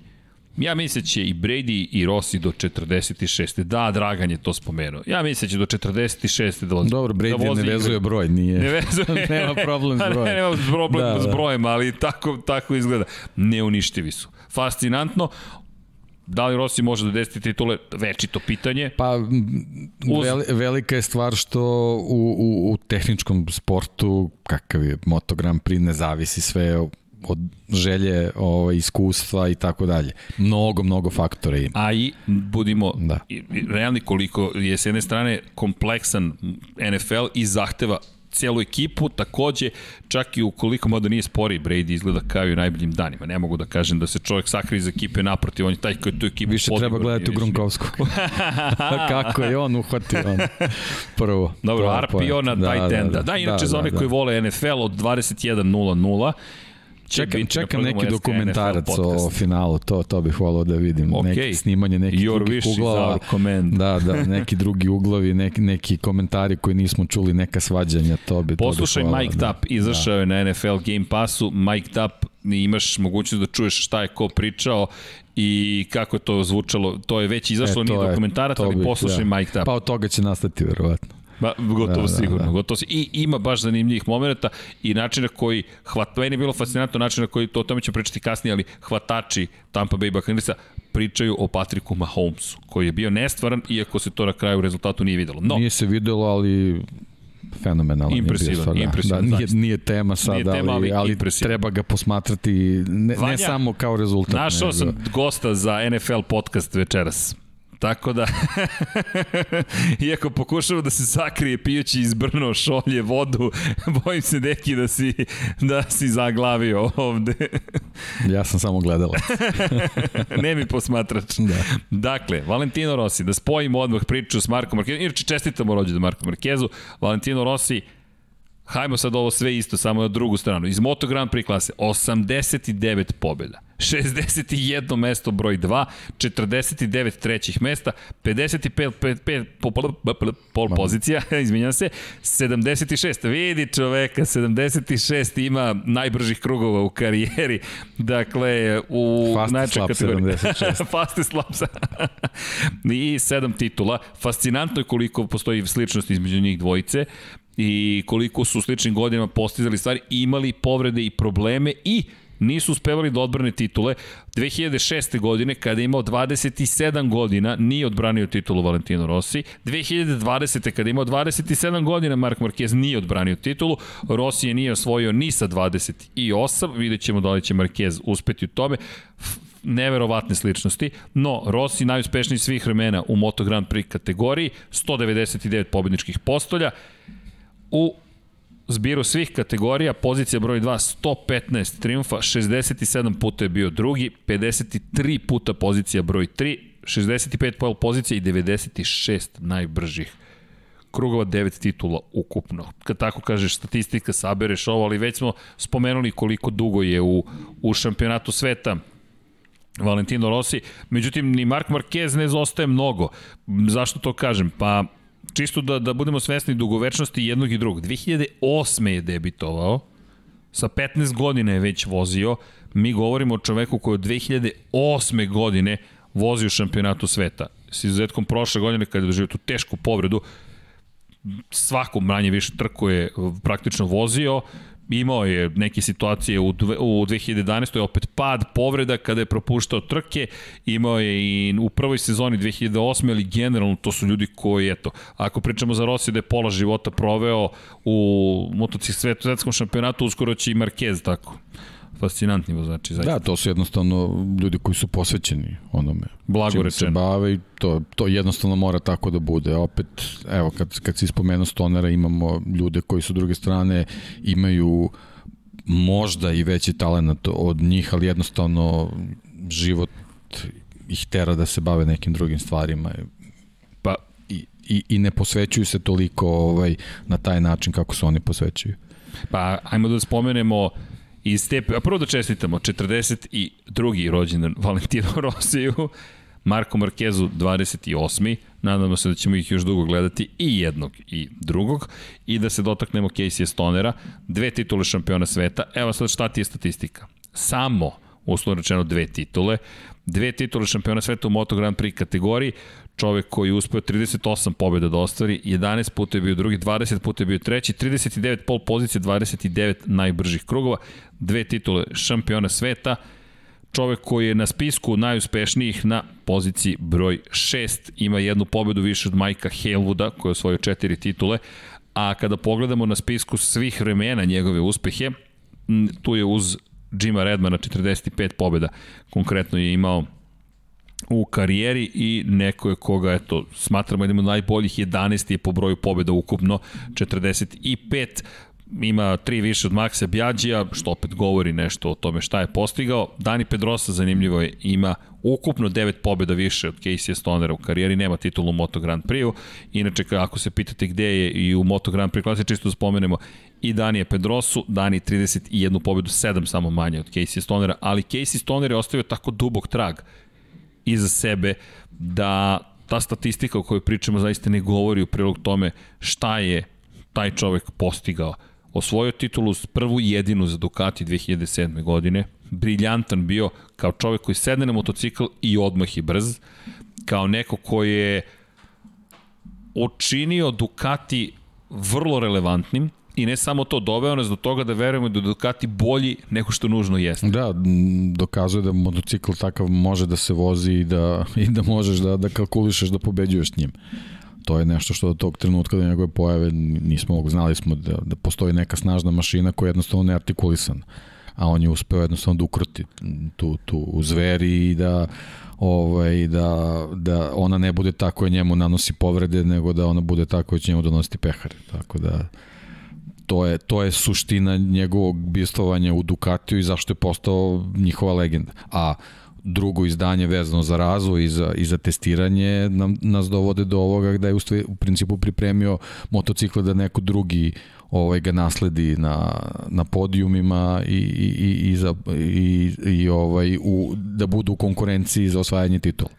Ja mislim da će i Brady i Rossi do 46. Da, Dragan je to spomenuo. Ja mislim da će do 46. da vozi.
Dobro, Brady da vozi ne vezuje broj, nije.
Ne vezuje.
nema problem s brojem.
Ne, nema problem da, s da. brojem, ali tako, tako izgleda. Neuništivi su. Fascinantno. Da li Rossi može da desiti titule? Večito pitanje.
Pa, Uz... velika je stvar što u, u, u tehničkom sportu, kakav je Moto Grand Prix, ne zavisi sve od želje, ovaj, iskustva i tako dalje. Mnogo, mnogo faktora ima.
A i budimo da. realni koliko je s jedne strane kompleksan NFL i zahteva celu ekipu, takođe, čak i ukoliko moda nije spori, Brady izgleda kao i u najboljim danima. Ne mogu da kažem da se čovjek sakri iz ekipe naprotiv, on je taj koji tu ekipu
Više treba gledati u Grunkovsku. Kako je on uhvatio on. Prvo.
Dobro, RPO na da, tight enda. Da, da, da, inače da, za one da, koji vole NFL od 21.00
Čekam, čekam neki dokumentarac o finalu, to, to bih volao da vidim. Okay. Neki snimanje nekih Your drugih uglova. Da, da, neki drugi uglovi, neki, neki komentari koji nismo čuli, neka svađanja, to bi
Poslušaj
to
bi Mike da. Tapp, izašao da. je na NFL Game Passu, Mike Tapp, imaš mogućnost da čuješ šta je ko pričao i kako je to zvučalo, to je već izašlo, e, nije dokumentarac, ali poslušaj da. Mike Tapp.
Pa od toga će nastati, verovatno.
Ba, gotovo da, da sigurno. Da, da. Gotovo, I ima baš zanimljivih momenta i načina koji, hvat, meni je bilo fascinantno načina koji, to o tome ću pričati kasnije, ali hvatači Tampa Bay Buccaneersa pričaju o Patriku Mahomesu, koji je bio nestvaran, iako se to na kraju rezultatu nije videlo. No,
nije se videlo, ali fenomenalan
impresivan,
je
impresivan,
da, nije, nije tema sad, nije tema, ali, ali, ali treba ga posmatrati ne, Vanja, ne samo kao rezultat.
Našao nego... sam gosta za NFL podcast večeras. Tako da, iako pokušava da se sakrije pijući iz brno šolje vodu, bojim se deki da si, da si zaglavio ovde.
ja sam samo gledala.
ne mi posmatrač. Da. Dakle, Valentino Rossi, da spojimo odmah priču s Markom Markezom, inače čestitamo rođendan Marku Markezu, Valentino Rossi, Hajmo sad ovo sve isto, samo na drugu stranu. Iz Moto Grand Prix klase, 89 pobjeda. 61 mesto broj 2, 49 trećih mesta, 55 5, 5, pol, pol, pol pozicija, izvinjam se, 76, vidi čoveka, 76 ima najbržih krugova u karijeri, dakle, u
najčoj kategoriji. 76.
Fastest laps. I 7 titula. Fascinantno je koliko postoji sličnost između njih dvojice i koliko su u sličnim godinama postizali stvari, imali povrede i probleme i nisu uspevali da odbrane titule. 2006. godine, kada je imao 27 godina, nije odbranio titulu Valentino Rossi. 2020. kada je imao 27 godina, Mark Marquez nije odbranio titulu. Rossi je nije osvojio ni sa 28. Vidjet ćemo da li će Marquez uspeti u tome neverovatne sličnosti, no Rossi najuspešniji svih vremena u Moto Grand Prix kategoriji, 199 pobedničkih postolja, u zbiru svih kategorija, pozicija broj 2, 115 triumfa, 67 puta je bio drugi, 53 puta pozicija broj 3, 65 pol pozicija i 96 najbržih krugova 9 titula ukupno. Kad tako kažeš statistika, sabereš ovo, ali već smo spomenuli koliko dugo je u, u šampionatu sveta Valentino Rossi. Međutim, ni Mark Marquez ne zostaje mnogo. Zašto to kažem? Pa čisto da, da budemo svesni dugovečnosti jednog i drugog. 2008. je debitovao, sa 15 godina je već vozio, mi govorimo o čoveku koji od 2008. godine vozi šampionatu sveta. S izuzetkom prošle godine kada je doživio tu tešku povredu, svako manje više trku je praktično vozio, imao je neke situacije u, dve, u 2011. opet pad, povreda kada je propuštao trke, imao je i u prvoj sezoni 2008. ali generalno to su ljudi koji, eto, ako pričamo za Rossi da je pola života proveo u motocik svetskom šampionatu, uskoro će i Marquez tako fascinantni vozači
zaista. Da, to su jednostavno ljudi koji su posvećeni onome.
Blago rečeno. se
bave i to, to jednostavno mora tako da bude. Opet, evo, kad, kad si spomenuo Stonera, imamo ljude koji su druge strane imaju možda i veći talent od njih, ali jednostavno život ih tera da se bave nekim drugim stvarima. Pa, i, i, i ne posvećuju se toliko ovaj, na taj način kako se oni posvećuju.
Pa, ajmo da spomenemo iz te, a prvo da čestitamo, 42. rođendan Valentino Rosiju, Marko Markezu 28. Nadamo se da ćemo ih još dugo gledati i jednog i drugog i da se dotaknemo Casey Stonera, dve titule šampiona sveta. Evo sad šta ti je statistika. Samo, uslovno rečeno, dve titule. Dve titule šampiona sveta u Moto Grand Prix kategoriji, čovek koji je uspeo 38 pobjeda da ostvari, 11 puta je bio drugi, 20 puta je bio treći, 39 pol pozicije, 29 najbržih krugova, dve titule šampiona sveta, čovek koji je na spisku najuspešnijih na poziciji broj 6, ima jednu pobedu više od Majka Helwooda, koji je osvojio četiri titule, a kada pogledamo na spisku svih vremena njegove uspehe, tu je uz Jima Redmana 45 pobjeda, konkretno je imao u karijeri i neko je koga, eto, smatramo jednim od najboljih 11 je po broju pobjeda ukupno, 45 ima tri više od Maxa Bjađija, što opet govori nešto o tome šta je postigao. Dani Pedrosa, zanimljivo je, ima ukupno devet pobjeda više od Casey Stonera u karijeri, nema titulu u Moto Grand Prix-u. Inače, ako se pitate gde je i u Moto Grand Prix klasi, čisto da spomenemo i Danije Pedrosu, Dani 31 pobedu, 7 samo manje od Casey Stonera, ali Casey Stoner je ostavio tako dubog trag iza sebe da ta statistika o kojoj pričamo zaista ne govori u prilog tome šta je taj čovek postigao. Osvojio titulu prvu jedinu za Ducati 2007. godine, briljantan bio kao čovek koji sedne na motocikl i odmah je brz, kao neko koji je učinio Ducati vrlo relevantnim i ne samo to, doveo nas do toga da verujemo da Ducati bolji nego što nužno jeste.
Da, dokazuje da motocikl takav može da se vozi i da, i da možeš da, da kalkulišeš da pobeđuješ njim. To je nešto što od tog trenutka do njegove pojave nismo znali smo da, da postoji neka snažna mašina koja je jednostavno neartikulisana a on je uspeo jednostavno da ukroti tu, tu zveri i da ovaj, da, da ona ne bude tako koja njemu nanosi povrede, nego da ona bude tako koja će njemu donositi pehare. Tako da to je, to je suština njegovog bistovanja u Ducatiju i zašto je postao njihova legenda. A drugo izdanje vezano za razvoj i za, i za testiranje nam, nas dovode do ovoga gde je u, stvari, u principu pripremio motocikle da neko drugi ovaj ga nasledi na, na podijumima i, i, i, i, za, i, i ovaj, u, da budu u konkurenciji za osvajanje titula.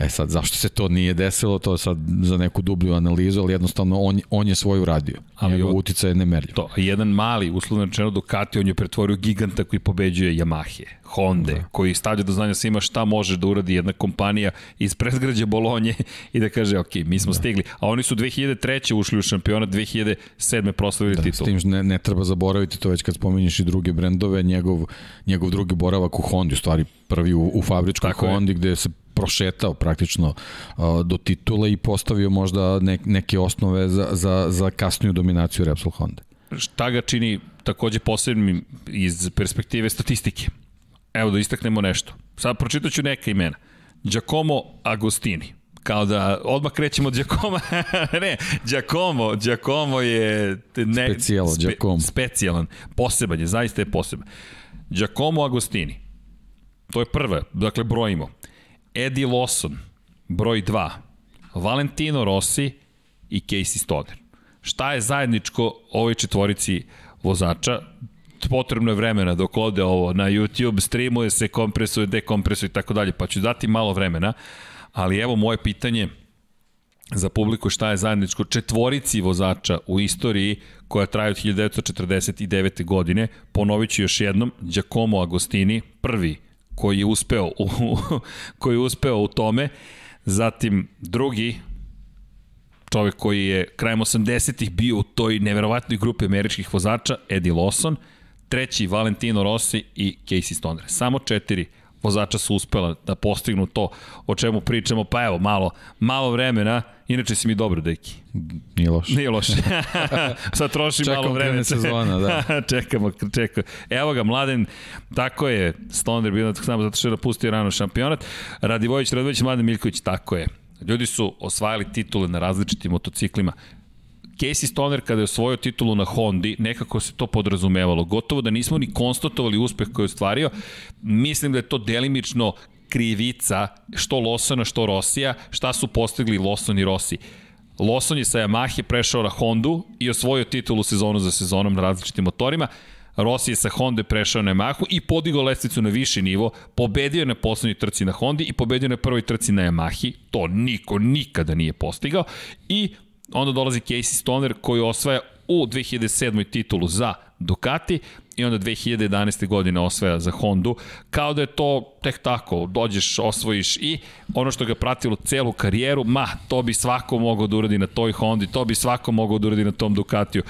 E sad, zašto se to nije desilo, to je sad za neku dublju analizu, ali jednostavno on, on je svoju radio. Ali Njegov uticaj je nemerljiv.
To, jedan mali, uslovno rečeno Ducati, on je pretvorio giganta koji pobeđuje Yamahe, Honda, da. koji stavlja do znanja svima šta može da uradi jedna kompanija iz predgrađa Bolonje i da kaže, ok, mi smo da. stigli. A oni su 2003. ušli u šampionat, 2007. proslavili da, titul.
S tim ne, ne treba zaboraviti to već kad spominješ i druge brendove, njegov, njegov drugi boravak u Hondi, u stvari prvi u, u fabričkoj Tako Hondi, je. gde se prošetao praktično do titula i postavio možda ne, neke osnove za, za, za kasniju dominaciju Repsol Honda.
Šta ga čini takođe posebnim iz perspektive statistike? Evo da istaknemo nešto. Sad pročitat ću neka imena. Giacomo Agostini. Kao da odmah krećemo od Giacomo. ne, Giacomo, Giacomo je... Ne,
Specijalo, spe, Giacomo.
Specijalan. Poseban je, zaista je poseban. Giacomo Agostini. To je prva, dakle brojimo. Eddie Lawson, broj 2, Valentino Rossi i Casey Stoner. Šta je zajedničko ovoj četvorici vozača? Potrebno je vremena dok ode ovo na YouTube, streamuje se, kompresuje, dekompresuje i tako dalje, pa ću dati malo vremena. Ali evo moje pitanje za publiku šta je zajedničko četvorici vozača u istoriji koja traje od 1949. godine. Ponovit ću još jednom, Giacomo Agostini, prvi koji je uspeo u, koji je uspeo u tome. Zatim drugi čovek koji je krajem 80-ih bio u toj neverovatnoj grupi američkih vozača, Eddie Lawson, treći Valentino Rossi i Casey Stoner. Samo četiri vozača su uspela da postignu to o čemu pričamo, pa evo, malo, malo vremena, inače si mi dobro, deki.
Nije loše.
Nije loše. Sad troši
Čekam
malo vremena.
Čekam sezona, da.
čekamo, čekamo. Evo ga, mladen, tako je, Stoner bio samo zato što je napustio rano šampionat. Radivojić, Radović, Mladen Miljković, tako je. Ljudi su osvajali titule na različitim motociklima. Casey Stoner kada je osvojio titulu na Hondi, nekako se to podrazumevalo. Gotovo da nismo ni konstatovali uspeh koji je ostvario. Mislim da je to delimično krivica što Lawsona, što Rosija, šta su postigli Lawson i Rossi. Lawson je sa Yamahe prešao na Hondu i osvojio titulu sezonu za sezonom na različitim motorima. Rossi je sa Honda prešao na Yamahu i podigao lestvicu na viši nivo, pobedio je na poslednjoj trci na Hondi i pobedio na prvoj trci na Yamahi, to niko nikada nije postigao, i onda dolazi Casey Stoner koji osvaja u 2007. titulu za Ducati i onda 2011. godine osvaja za Hondu, kao da je to tek tako, dođeš, osvojiš i ono što ga pratilo celu karijeru, ma, to bi svako mogao da uradi na toj Hondi, to bi svako mogao da uradi na tom Ducatiju.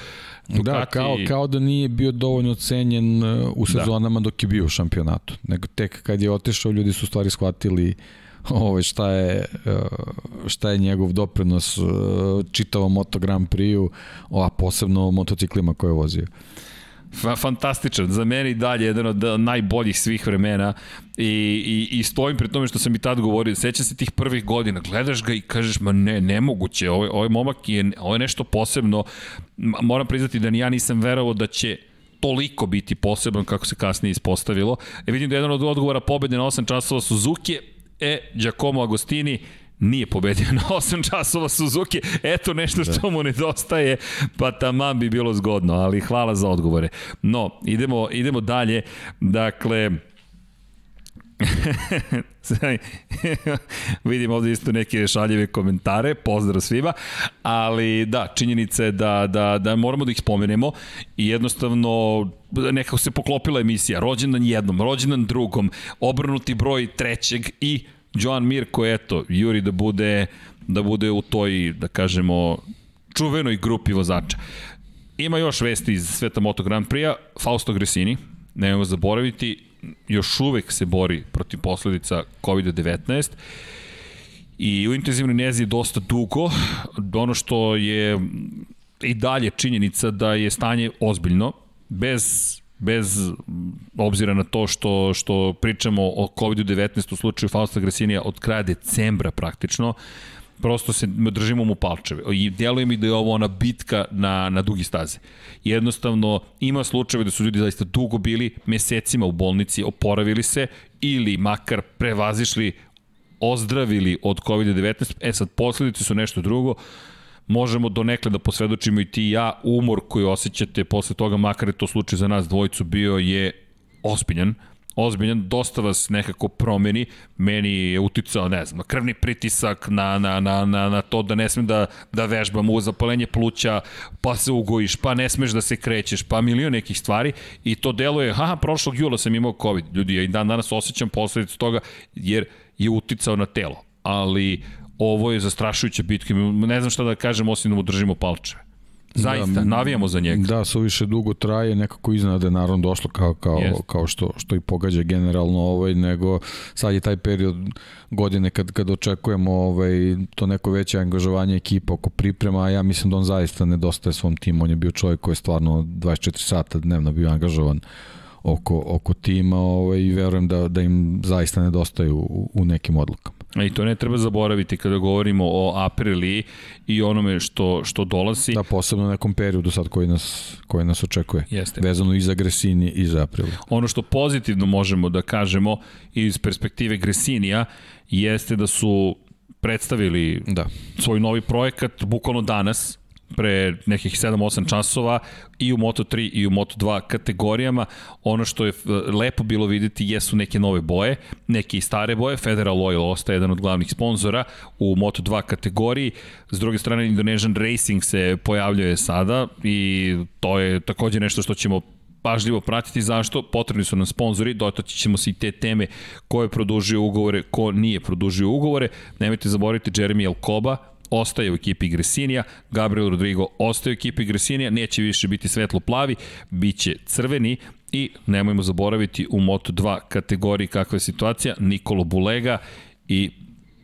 Da, Ducati... Da, kao, kao da nije bio dovoljno cenjen uh, u da. sezonama da. dok je bio u šampionatu. Nego tek kad je otešao, ljudi su stvari shvatili uh, ovaj, šta, je, eh, šta je njegov doprinos eh, čitavom Moto Grand Prix-u, a posebno motociklima koje je vozio.
Fantastičan, za mene i dalje jedan od najboljih svih vremena. I, i, i stojim pri tome što sam i tad govorio, seća se tih prvih godina, gledaš ga i kažeš, ma ne, nemoguće, ovaj, ovaj momak je, ovo je nešto posebno, moram priznati da ni ja nisam verovao da će toliko biti poseban kako se kasnije ispostavilo. E vidim da je jedan od odgovora pobede na 8 časova Suzuki, E, Giacomo Agostini nije pobedio na 8 časova Suzuki. Eto nešto što mu nedostaje, pa tamam bi bilo zgodno, ali hvala za odgovore. No, idemo, idemo dalje. Dakle, vidim ovde isto neke šaljive komentare, pozdrav svima, ali da, činjenica je da, da, da moramo da ih spomenemo i jednostavno nekako se poklopila emisija, rođendan jednom, rođendan drugom, obrnuti broj trećeg i Joan Mir koji eto, juri da bude da bude u toj, da kažemo, čuvenoj grupi vozača. Ima još vesti iz sveta Moto Grand Prix-a, Fausto Gresini, nemojmo zaboraviti, još uvek se bori protiv posledica COVID-19 i u intenzivnoj nezi je dosta dugo. Ono što je i dalje činjenica da je stanje ozbiljno, bez bez obzira na to što, što pričamo o COVID-19 u slučaju Fausta Grasinija od kraja decembra praktično, prosto se držimo mu palčeve. I djeluje mi da je ovo ona bitka na, na dugi staze. Jednostavno, ima slučajeve da su ljudi zaista dugo bili mesecima u bolnici, oporavili se ili makar prevazišli, ozdravili od COVID-19. E sad, posledice su nešto drugo možemo donekle da posvedočimo i ti i ja, umor koji osjećate posle toga, makar je to slučaj za nas dvojicu bio, je ozbiljan ozbiljan, dosta vas nekako promeni, meni je uticao, ne znam, krvni pritisak, na, na, na, na, na to da ne smem da, da vežbam u zapalenje pluća, pa se ugojiš, pa ne smeš da se krećeš, pa milion nekih stvari i to deluje, haha, prošlog jula sam imao COVID, ljudi, ja i dan danas osjećam posledicu toga jer je uticao na telo, ali ovo je zastrašujuća bitka, ne znam šta da kažem osim da mu držimo palčeve. Zaista, da, navijamo za njega.
Da, više dugo traje, nekako iznada je naravno došlo kao, kao, yes. kao što, što i pogađa generalno ovaj, nego sad je taj period godine kad, kad očekujemo ovaj, to neko veće angažovanje ekipa oko priprema, a ja mislim da on zaista nedostaje svom timu, on je bio čovjek koji je stvarno 24 sata dnevno bio angažovan oko, oko tima ovaj, i verujem da, da im zaista nedostaju u, u nekim odlukama.
I to ne treba zaboraviti kada govorimo o Aprili i onome što, što dolazi.
Da, posebno u nekom periodu sad koji nas, koji nas očekuje. Jeste. Vezano i za Gresini i za Aprilu.
Ono što pozitivno možemo da kažemo iz perspektive Gresinija jeste da su predstavili da. svoj novi projekat bukvalno danas pre nekih 7-8 časova i u Moto3 i u Moto2 kategorijama. Ono što je e, lepo bilo videti jesu neke nove boje, neke i stare boje. Federal Oil ostaje jedan od glavnih sponzora u Moto2 kategoriji. S druge strane Indonesian Racing se pojavljuje sada i to je takođe nešto što ćemo pažljivo pratiti zašto, potrebni su nam sponzori, dotaći ćemo se i te teme ko je produžio ugovore, ko nije produžio ugovore. Nemojte zaboraviti Jeremy Alcoba, ostaje u ekipi Gresinija, Gabriel Rodrigo ostaje u ekipi Gresinija, neće više biti svetlo-plavi, bit će crveni i nemojmo zaboraviti u Moto2 kategoriji kakva je situacija, Nikolo Bulega i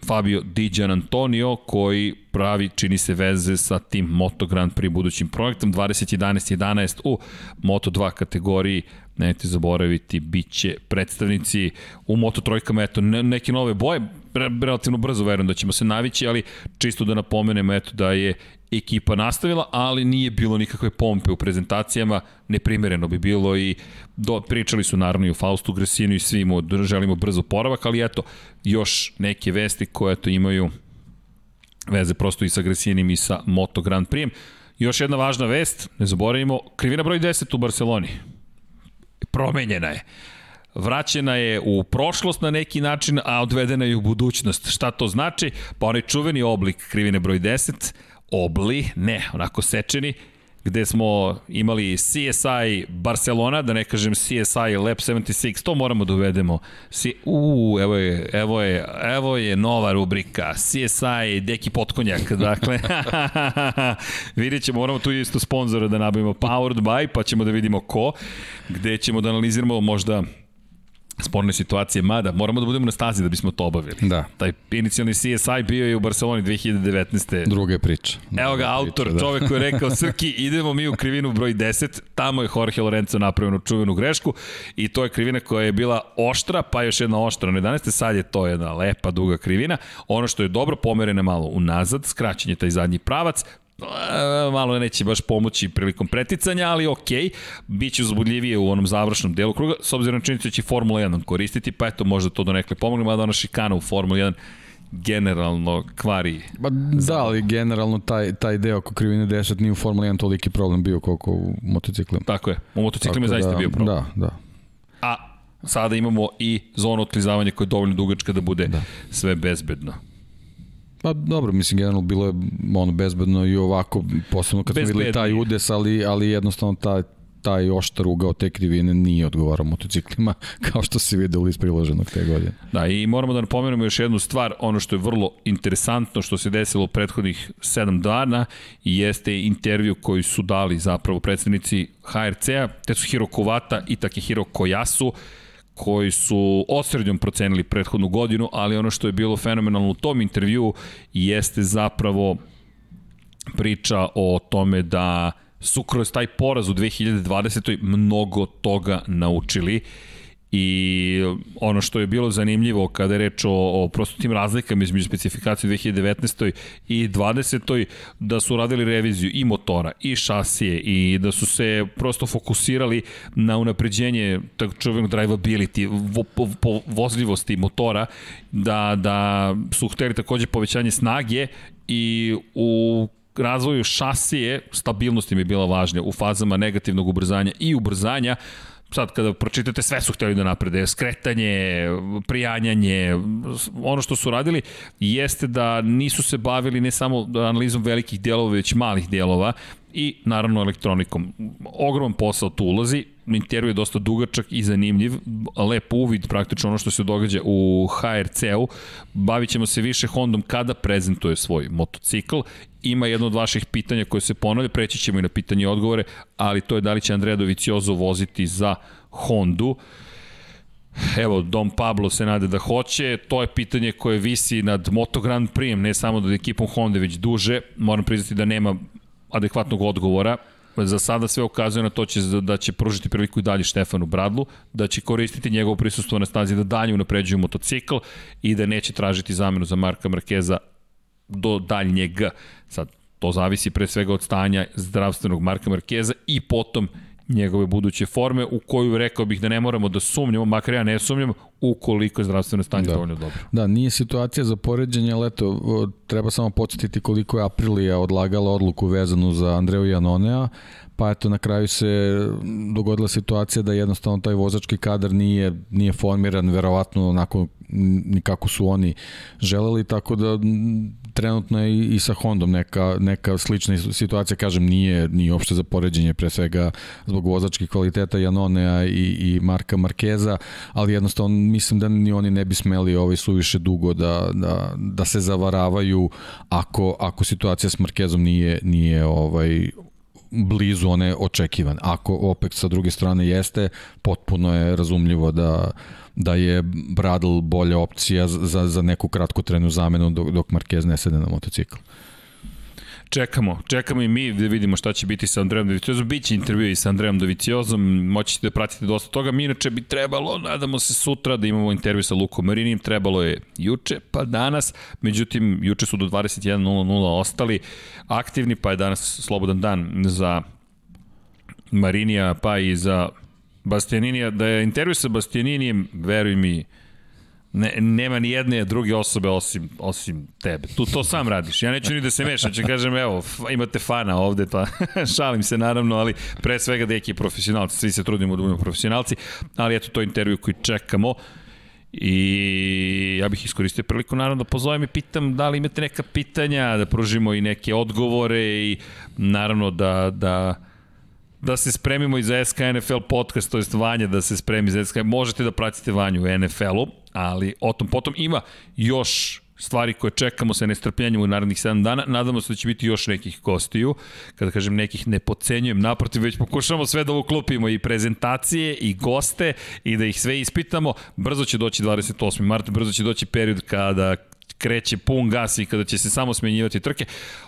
Fabio Di Gian Antonio koji pravi, čini se veze sa tim Moto Grand Prix budućim projektom. 2011-11 u Moto2 kategoriji nemojte zaboraviti, bit će predstavnici u Moto trojkama, eto, neke nove boje, relativno brzo verujem da ćemo se navići, ali čisto da napomenemo eto da je ekipa nastavila, ali nije bilo nikakve pompe u prezentacijama, neprimereno bi bilo i do, pričali su naravno i o Faustu Gresinu i svim, želimo brzo poravak, ali eto, još neke vesti koje eto imaju veze prosto i sa Gresinim i sa Moto Grand Prix. Još jedna važna vest, ne zaboravimo, krivina broj 10 u Barceloni. Promenjena je vraćena je u prošlost na neki način, a odvedena je u budućnost. Šta to znači? Pa onaj čuveni oblik krivine broj 10, obli, ne, onako sečeni, gde smo imali CSI Barcelona, da ne kažem CSI Lab 76, to moramo da uvedemo. U, evo je, evo je, evo je nova rubrika, CSI Deki Potkonjak, dakle, vidjet ćemo, moramo tu isto sponzora da nabavimo Powered by, pa ćemo da vidimo ko, gde ćemo da analiziramo možda sporne situacije, mada moramo da budemo na stazi da bismo to obavili.
Da.
Taj inicijalni CSI bio je u Barceloni 2019.
Druga priča.
Druga Evo ga, autor, priča, da. čovek koji je rekao, Srki, idemo mi u krivinu broj 10, tamo je Jorge Lorenzo napravio čuvenu grešku i to je krivina koja je bila oštra, pa još jedna oštra na 11. Sad je to jedna lepa, duga krivina. Ono što je dobro, pomerene malo unazad, skraćen je taj zadnji pravac, malo neće baš pomoći prilikom preticanja, ali ok, bit će uzbudljivije u onom završnom delu kruga, s obzirom na činjenicu da će Formula 1 koristiti, pa eto možda to do nekle pomogne, mada ona šikana u Formula 1 generalno kvari.
Ba, da, ali generalno taj, taj deo oko krivine 10 nije u Formula 1 toliki problem bio koliko u motociklima.
Tako je, u motociklima je zaista
da,
bio problem.
Da, da.
A sada imamo i zonu otklizavanja koja je dovoljno dugačka da bude da. sve bezbedno.
Pa dobro, mislim, generalno bilo je ono bezbedno i ovako, posebno kad smo videli taj udes, ali, ali jednostavno ta, taj oštar ugao te krivine nije odgovarao motociklima, kao što se videli iz priloženog te godine.
Da, i moramo da napomenemo još jednu stvar, ono što je vrlo interesantno što se desilo u prethodnih 7 dana jeste intervju koji su dali zapravo predstavnici HRC-a, te su Hiro Kovata i Takehiro Koyasu, koji su osrednjom procenili prethodnu godinu, ali ono što je bilo fenomenalno u tom intervju jeste zapravo priča o tome da su kroz taj poraz u 2020. mnogo toga naučili I ono što je bilo zanimljivo kada je reč o, o prosto tim razlikama između specifikacije 2019. i 20. da su radili reviziju i motora i šasije i da su se prosto fokusirali na unapređenje tako čuvenog drivability, vo, po, po, vozljivosti motora, da, da su hteli takođe povećanje snage i u razvoju šasije stabilnost im je bila važnija u fazama negativnog ubrzanja i ubrzanja sad kada pročitate sve su hteli da naprede, skretanje, prijanjanje, ono što su radili jeste da nisu se bavili ne samo analizom velikih delova, već malih delova i naravno elektronikom. Ogroman posao tu ulazi, intervju je dosta dugačak i zanimljiv, lep uvid praktično ono što se događa u HRC-u. Bavit ćemo se više Hondom kada prezentuje svoj motocikl. Ima jedno od vaših pitanja koje se ponavlja, preći ćemo i na pitanje i odgovore, ali to je da li će Andrea Doviciozo voziti za Hondu. Evo, Dom Pablo se nade da hoće, to je pitanje koje visi nad Moto Grand Prix, ne samo nad ekipom Honda, već duže. Moram priznati da nema adekvatnog odgovora. Za sada sve ukazuje na to će, da će pružiti priliku i dalje Štefanu Bradlu, da će koristiti njegovo prisustvo na stazi da dalje unapređuju motocikl i da neće tražiti zamenu za Marka Markeza do daljnjeg. Sad, to zavisi pre svega od stanja zdravstvenog Marka Markeza i potom njegove buduće forme u koju rekao bih da ne moramo da sumnjamo, makar ja ne sumnjam, ukoliko je zdravstveno stanje
da.
dovoljno dobro.
Da, nije situacija za poređenje, ali eto, treba samo podsjetiti koliko je Aprilija odlagala odluku vezanu za Andreju Janonea, pa eto na kraju se dogodila situacija da jednostavno taj vozački kadar nije, nije formiran verovatno onako nikako su oni želeli, tako da trenutno je i sa Hondom neka, neka slična situacija, kažem, nije, nije uopšte za poređenje, pre svega zbog vozačkih kvaliteta Janonea i, i Marka Markeza, ali jednostavno mislim da ni oni ne bi smeli ovaj suviše dugo da, da, da se zavaravaju ako, ako situacija s Markezom nije, nije ovaj blizu one očekivane. Ako opet sa druge strane jeste, potpuno je razumljivo da da je Bradl bolja opcija za, za neku kratkotrenu zamenu dok, dok Marquez ne sede na motocikl.
Čekamo, čekamo i mi da vidimo šta će biti sa Andrejom Doviciozom. Biće intervju i sa Andrejom Doviciozom, moćete da pratite dosta toga. Mi inače bi trebalo, nadamo se sutra da imamo intervju sa Lukom Marinim, trebalo je juče, pa danas. Međutim, juče su do 21.00 ostali aktivni, pa je danas slobodan dan za Marinija, pa i za Bastianinija, da je intervju sa Bastianinijem, veruj mi, ne, nema ni jedne druge osobe osim, osim tebe. Tu to sam radiš. Ja neću ni da se mešam, će kažem, evo, imate fana ovde, pa šalim se naravno, ali pre svega deki profesionalci, svi se trudimo da budemo profesionalci, ali eto to intervju koji čekamo. I ja bih iskoristio priliku naravno da pozovem i pitam da li imate neka pitanja, da pružimo i neke odgovore i naravno da, da da se spremimo i za SK NFL podcast, to je Vanja da se spremi za SK. Možete da pratite Vanju u NFL-u, ali o tom potom ima još stvari koje čekamo sa nestrpljenjem u narednih 7 dana. Nadamo se da će biti još nekih gostiju. Kada kažem nekih, ne pocenjujem, naprotiv, već pokušamo sve da uklopimo i prezentacije i goste i da ih sve ispitamo. Brzo će doći 28. marta, brzo će doći period kada kreće pun gas i kada će se samo smenjivati trke.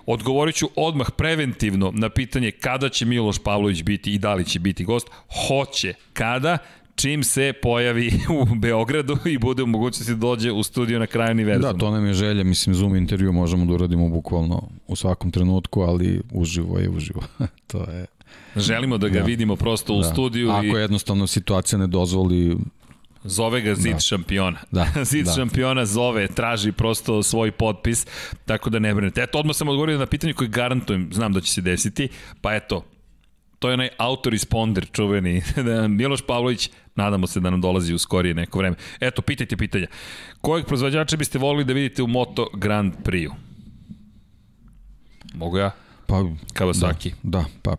Odgovorit ću odmah preventivno na pitanje kada će Miloš Pavlović biti i da li će biti gost. Hoće. Kada? čim se pojavi u Beogradu i bude u mogućnosti da dođe u studio na kraju univerzuma.
Da, to nam je želja, mislim, Zoom intervju možemo da uradimo bukvalno u svakom trenutku, ali uživo je uživo. to je...
Želimo da ga da. vidimo prosto da. u studiju.
Ako
i...
jednostavno situacija ne dozvoli,
Zove ga zid da. šampiona.
Da.
zid da. šampiona zove, traži prosto svoj potpis, tako da ne brinete. Eto, odmah sam odgovorio na pitanje koje garantujem, znam da će se desiti, pa eto, to je onaj autoresponder čuveni. Da, Miloš Pavlović, nadamo se da nam dolazi u skorije neko vreme. Eto, pitajte pitanja. Kojeg proizvođača biste volili da vidite u Moto Grand Prix-u? Mogu ja?
Pa,
Kawasaki.
Da, da pa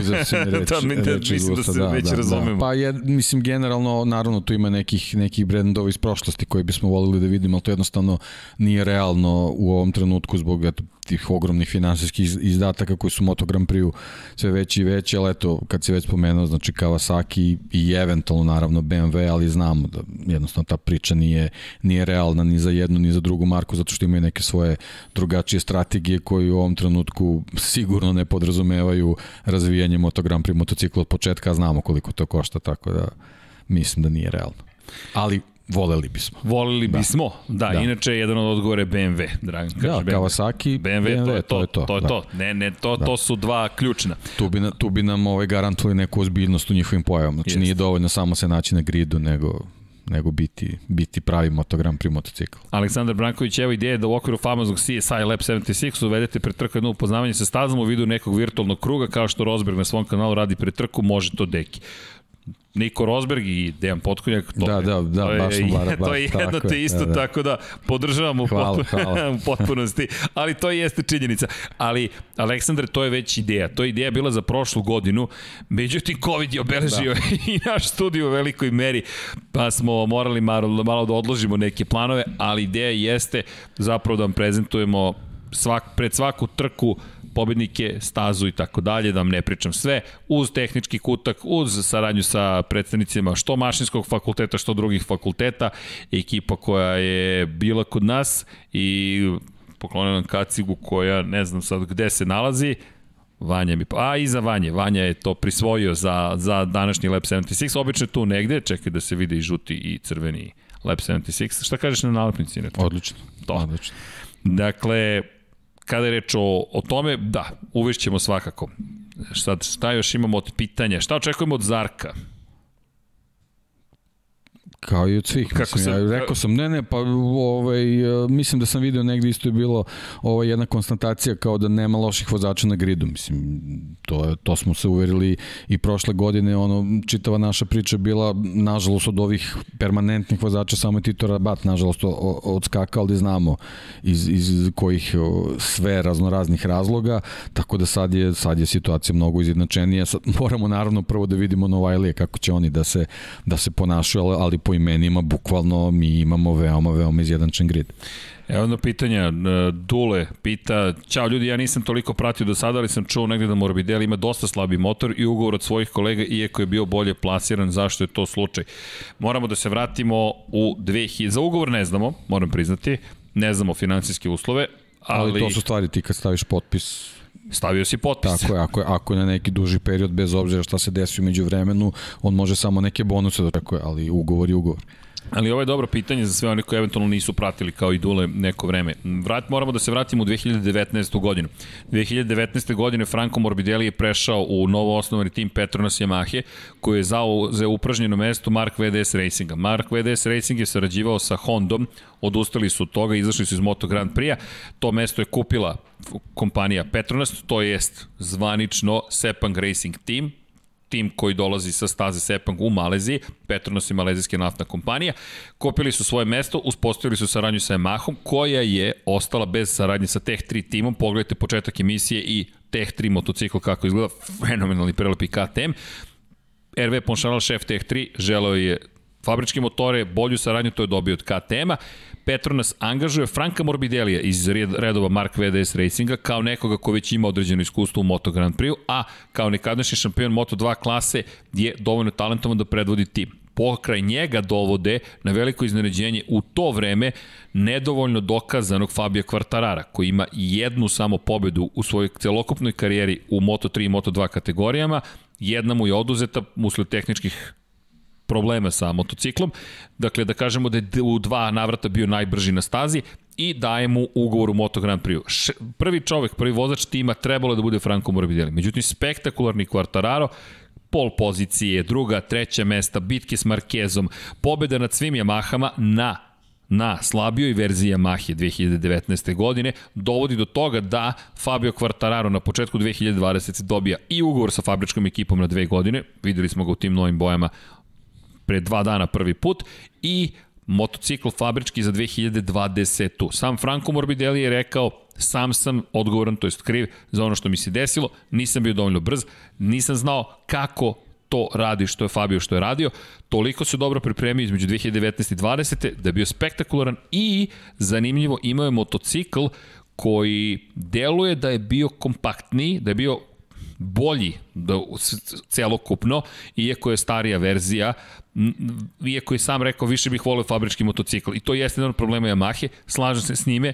uzeo si mi reč,
da, mi, da, reč mislim da se da, već da, razumemo. Da.
Pa je, mislim, generalno, naravno, tu ima nekih, nekih brendova iz prošlosti koje bismo volili da vidimo, ali to jednostavno nije realno u ovom trenutku zbog eto, tih ogromnih finansijskih izdataka koji su Moto Grand Prix sve veći i veći, ali eto, kad se već spomenuo, znači Kawasaki i eventualno naravno BMW, ali znamo da jednostavno ta priča nije, nije realna ni za jednu ni za drugu marku, zato što imaju neke svoje drugačije strategije koje u ovom trenutku sigurno ne podrazumevaju razvijanje Moto Grand Prix motocikla od početka, znamo koliko to košta, tako da mislim da nije realno. Ali Voleli bismo.
Voleli da. bismo, da, da. Inače, jedan od odgovora je BMW, Dragan.
Da, BMW. Kawasaki,
BMW, BMW, to je to. To je to, to, je da. to. Ne, ne, to, da. to su dva ključna.
Tu bi, na, tu bi nam ovaj garantovali neku ozbiljnost u njihovim pojavama. Znači, Jest. nije dovoljno samo se naći na gridu, nego nego biti, biti pravi motogram pri motociklu.
Aleksandar Branković, evo ideje da u okviru famoznog CSI Lab 76 uvedete pre trku jedno upoznavanje sa stazom u vidu nekog virtualnog kruga, kao što Rosberg na svom kanalu radi pre trku, može to deki. Niko Rosberg i Dejan Potkonjak.
To, da, da, da,
to
baš sam bar,
To je jedno te isto, da, da. tako da podržavam u, hvala, hvala. u potpunosti, ali to jeste činjenica. Ali, Aleksandar, to je već ideja. To je ideja bila za prošlu godinu, međutim, COVID je obeležio da. i naš studij u velikoj meri, pa smo morali malo, malo da odložimo neke planove, ali ideja jeste zapravo da vam prezentujemo svak, pred svaku trku pobednike, stazu i tako dalje, da vam ne pričam sve, uz tehnički kutak, uz saradnju sa predstavnicima što mašinskog fakulteta, što drugih fakulteta, ekipa koja je bila kod nas i poklonila kacigu koja ne znam sad gde se nalazi, Vanja mi, a i za Vanje, Vanja je to prisvojio za, za današnji Lab 76, obično tu negde, čekaj da se vide i žuti i crveni Lab 76. Šta kažeš na nalepnici?
Odlično.
To.
Odlično.
Dakle, kada je reč o, o tome, da, uvešćemo svakako. Sad, šta još imamo od pitanja? Šta očekujemo od Zarka?
Kao i od svih. Kako mislim, sam, ja rekao sam, ne, ne, pa ovaj, mislim da sam video negde isto je bilo ovaj, jedna konstatacija kao da nema loših vozača na gridu. Mislim, to, to smo se uverili i prošle godine, ono, čitava naša priča bila, nažalost, od ovih permanentnih vozača, samo je Tito Rabat, nažalost, odskakao, ali znamo iz, iz kojih sve raznoraznih razloga, tako da sad je, sad je situacija mnogo izjednačenija. Sad moramo naravno prvo da vidimo Novajlije, kako će oni da se, da se ponašaju, ali po imenima, bukvalno mi imamo veoma, veoma izjedančen grid.
Evo jedno pitanja, e, Dule pita, ćao ljudi, ja nisam toliko pratio do sada, ali sam čuo negde da Morbidelli ima dosta slabi motor i ugovor od svojih kolega, iako je bio bolje plasiran, zašto je to slučaj? Moramo da se vratimo u 2000, za ugovor ne znamo, moram priznati, ne znamo finansijske uslove, ali...
ali to su stvari ti kad staviš potpis
Stavio si potpis.
Tako je, ako je, ako je na neki duži period, bez obzira šta se desi umeđu vremenu, on može samo neke bonuse da tako je, ali ugovor je ugovor.
Ali ovo je dobro pitanje za sve oni koji eventualno nisu pratili kao i Dule neko vreme. Vrat, moramo da se vratimo u 2019. godinu. 2019. godine Franco Morbidelli je prešao u novo osnovani tim Petronas Yamahe, koji je zao za upražnjeno mesto Mark VDS Racinga. Mark VDS Racing je sarađivao sa Hondom, odustali su od toga, izašli su iz Moto Grand Prix-a. To mesto je kupila kompanija Petronas, to jest zvanično Sepang Racing Team, tim koji dolazi sa staze Sepang u Maleziji, Petronas je malezijska naftna kompanija, kopili su svoje mesto, uspostavili su saradnju sa Yamahom, koja je ostala bez saradnje sa Tech 3 timom, pogledajte početak emisije i Tech 3 motocikl kako izgleda, fenomenalni prelepi KTM, RV Poncharal, šef Tech 3, želeo je fabričke motore, bolju saradnju, to je dobio od KTM-a. Petronas angažuje Franka Morbidelija iz redova Mark VDS Racinga kao nekoga ko već ima određeno iskustvo u Moto Grand Prix, a kao nekadašnji šampion Moto2 klase je dovoljno talentovan da predvodi tim. Pokraj njega dovode na veliko iznenađenje u to vreme nedovoljno dokazanog Fabio Quartarara, koji ima jednu samo pobedu u svojoj celokupnoj karijeri u Moto3 i Moto2 kategorijama, jedna mu je oduzeta usled tehničkih problema sa motociklom. Dakle, da kažemo da je u dva navrata bio najbrži na stazi i daje mu ugovor u Moto Grand Prix. Prvi čovek, prvi vozač tima trebalo da bude Franco Morbidelli. Međutim, spektakularni Quartararo, pol pozicije, druga, treća mesta, bitke s Markezom, pobeda nad svim Yamahama na na slabijoj verziji Yamahe 2019. godine dovodi do toga da Fabio Quartararo na početku 2020. dobija i ugovor sa fabričkom ekipom na dve godine, videli smo ga u tim novim bojama pre dva dana prvi put i motocikl fabrički za 2020. Sam Franco Morbidelli je rekao sam sam odgovoran, to jest kriv za ono što mi se desilo, nisam bio dovoljno brz, nisam znao kako to radi što je Fabio što je radio, toliko se dobro pripremio između 2019. i 2020. da je bio spektakularan i zanimljivo imao je motocikl koji deluje da je bio kompaktniji, da je bio bolji da, celokupno, iako je starija verzija, iako je sam rekao više bih volio fabrički motocikl. I to jeste jedan od problema Yamahe, slažem se s njime,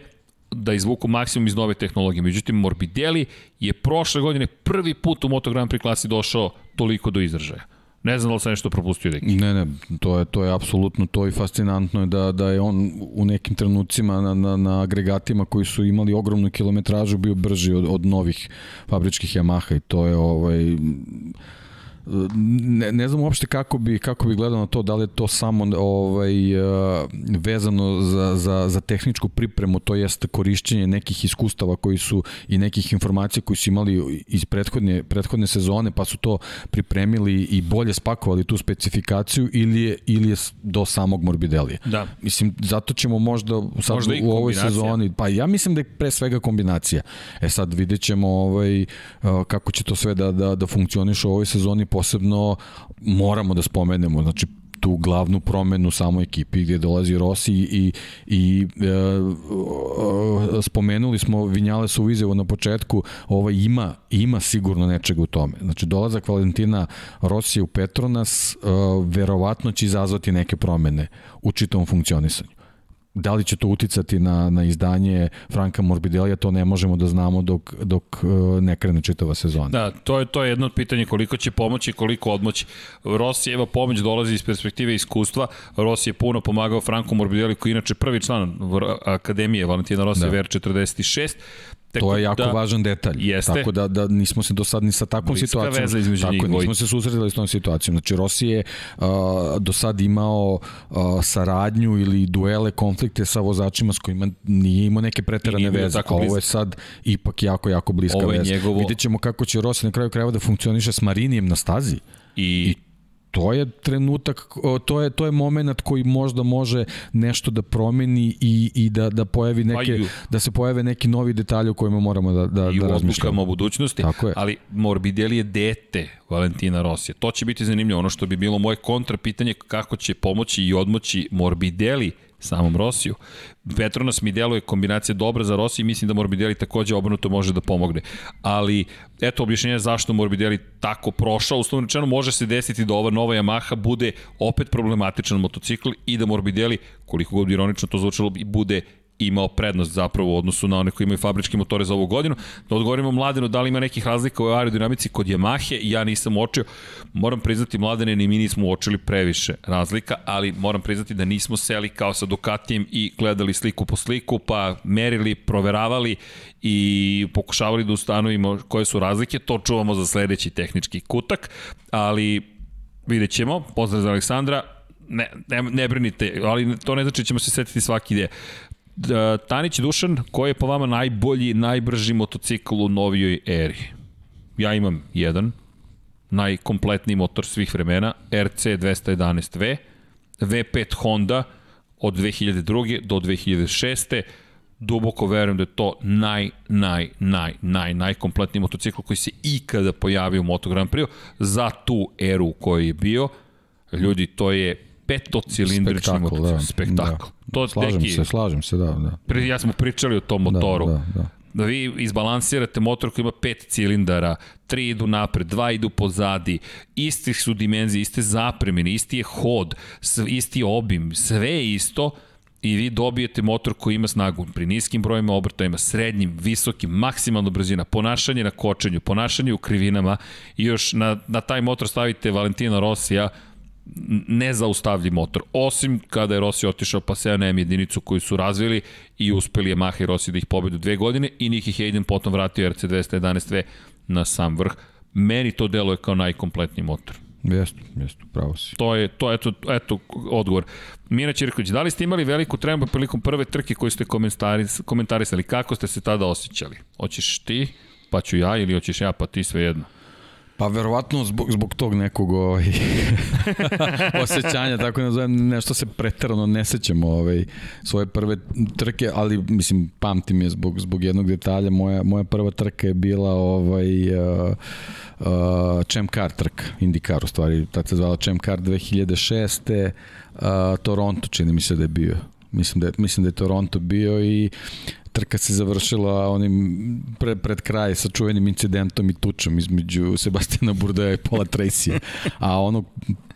da izvuku maksimum iz nove tehnologije. Međutim, Morbidelli je prošle godine prvi put u Moto Grand Prix klasi došao toliko do izražaja. Ne znam da li sam nešto propustio neki.
Ne, ne, to je, to je apsolutno to i fascinantno je da, da je on u nekim trenucima na, na, na agregatima koji su imali ogromnu kilometražu bio brži od, od novih fabričkih Yamaha i to je ovaj ne, ne znam uopšte kako bi, kako bi gledao na to, da li je to samo ovaj, eh, vezano za, za, za tehničku pripremu, to jeste korišćenje nekih iskustava koji su i nekih informacija koji su imali iz prethodne, prethodne sezone, pa su to pripremili i bolje spakovali tu specifikaciju ili je, ili je do samog Morbidelija.
Da.
Mislim, zato ćemo možda sad možda u ovoj sezoni, pa ja mislim da je pre svega kombinacija. E sad vidjet ćemo ovaj, eh, kako će to sve da, da, da funkcioniše u ovoj sezoni posebno moramo da spomenemo, znači tu glavnu promenu samo ekipi gde dolazi Rossi i, i e, e, spomenuli smo Vinjale su izjavu na početku ovaj ima, ima sigurno nečega u tome. Znači dolazak Valentina Rossi u Petronas e, verovatno će izazvati neke promene u čitavom funkcionisanju Da li će to uticati na, na izdanje Franka Morbidelija, to ne možemo da znamo dok, dok e, ne krene čitava sezona.
Da, to je, to je jedno od pitanja koliko će pomoći, koliko odmoći. Rosijeva pomoć dolazi iz perspektive iskustva. Rossi je puno pomagao Franku Morbideliju, koji je inače prvi član Akademije Valentina Rossi da. VR46.
Tako to je jako da, važan detalj. Jeste. Tako da, da nismo se do sad ni sa takvom Bliska situacijom. Veza između tako, njih nismo se susretili s tom situacijom. Znači, Rossi je uh, do sad imao uh, saradnju ili duele, konflikte sa vozačima s kojima nije imao neke preterane veze. A ovo je sad ipak jako, jako bliska veza. Njegovo... Vidjet ćemo kako će Rossi na kraju krajeva da funkcioniše s Marinijem na stazi. I, I to je trenutak, to je, to je moment koji možda može nešto da promeni i, i da, da pojavi pa neke, da se pojave neki novi detalji o kojima moramo da, da, I da razmišljamo.
U budućnosti, Tako je. ali Morbidelli je dete Valentina Rosija. To će biti zanimljivo. Ono što bi bilo moje kontra pitanje kako će pomoći i odmoći Morbidelli samom Rosiju. Petronas mi deluje kombinacija dobra za Rosiju i mislim da Morbidelli takođe obrnuto može da pomogne. Ali, eto objašnjenje zašto Morbidelli tako prošao. Uslovno rečeno, može se desiti da ova nova Yamaha bude opet problematičan motocikl i da Morbidelli, koliko god ironično to zvučalo, bude imao prednost zapravo u odnosu na one koji imaju fabričke motore za ovu godinu. Da odgovorimo Mladenu da li ima nekih razlika u aerodinamici kod Yamahe, ja nisam uočio. Moram priznati Mladene, ni mi nismo uočili previše razlika, ali moram priznati da nismo seli kao sa Ducatijem i gledali sliku po sliku, pa merili, proveravali i pokušavali da ustanovimo koje su razlike. To čuvamo za sledeći tehnički kutak, ali vidjet ćemo. Pozdrav za Aleksandra, ne, ne, ne brinite, ali to ne znači da ćemo se setiti svaki ide. Tanić Dušan, koji je po vama najbolji, najbrži motocikl u novijoj eri? Ja imam jedan, najkompletniji motor svih vremena, RC 211V, V5 Honda od 2002. do 2006. Duboko verujem da je to naj, naj, naj, naj, najkompletniji motocikl koji se ikada pojavio u Moto Grand Prix za tu eru u kojoj je bio. Ljudi, to je petocilindrični motor. Da, spektakl. Da.
To slažem neki, se, slažem se, da. da.
Pri, ja smo pričali o tom da, motoru. Da, da, da. Da vi izbalansirate motor koji ima pet cilindara, tri idu napred, dva idu pozadi, istih su dimenzije, iste zapremine, isti je hod, isti obim, sve je isto, i vi dobijete motor koji ima snagu pri niskim brojima obrtajima, srednjim, visokim, maksimalno brzina, ponašanje na kočenju, ponašanje u krivinama i još na, na taj motor stavite Valentina Rosija, nezaustavljiv motor. Osim kada je Rossi otišao pa se na M jedinicu koju su razvili i uspeli je Maha i Rossi da ih pobedu dve godine i Niki Hayden potom vratio RC211V na sam vrh. Meni to deluje kao najkompletniji motor.
Jeste, jeste, pravo si.
To je, to, eto, eto, odgovor. Mina Čirković, da li ste imali veliku tremu prilikom prve trke koju ste komentarisali? Kako ste se tada osjećali? Hoćeš ti, pa ću ja, ili hoćeš ja, pa ti sve jedno?
Pa verovatno zbog, zbog tog nekog ovaj, osjećanja, tako nazovem, nešto se pretarano ne sećamo ovaj, svoje prve trke, ali mislim, pamtim je zbog, zbog jednog detalja, moja, moja prva trka je bila ovaj, uh, uh, Car trka, IndyCar u stvari, tad se zvala Champ Car 2006. Uh, Toronto, čini mi se da je bio. Mislim da je, mislim da je Toronto bio i trka se završila onim pre, pred kraj sa čuvenim incidentom i tučom između Sebastina Burdeja i Paula Tracy. A onog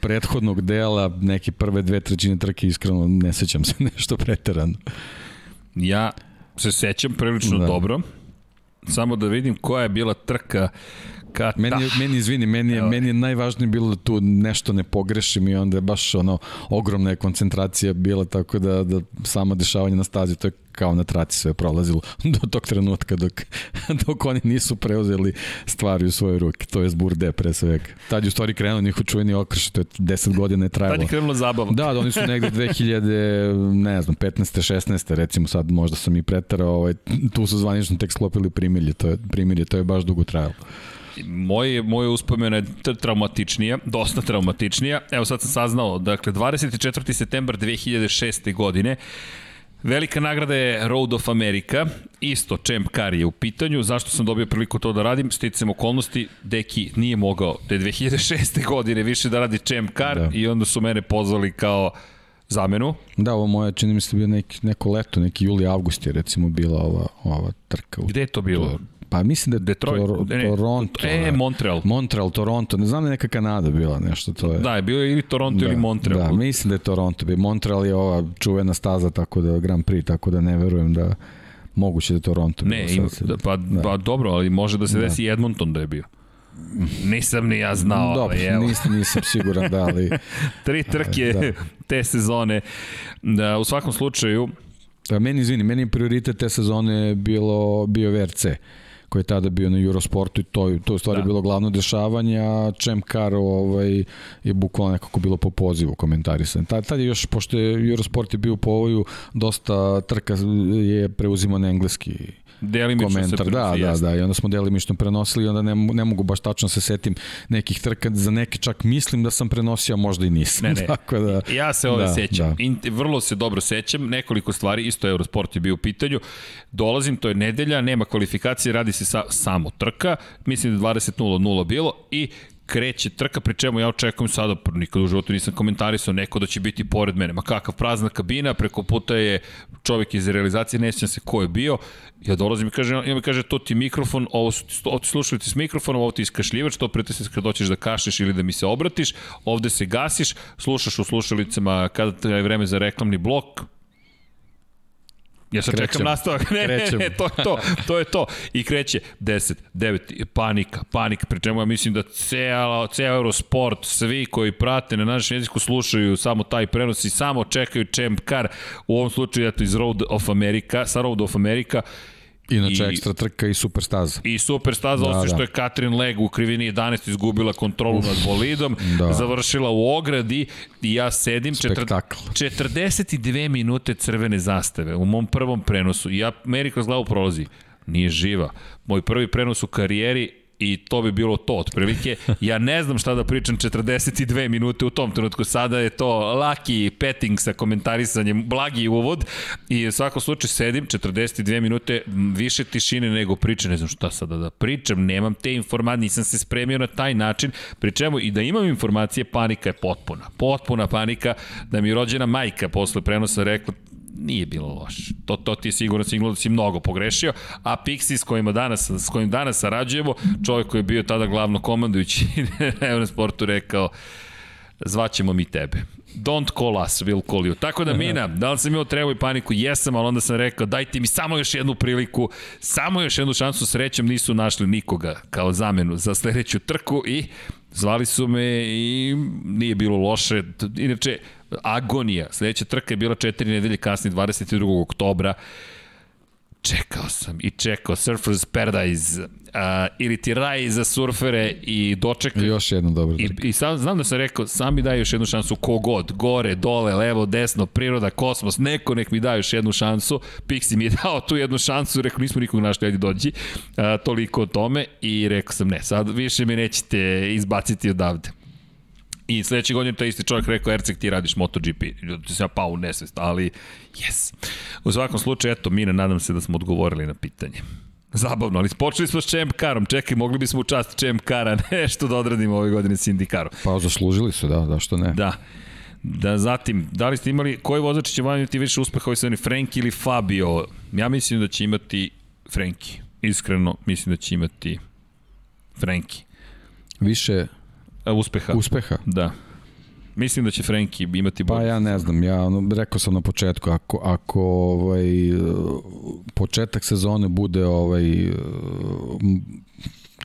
prethodnog dela, neke prve dve trećine trke, iskreno ne sećam se nešto preterano.
Ja se sećam prilično da. dobro. Samo da vidim koja je bila trka Ka,
meni, meni izvini, meni je, meni je najvažnije bilo da tu nešto ne pogrešim i onda je baš ono ogromna je koncentracija bila tako da, da samo dešavanje na stazi to je kao na traci sve prolazilo do tog trenutka dok, dok oni nisu preuzeli stvari u svoje ruke, to je zburde pre svega. Tad je u stvari krenuo njihov čuveni okrš, to je 10 godina je trajalo.
Tad je krenula zabava.
Da, da, oni su negde 2000, ne znam, 15. 16. recimo sad možda sam i pretarao, ovaj, tu su zvanično tek sklopili primirje, to je, primirje, to je baš dugo trajalo
moje, moje uspomena je traumatičnija, dosta traumatičnija. Evo sad sam saznao, dakle, 24. septembar 2006. godine, Velika nagrada je Road of America, isto Champ Car je u pitanju. Zašto sam dobio priliku to da radim? Sticam okolnosti, Deki nije mogao te 2006. godine više da radi Champ Car da. i onda su mene pozvali kao zamenu.
Da, ovo moje, čini mi se bio neki, neko leto, neki juli, avgust je recimo bila ova, ova trka.
Gde je to bilo?
Pa mislim da je
Detroit,
Tor, ne, Toronto.
E. Montreal.
Montreal, Toronto. Ne znam da je neka Kanada bila nešto. To je.
Da, je bio ili Toronto
da,
ili Montreal.
Da, mislim da je Toronto. Montreal je ova čuvena staza, tako da Grand Prix, tako da ne verujem da moguće da je Toronto.
Ne, ima, da, pa, da. pa dobro, ali može da se da. desi Edmonton da je bio. Nisam ni ja znao.
Dobro,
evo.
nisam, nisam siguran da, ali...
Tri trke da. te sezone. Da, u svakom slučaju...
Da, meni, izvini, meni prioritet te sezone bilo, bio VRC koji je tada bio na Eurosportu i to, to je stvari da. bilo glavno dešavanje, a Champ Car ovaj, je bukvalno nekako bilo po pozivu komentarisan. Tad, tad je još, pošto je Eurosport je bio po ovoju, dosta trka je preuzimo na engleski
delimično
komentar.
se
prenosi, da, da, da, i onda smo delimično prenosili i onda ne, ne mogu baš tačno se setim nekih trka, za neke čak mislim da sam prenosio, možda i nisam.
Ne, ne. Tako da, ja se ove da, sećam, da. In, vrlo se dobro sećam, nekoliko stvari, isto Eurosport je bio u pitanju, dolazim, to je nedelja, nema kvalifikacije, radi se sa, samo trka, mislim da 20.00 bilo i kreće trka, pri čemu ja očekujem sada, nikad u životu nisam komentarisao, neko da će biti pored mene. Ma kakav prazna kabina, preko puta je čovjek iz realizacije, ne se ko je bio. Ja dolazim i kaže, ja mi kaže, to ti mikrofon, ovo su ti s mikrofonom, ovo ti iskašljivač, to pritisneš kad doćeš da kašeš ili da mi se obratiš, ovde se gasiš, slušaš u slušalicama kada je vreme za reklamni blok, Ja sad čekam nastavak. Ne, ne, ne, to je to. To je to. I kreće 10, 9, panika, panika. Pri čemu ja mislim da ceo, ceo Eurosport, svi koji prate na našem jeziku slušaju samo taj prenos i samo čekaju Champ Car. U ovom slučaju, eto, iz Road of America, sa Road of America
Inače, I, ekstra trka i super staza.
I super staza, da, osim da. što je Katrin Leg u krivini 11 izgubila kontrolu Uf, nad bolidom, da. završila u ogradi i ja sedim
Spektakl.
42 minute crvene zastave u mom prvom prenosu i ja meri kroz glavu prolazi nije živa. Moj prvi prenos u karijeri i to bi bilo to otprilike. Ja ne znam šta da pričam 42 minute u tom trenutku. Sada je to laki petting sa komentarisanjem, blagi uvod i u svakom slučaju sedim 42 minute više tišine nego priče. Ne znam šta sada da pričam, nemam te informacije, nisam se spremio na taj način. Pri čemu i da imam informacije, panika je potpuna. Potpuna panika da mi rođena majka posle prenosa rekla nije bilo loše. To, to ti je sigurno signal da si mnogo pogrešio, a Pixi s kojima danas, s kojim danas sarađujemo, čovjek koji je bio tada glavno komandujući na Eurosportu rekao, zvaćemo mi tebe. Don't call us, we'll call you. Tako da, Mina, da li sam imao trebu i paniku? Jesam, ali onda sam rekao, dajte mi samo još jednu priliku, samo još jednu šansu, srećom nisu našli nikoga kao zamenu za sledeću trku i zvali su me i nije bilo loše. Inače, agonija. Sledeća trka je bila četiri nedelje kasnije, 22. oktobra. čekao sam i čekao Surfers Paradise uh, ili ti raj za surfere i dočekao.
Još jedna dobra
I, I sam, znam da sam rekao, sam mi daj još jednu šansu kogod, gore, dole, levo, desno, priroda, kosmos, neko nek mi da još jednu šansu. Pixi mi je dao tu jednu šansu, rekao nismo nikog našli, ajde dođi. Uh, toliko o tome i rekao sam ne, sad više me nećete izbaciti odavde. I sledeće godine taj isti čovjek rekao, Erceg, ti radiš MotoGP. To se ja pao u nesvest, ali yes. U svakom slučaju, eto, Mina, nadam se da smo odgovorili na pitanje. Zabavno, ali počeli smo s Champ Carom, čekaj, mogli bismo u čast Champ Cara nešto da odradimo ove godine s IndyCarom.
Pa zaslužili su, da, da što ne.
Da. Da, zatim, da li ste imali, koji vozač će vam imati više uspeha ovaj sezoni, Frenki ili Fabio? Ja mislim da će imati Frenki. Iskreno, mislim da će imati Frenki.
Više
uspeha.
Uspeha?
Da. Mislim da će Frenki imati
bolje. Pa ja ne znam, ja rekao sam na početku, ako, ako ovaj, početak sezone bude ovaj,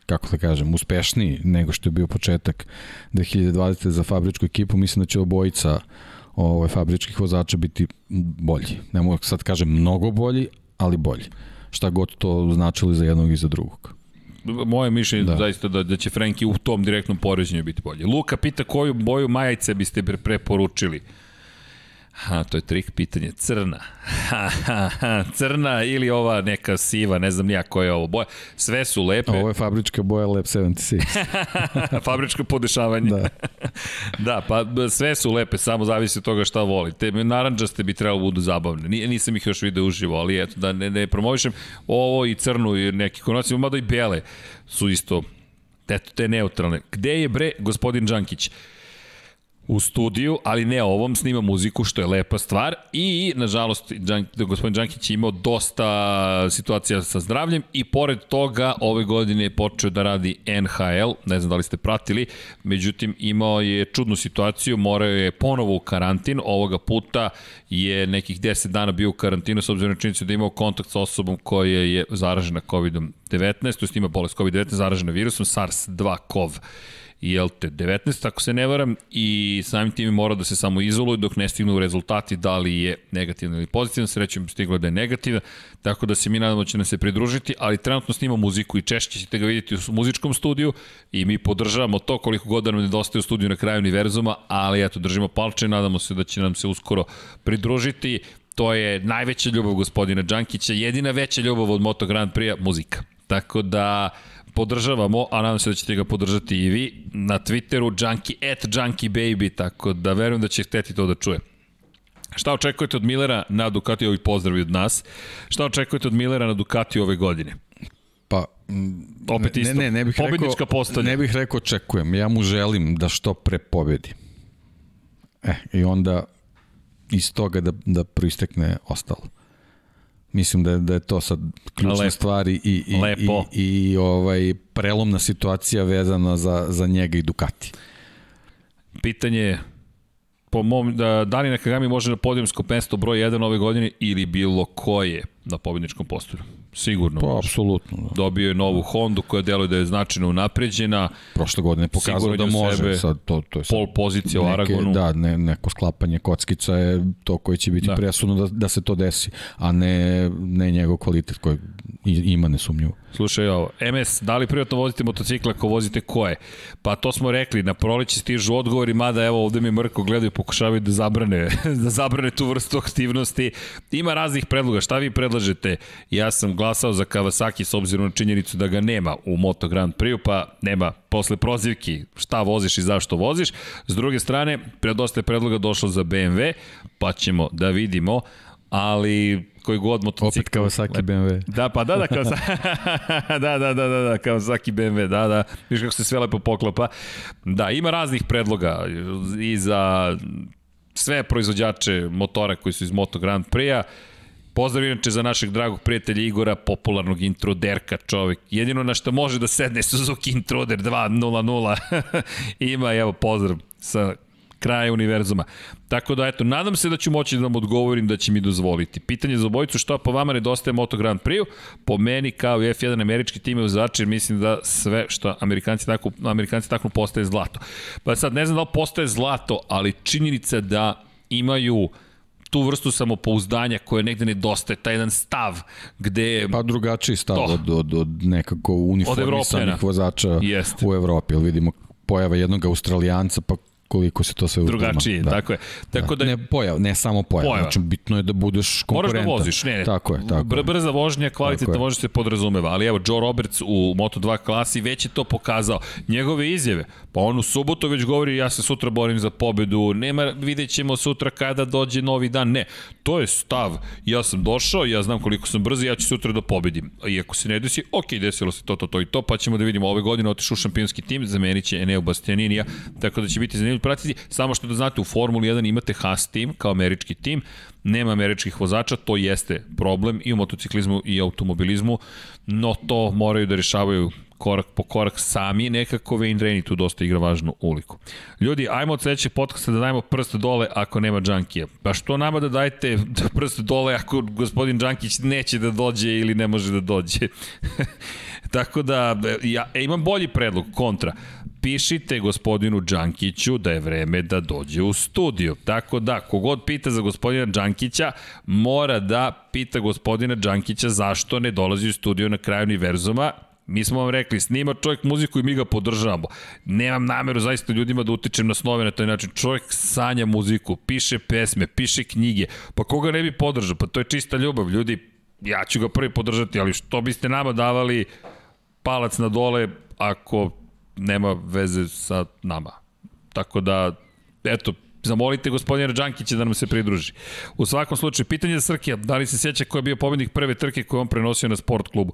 kako da kažem, uspešniji nego što je bio početak 2020. za fabričku ekipu, mislim da će obojica ovaj, fabričkih vozača biti bolji. Ne mogu sad kažem mnogo bolji, ali bolji. Šta god to značilo za jednog i za drugog
moje mišljenje da. zaista da, da će Frenki u tom direktnom poređenju biti bolje. Luka pita koju boju majice biste preporučili. Ha, to je trik pitanje. Crna. Ha, ha, ha. Crna ili ova neka siva, ne znam nija koja je ovo boja. Sve su lepe.
Ovo je fabrička boja Lep 76.
fabričko podešavanje. Da. da, pa sve su lepe, samo zavisi od toga šta volite. Naranđaste bi trebalo da budu zabavne. Nisam ih još video uživo, ali eto, da ne, ne promovišem ovo i crnu i neki konoci, mada i bele su isto eto, te neutralne. Gde je bre gospodin Đankić? U studiju, ali ne ovom, snima muziku, što je lepa stvar. I, nažalost, gospodin Đankić je imao dosta situacija sa zdravljem i pored toga ove godine je počeo da radi NHL, ne znam da li ste pratili, međutim imao je čudnu situaciju, morao je ponovo u karantin, ovoga puta je nekih 10 dana bio u karantinu s obzirom na činjenicu da je imao kontakt sa osobom koja je zaražena COVID-19, to je ima bolest COVID-19, zaražena virusom SARS-2-CoV jel te, 19, ako se ne varam, i samim tim mora da se samo izoluje dok ne stignu rezultati da li je negativno ili pozitivno, srećem stiglo da je negativno, tako da se mi nadamo da će nam se pridružiti, ali trenutno snima muziku i češće ćete ga vidjeti u muzičkom studiju i mi podržavamo to koliko god da nam nedostaje u studiju na kraju univerzuma, ali eto, držimo palče, nadamo se da će nam se uskoro pridružiti, to je najveća ljubav gospodina Đankića, jedina veća ljubav od Moto Grand Prix, muzika. Tako da, podržavamo, a nadam se da ćete ga podržati i vi, na Twitteru junkie, at junkie baby, tako da verujem da će hteti to da čuje. Šta očekujete od Millera na Ducati, ovih pozdravi od nas, šta očekujete od Millera na Ducati ove godine?
Pa,
opet isto, ne, ne, ne bih pobednička
postavlja. Ne bih rekao očekujem, ja mu želim da što pre pobedi. E, i onda iz toga da, da proistekne ostalo. Mislim da je, da je to sad ključna Lepo. stvar i, i, Lepo. i, i ovaj prelomna situacija vezana za, za njega i Ducati.
Pitanje je po mom, da, da li Nakagami može na podijemsko mesto broj 1 ove godine ili bilo koje na pobedničkom postolju. Sigurno.
Pa, apsolutno. Da.
Dobio je novu Hondu koja deluje da je značajno unapređena.
Prošle godine pokazao da može. Sebe, sad to, to je sad
pol pozicija u Aragonu.
Da, ne, neko sklapanje kockica je to koje će biti da. presudno da, da se to desi, a ne, ne njegov kvalitet koji ima nesumnjivo.
Slušaj ovo, MS, da li privatno vozite motocikla ako vozite koje? Pa to smo rekli, na proleći stižu odgovori, mada evo ovde mi Mrko gledaju pokušavaju da zabrane, da zabrane tu vrstu aktivnosti. Ima raznih predloga, šta vi predlažete? Ja sam glasao za Kawasaki s obzirom na činjenicu da ga nema u Moto Grand Prix, pa nema posle prozivki šta voziš i zašto voziš. S druge strane, predosta predloga došlo za BMW, pa ćemo da vidimo, ali koji god motocikl.
Opet Kawasaki BMW.
Da, pa da, da, Kawasaki, da, da, da, da, da, Kawasaki BMW, da, da, viš kako se sve lepo poklapa. Da, ima raznih predloga i za sve proizvođače motora koji su iz Moto Grand Prix-a. Pozdrav inače za našeg dragog prijatelja Igora, popularnog introderka čovek. Jedino na što može da sedne Suzuki Introder 2.0.0. Ima, evo, pozdrav sa kraja univerzuma. Tako da, eto, nadam se da ću moći da vam odgovorim da će mi dozvoliti. Pitanje za obojicu, što po vama nedostaje Moto Grand Prix? Po meni, kao i F1 američki tim je uzači, mislim da sve što Amerikanci tako, Amerikanci tako postaje zlato. Pa sad, ne znam da li postaje zlato, ali činjenica da imaju tu vrstu samopouzdanja koja negde nedostaje, taj jedan stav gde...
Pa drugačiji stav to. od, od, od nekako uniformisanih vozača Jest. u Evropi. Vidimo pojava jednog Australijanca, pa koliko se to sve
uzima. Drugačije, da. tako je. Tako
da, da, ne, pojav, ne samo pojav, pojava. znači bitno je da budeš konkurentan.
Moraš da voziš, ne, ne.
Tako je, tako Br
Brza vožnja, kvalitetna vožnja se podrazumeva, ali evo, Joe Roberts u Moto2 klasi već je to pokazao. Njegove izjave, pa on u subotu već govori ja se sutra borim za pobedu, nema, vidjet ćemo sutra kada dođe novi dan, ne. To je stav, ja sam došao, ja znam koliko sam brzo, ja ću sutra da pobedim. I ako se ne desi, ok, desilo se to, to, to i to, pa ćemo da vidimo ove godine otišu u šampionski tim, zamenit će Eneo Bastianinija, tako da će biti zanimljivo pratiti. Samo što da znate, u Formuli 1 imate Haas tim kao američki tim, nema američkih vozača, to jeste problem i u motociklizmu i automobilizmu, no to moraju da rešavaju korak po korak sami, nekako Wayne Rainey tu dosta igra važnu uliku. Ljudi, ajmo od sledećeg podcasta da dajemo prst dole ako nema Džankija. Pa što nama da dajete prst dole ako gospodin Džankić neće da dođe ili ne može da dođe? Tako da, ja e, imam bolji predlog, kontra pišite gospodinu Đankiću da je vreme da dođe u studiju. Tako da, kogod pita za gospodina Đankića, mora da pita gospodina Đankića zašto ne dolazi u studiju na kraju univerzuma, Mi smo vam rekli, snima čovjek muziku i mi ga podržavamo. Nemam nameru zaista ljudima da utičem na snove na taj način. Čovjek sanja muziku, piše pesme, piše knjige. Pa koga ne bi podržao? Pa to je čista ljubav. Ljudi, ja ću ga prvi podržati, ali što biste nama davali palac na dole ako nema veze sa nama. Tako da, eto, zamolite gospodina Đankića da nam se pridruži. U svakom slučaju, pitanje za Srkija, da li se sjeća ko je bio pobednik prve trke koju on prenosio na sport klubu?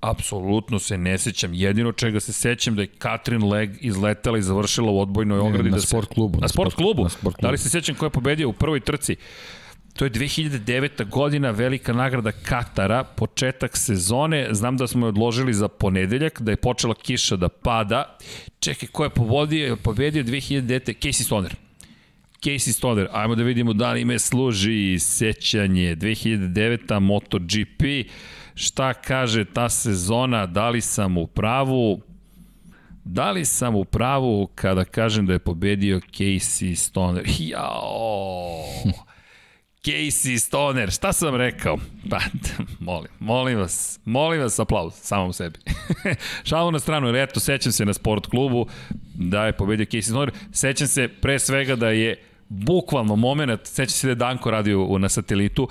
Apsolutno se ne sećam. Jedino čega se sećam da je Katrin Leg izletela i završila u odbojnoj ogradi.
Na
da
sport klubu.
Na, na sport, klubu? Na sport klubu. Da li se sećam ko je pobedio u prvoj trci? To je 2009. godina, velika nagrada Katara, početak sezone. Znam da smo je odložili za ponedeljak, da je počela kiša da pada. Čekaj, ko je povodio, pobedio 2009. Casey Stoner. Casey Stoner, ajmo da vidimo da li ime služi sećanje 2009. MotoGP. Šta kaže ta sezona, da li sam u pravu? Da li sam u pravu kada kažem da je pobedio Casey Stoner? Jao! Casey Stoner, šta sam rekao? Pa, molim, molim vas, molim vas aplauz, samom sebi. Šalu na stranu, jer eto, sećam se na sport klubu da je pobedio Casey Stoner, sećam se pre svega da je bukvalno moment, sećam se da je Danko radio na satelitu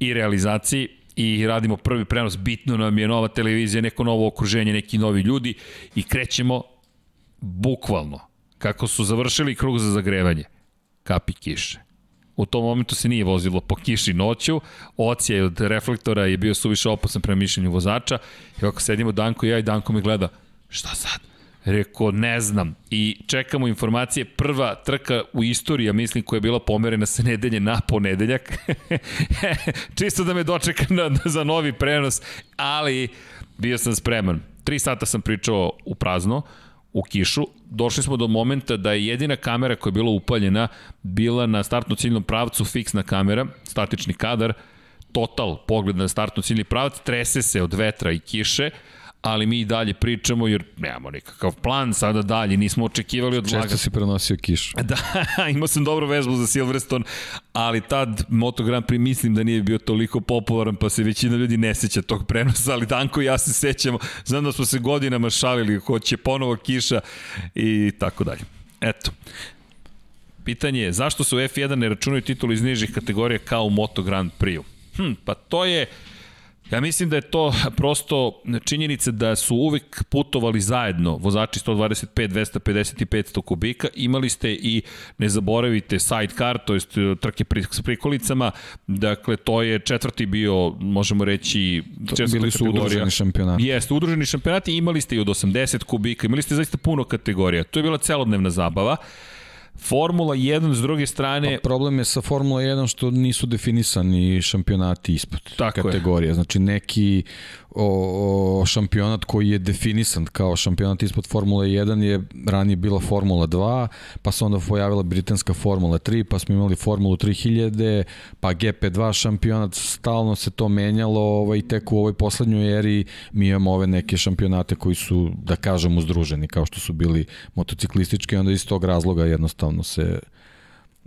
i realizaciji i radimo prvi prenos, bitno nam je nova televizija, neko novo okruženje, neki novi ljudi i krećemo bukvalno, kako su završili krug za zagrevanje, kapi kiše U tom momentu se nije vozilo po kiši noću, ocija od reflektora je bio suviše opasan prema mišljenju vozača i ako sedimo Danko i ja i Danko mi gleda, šta sad? Rekao, ne znam. I čekamo informacije. Prva trka u istoriji, ja mislim, koja je bila pomerena sa nedelje na ponedeljak. Čisto da me dočeka na, za novi prenos, ali bio sam spreman. Tri sata sam pričao u prazno u kišu. Došli smo do momenta da je jedina kamera koja je bila upaljena bila na startno ciljnom pravcu fiksna kamera, statični kadar, total pogled na startno ciljni pravac, trese se od vetra i kiše, ali mi i dalje pričamo jer nemamo nikakav plan sada dalje, nismo očekivali od
Često si prenosio kišu.
Da, imao sam dobru vežbu za Silverstone, ali tad Moto Grand Prix mislim da nije bio toliko popularan, pa se većina ljudi ne seća tog prenosa, ali Danko i ja se sećamo, znam da smo se godinama šalili, hoće ponovo kiša i tako dalje. Eto, Pitanje je, zašto se u F1 ne računaju titulu iz nižih kategorija kao u Moto Grand Prix-u? Hm, pa to je Ja mislim da je to prosto činjenica da su uvek putovali zajedno vozači 125, 250 i 500 kubika. Imali ste i, ne zaboravite, sidecar, to jest e, trke s prikolicama. Dakle, to je četvrti bio, možemo reći,
četvrta Bili su kategorija. udruženi šampionati.
Jeste, udruženi šampionati. Imali ste i od 80 kubika, imali ste zaista puno kategorija. To je bila celodnevna zabava. Formula 1 s druge strane...
Pa problem je sa Formula 1 što nisu definisani šampionati ispod Tako kategorije. Je. Znači neki o, o, šampionat koji je definisan kao šampionat ispod Formule 1 je ranije bila Formula 2, pa se onda pojavila britanska Formula 3, pa smo imali Formulu 3000, pa GP2 šampionat, stalno se to menjalo ovaj, tek u ovoj poslednjoj eri mi imamo ove neke šampionate koji su, da kažem, uzdruženi, kao što su bili motociklistički, onda iz tog razloga jednostavno se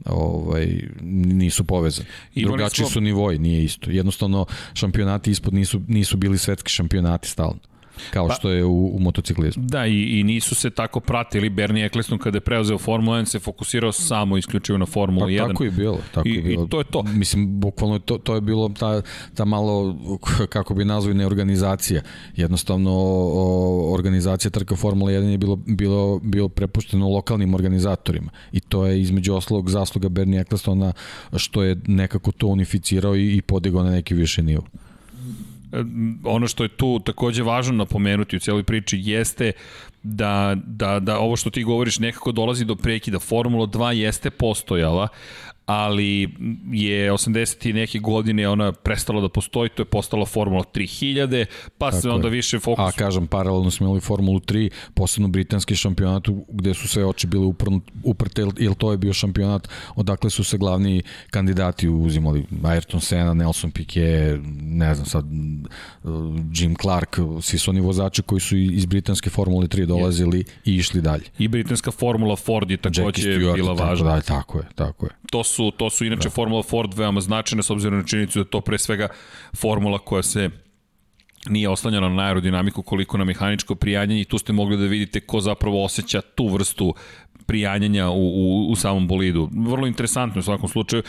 ovaj, nisu povezani. Drugačiji smo... su nivoji, nije isto. Jednostavno, šampionati ispod nisu, nisu bili svetski šampionati stalno kao pa, što je u, u motociklizmu.
Da, i, i nisu se tako pratili. Bernie Eccleston kada je preuzeo Formula 1 se fokusirao samo isključivo na Formulu pa, 1.
Tako je bilo. Tako
I,
je bilo.
I to je to.
Mislim, bukvalno to, to je bilo ta, ta malo, kako bi nazvali, neorganizacija. Jednostavno, o, organizacija trka Formula 1 je bilo, bilo, bilo prepušteno lokalnim organizatorima. I to je između oslog zasluga Bernie Ecclestona što je nekako to unificirao i, i podigao na neki više nivo
ono što je tu takođe važno napomenuti u cijeloj priči jeste da, da, da ovo što ti govoriš nekako dolazi do prekida. Formula 2 jeste postojala, ali je 80. i neke godine ona prestala da postoji, to je postala Formula 3000, pa Tako se onda je. više fokus...
A kažem, paralelno smo imali Formulu 3, posebno britanski šampionat gde su sve oči bile uprte, jer to je bio šampionat odakle su se glavni kandidati uzimali. Ayrton Senna, Nelson Piquet, ne znam sad, Jim Clark, svi su oni vozači koji su iz britanske Formule 3 dolazili yes. i išli dalje.
I britanska Formula Ford je takođe bila važna.
Dalje, tako je, tako je.
To su su, to su inače da. Formula Ford veoma značajne s obzirom na činjenicu da to pre svega formula koja se nije oslanjena na aerodinamiku koliko na mehaničko prijanjanje i tu ste mogli da vidite ko zapravo osjeća tu vrstu prijanjanja u, u, u samom bolidu. Vrlo interesantno u svakom slučaju.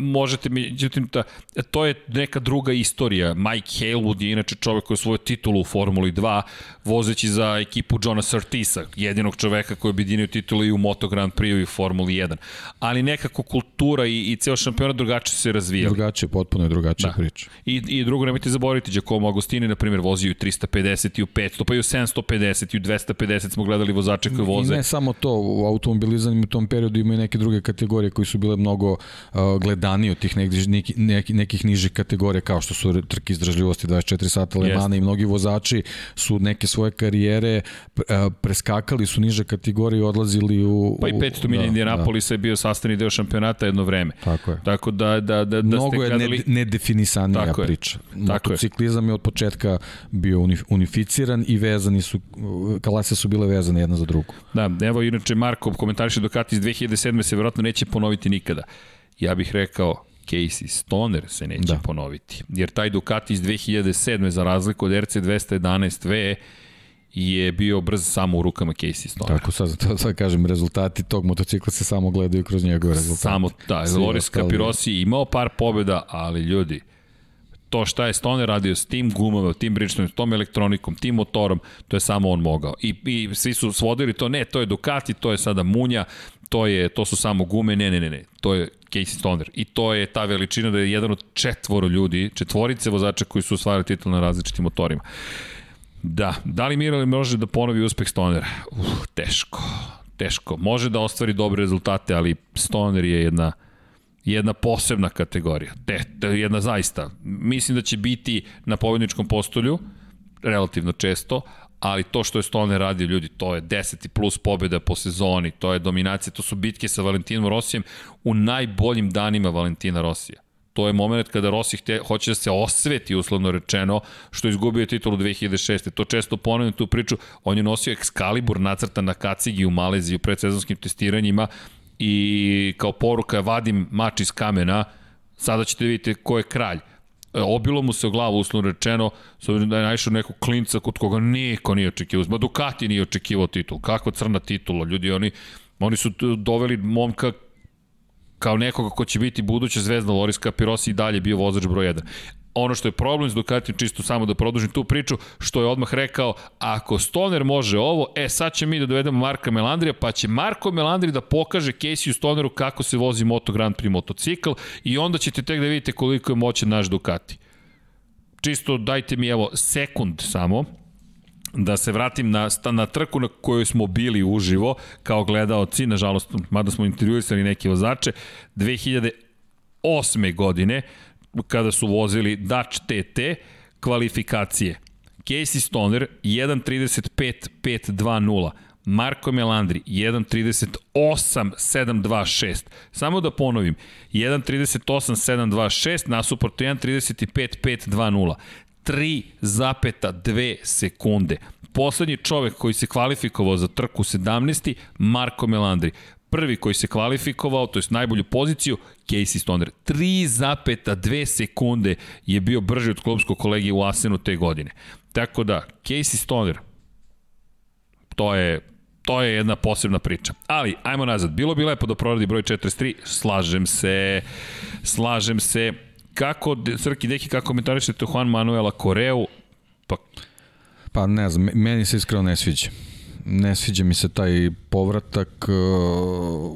Možete, međutim, ta, to je neka druga istorija. Mike Halewood je inače čovek koji je svoju titulu u Formuli 2, vozeći za ekipu Johna Surtisa, jedinog čoveka koji je objedinio titulu i u Moto Grand Prix i u Formuli 1. Ali nekako kultura i, i ceo šampionat drugačije se razvija.
Drugačije, potpuno je drugačija da. priča.
I, I drugo, nemojte zaboraviti, Giacomo Agostini, na primjer, vozio u 350 i u 500, pa i u 750 i u 250 smo gledali vozače koji voze.
I ne samo to, u automobilizam u tom periodu imaju neke druge kategorije koji su bile mnogo uh, gledani od tih nekih, nekih, nekih, nekih nižih kategorija kao što su trke izdržljivosti 24 sata Lemana i mnogi vozači su neke svoje karijere uh, preskakali su niže kategorije i odlazili u...
Pa i 500 milija da, Indianapolisa da. je bio sastavni deo šampionata jedno vreme.
Tako je.
Tako da, da, da, da
Mnogo ste gledali... je nedefinisanija Tako priča. Je. Motociklizam je od početka bio unificiran i vezani su, kalase su bile vezane jedna za drugu.
Da, evo inače Marko komentariše Ducati iz 2007. se verovatno neće ponoviti nikada. Ja bih rekao, Casey Stoner se neće da. ponoviti. Jer taj Ducati iz 2007. za razliku od RC 211V je bio brz samo u rukama Casey Stoner.
Tako sad, to sad kažem, rezultati tog motocikla se samo gledaju kroz njegove rezultate.
Samo, da, Loris Capirosi imao par pobjeda, ali ljudi, to šta je Stoner radio s tim gumama, tim s tom elektronikom, tim motorom, to je samo on mogao. I, I svi su svodili to, ne, to je Ducati, to je sada Munja, to, je, to su samo gume, ne, ne, ne, ne, to je Casey Stoner. I to je ta veličina da je jedan od četvoro ljudi, četvorice vozača koji su osvajali titul na različitim motorima. Da, da li Mirali može da ponovi uspeh Stonera? Uh, teško, teško. Može da ostvari dobre rezultate, ali Stoner je jedna jedna posebna kategorija. Te, te, jedna zaista. Mislim da će biti na pobedničkom postolju, relativno često, ali to što je Stoner radio ljudi, to je 10 plus pobjeda po sezoni, to je dominacija, to su bitke sa Valentinom Rosijem u najboljim danima Valentina Rosija. To je moment kada Rossi hte, hoće da se osveti, uslovno rečeno, što izgubio titulu 2006. To često ponavljam tu priču. On je nosio Excalibur nacrtan na kacigi u Maleziji u predsezonskim testiranjima i kao poruka vadim mač iz kamena, sada ćete vidjeti ko je kralj. E, obilo mu se o glavu, uslovno rečeno, s obzirom da je naišao nekog klinca kod koga niko nije očekivao. Ma Ducati nije očekivao titul. Kakva crna titula, ljudi, oni, oni su doveli momka kao nekoga ko će biti buduća zvezda Loris Capirosi i dalje bio vozač broj 1 ono što je problem s Ducatijem, čisto samo da produžim tu priču, što je odmah rekao, ako Stoner može ovo, e sad će mi da dovedemo Marka Melandrija, pa će Marko Melandri da pokaže Casey Stoneru kako se vozi Moto Grand Prix motocikl i onda ćete tek da vidite koliko je moćan naš Ducati. Čisto dajte mi evo sekund samo, da se vratim na, na trku na kojoj smo bili uživo kao gledaoci, nažalost, mada smo intervjuisali neke vozače, 2008. godine, kada su vozili Dutch TT kvalifikacije. Casey Stoner 1.35.520, Marko Melandri 1.38.726. Samo da ponovim, 1.38.726 nasuprot 1.35.520. 3,2 sekunde. Poslednji čovek koji se kvalifikovao za trku 17. Marko Melandri prvi koji se kvalifikovao, to je najbolju poziciju, Casey Stoner. 3,2 sekunde je bio brži od klubskog kolegi u Asenu te godine. Tako da, Casey Stoner, to je to je jedna posebna priča. Ali, ajmo nazad. Bilo bi lepo da proradi broj 43, slažem se, slažem se. Kako, Srki, deki, kako komentarišete Juan Manuela Koreu?
Pa, pa ne znam, meni se iskreno ne sviđa ne sviđa mi se taj povratak uh,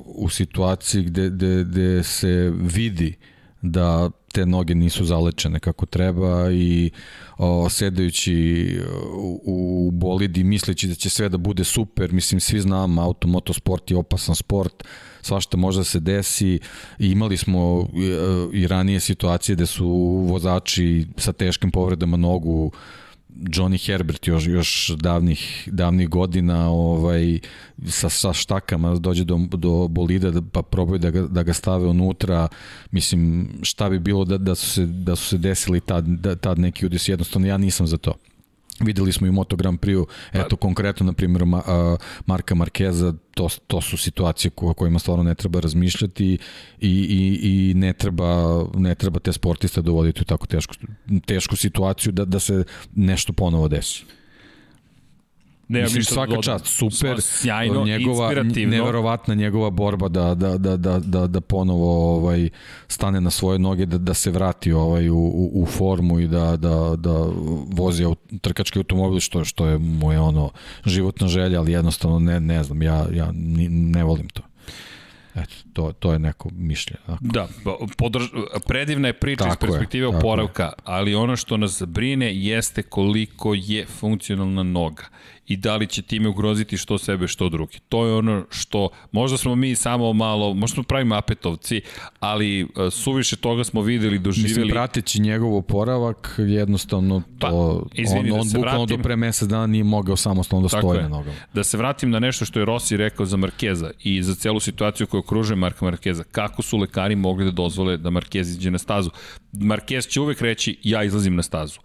u situaciji gde, gde, gde se vidi da te noge nisu zalečene kako treba i o, sedajući u, u bolidi misleći da će sve da bude super, mislim svi znamo auto, motosport je opasan sport, svašta može da se desi i imali smo i, uh, i ranije situacije gde su vozači sa teškim povredama nogu Johnny Herbert još još davnih davnih godina ovaj sa sa štakama dođe do do bolida da, pa probaju da ga da ga stave unutra. Mislim šta bi bilo da da su se da su se desili tad da, tad neki udesi? Jednostavno ja nisam za to Videli smo i Moto Grand Prix, eto pa, konkretno na primjer Marka Markeza, to, to su situacije o kojima stvarno ne treba razmišljati i, i, i ne, treba, ne treba te sportiste dovoditi u tako tešku, tešku situaciju da, da se nešto ponovo desi. Ne, Mislim, svaka da čast, super, sjajno, njegova, neverovatna njegova borba da, da, da, da, da, da ponovo ovaj, stane na svoje noge, da, da se vrati ovaj, u, u, u formu i da, da, da vozi trkački automobil, što, što je moje ono životna želja, ali jednostavno ne, ne znam, ja, ja ne volim to. Eto, to, to je neko mišljenje. Tako.
Da, podrž, predivna je priča tako iz perspektive je, oporavka, ali ono što nas brine jeste koliko je funkcionalna noga i da li će time ugroziti što sebe, što drugi. To je ono što, možda smo mi samo malo, možda smo pravimo apetovci, ali uh, suviše toga smo videli, doživjeli. Mislim,
prateći njegov oporavak, jednostavno pa, to, pa, izvini, on, on da bukvalno do pre mesec dana nije mogao samostalno da stoje na nogama.
Da se vratim na nešto što je Rossi rekao za Markeza i za celu situaciju koju okružuje Marka Markeza. Kako su lekari mogli da dozvole da Markez iđe na stazu? Markez će uvek reći, ja izlazim na stazu.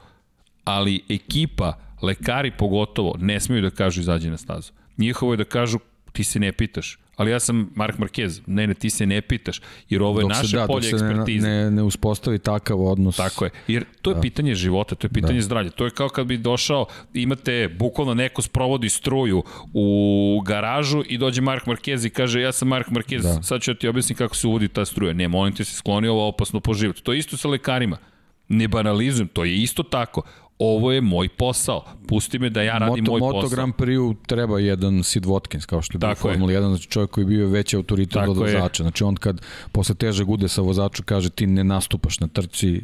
Ali ekipa lekari pogotovo ne smeju da kažu izađi na stazu. Njihovo je da kažu ti se ne pitaš. Ali ja sam Mark Marquez, ne, ne, ti se ne pitaš, jer ovo je dok naše da, polje ekspertize.
Ne, ne, ne uspostavi takav odnos.
Tako je, jer to je da. pitanje života, to je pitanje da. zdravlja. To je kao kad bi došao, imate, bukvalno neko sprovodi struju u garažu i dođe Mark Marquez i kaže, ja sam Mark Marquez, da. sad ću ja ti objasniti kako se uvodi ta struja. Ne, molim te se skloni ovo opasno po životu. To je isto sa lekarima. Ne banalizujem, to je isto tako ovo je moj posao. Pusti me da ja radim Moto, moj Moto posao.
Moto Grand Prix treba jedan Sid Watkins, kao što je bio Formula 1, znači čovjek koji je bio veći autoritet od vozača. Znači on kad posle teže gude sa vozaču kaže ti ne nastupaš na trci,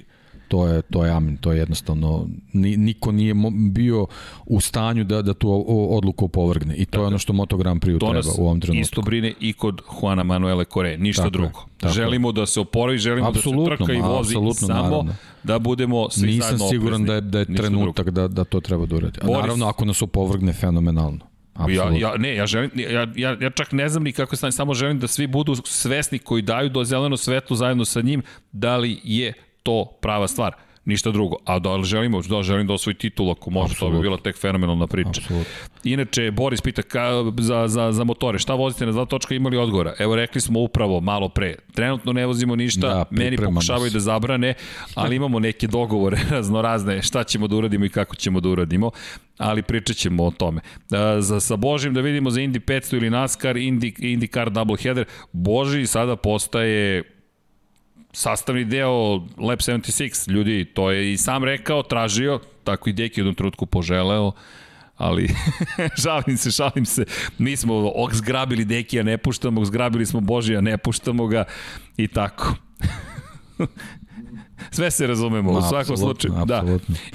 to je, to je amin, to je jednostavno, niko nije bio u stanju da, da tu odluku opovrgne i to je ono što Moto Grand Prix treba u ovom trenutku.
isto brine i kod Juana Manuele Kore, ništa tako drugo. Je, želimo da se oporavi, želimo absolutno, da se trka i vozi samo naravno. da budemo svi
Nisam
zajedno
siguran da je, da je trenutak da, da to treba da uradi. A naravno, ako nas opovrgne, fenomenalno.
Absolutno. Ja, ja, ne, ja, želim, ja, ja, ja čak ne znam ni kako stane, samo želim da svi budu svesni koji daju do zeleno svetlo zajedno sa njim, da li je to prava stvar ništa drugo. A da li želimo, da želim da osvoji titul ako može, Absolut. to bi bila tek fenomenalna priča. Absolut. Inače, Boris pita ka, za, za, za motore, šta vozite na dva točka, imali odgovora? Evo, rekli smo upravo malo pre, trenutno ne vozimo ništa, da, meni pokušavaju da zabrane, ali imamo neke dogovore raznorazne, šta ćemo da uradimo i kako ćemo da uradimo ali pričat ćemo o tome. Za, sa Božim da vidimo za Indy 500 ili NASCAR, Indy, IndyCar Doubleheader, Boži sada postaje sastavni deo Lab 76, ljudi, to je i sam rekao, tražio, tako i Deki u jednom trutku poželeo, ali šalim se, šalim se. Mi smo zgrabili Dekija, ne puštamo, zgrabili smo Božija, ne puštamo ga i tako. Sve se razumemo, u svakom slučaju. Da.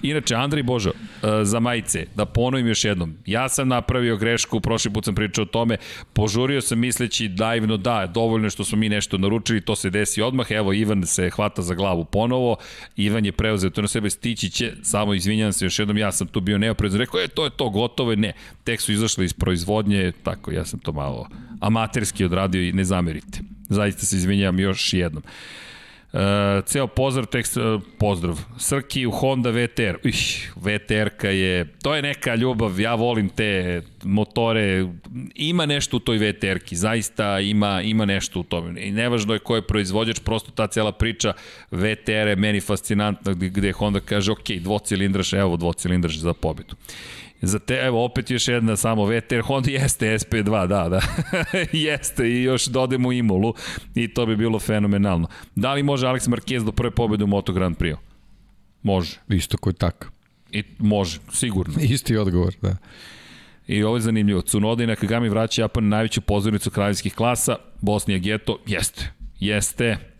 Inače, Andrej Božo, uh, za majice, da ponovim još jednom, ja sam napravio grešku, prošli put sam pričao o tome, požurio sam misleći daivno da, dovoljno što smo mi nešto naručili, to se desi odmah, evo Ivan se hvata za glavu ponovo, Ivan je preuzeo to na sebe, stići će, samo izvinjam se još jednom, ja sam tu bio neoprezan, rekao je to je to, gotovo je, ne, tek su izašli iz proizvodnje, tako ja sam to malo amaterski odradio i ne zamerite. Zaista se izvinjam još jednom. Uh, ceo pozdrav, tekst, uh, pozdrav. Srki u Honda VTR. Iš, VTR-ka je, to je neka ljubav, ja volim te motore, ima nešto u toj VTR-ki, zaista ima, ima nešto u tome. I nevažno je ko je proizvođač, prosto ta cela priča VTR je meni fascinantna, gde Honda kaže, ok, dvocilindraš, evo dvocilindraš za pobedu. Za te, evo, opet još jedna samo VTR, Honda jeste SP2, da, da, jeste i još dodemo Imolu i to bi bilo fenomenalno. Da li može Alex Marquez do prve pobede u Moto Grand Prix? Može.
Isto koji tak.
I može, sigurno.
Isti odgovor, da.
I ovo je zanimljivo. Tsunoda i Nakagami vraća Japan na najveću pozornicu kraljevskih klasa. Bosnija Geto, jeste. Jeste.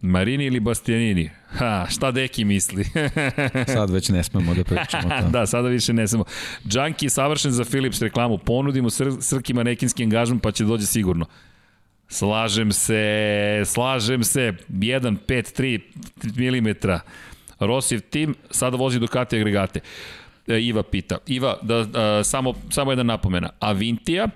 Marini ili Bastianini? Ha, šta deki misli?
Sad već ne smemo da pričamo to.
da, sada više ne smemo. Junkie je savršen za Philips reklamu. Ponudimo Sr Srki manekinski angažman pa će dođe sigurno. Slažem se, slažem se. 1, 5, 3 mm. Rosiv tim sada vozi Ducati agregate. E, Iva pita. Iva, da, da, samo, samo jedna napomena. Avintija,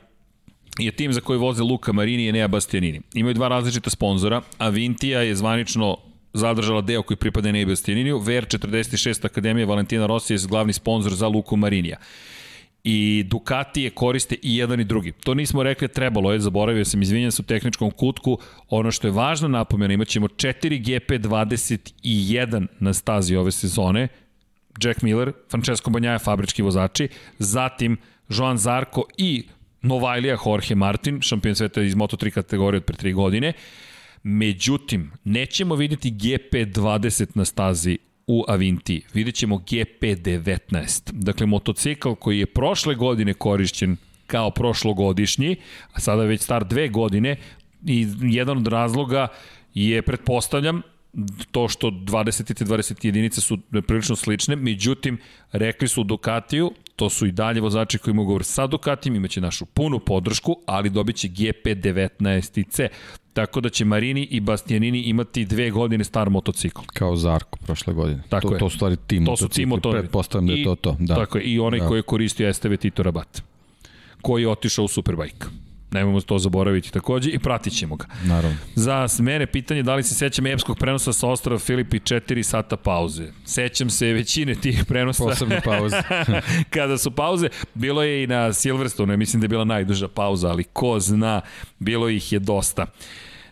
je tim za koji voze Luka Marini i Nea Bastianini. Imaju dva različita sponzora. Avintija je zvanično zadržala deo koji pripada Nea Bastianiniju. VR46 Akademija Valentina Rossi je glavni sponsor za Luku Marinija i Ducati je koriste i jedan i drugi. To nismo rekli, trebalo je, zaboravio sam, izvinjam se u tehničkom kutku. Ono što je važno napomena, imat ćemo 4 GP21 na stazi ove sezone. Jack Miller, Francesco Banjaja, fabrički vozači, zatim Joan Zarko i Novajlija Jorge Martin, šampion sveta iz Moto3 kategorije od pre 3 godine. Međutim, nećemo vidjeti GP20 na stazi u Avinti. Vidjet ćemo GP19. Dakle, motocikl koji je prošle godine korišćen kao prošlogodišnji, a sada već star dve godine, i jedan od razloga je, pretpostavljam, to što 20 i 20 jedinice su prilično slične, međutim, rekli su Ducatiju, to su i dalje vozači koji mogu govoriti sa Ducatijem, imaće našu punu podršku, ali dobit će GP19C. Tako da će Marini i Bastianini imati dve godine star motocikl.
Kao Zarko prošle godine.
Tako
to,
je.
To su stvari tim
to su tim motori.
Pretpostavljam da je to to. Da.
Tako je. I onaj da. koji je koristio STV Tito Rabat. Koji je otišao u Superbike. Nemojmo to zaboraviti takođe i pratit ćemo ga.
Naravno.
Za mene pitanje da li se sećam epskog prenosa sa ostrava Filipi 4 sata pauze. Sećam se većine tih prenosa.
Posebno pauze.
Kada su pauze, bilo je i na Silverstone, mislim da je bila najduža pauza, ali ko zna, bilo ih je dosta.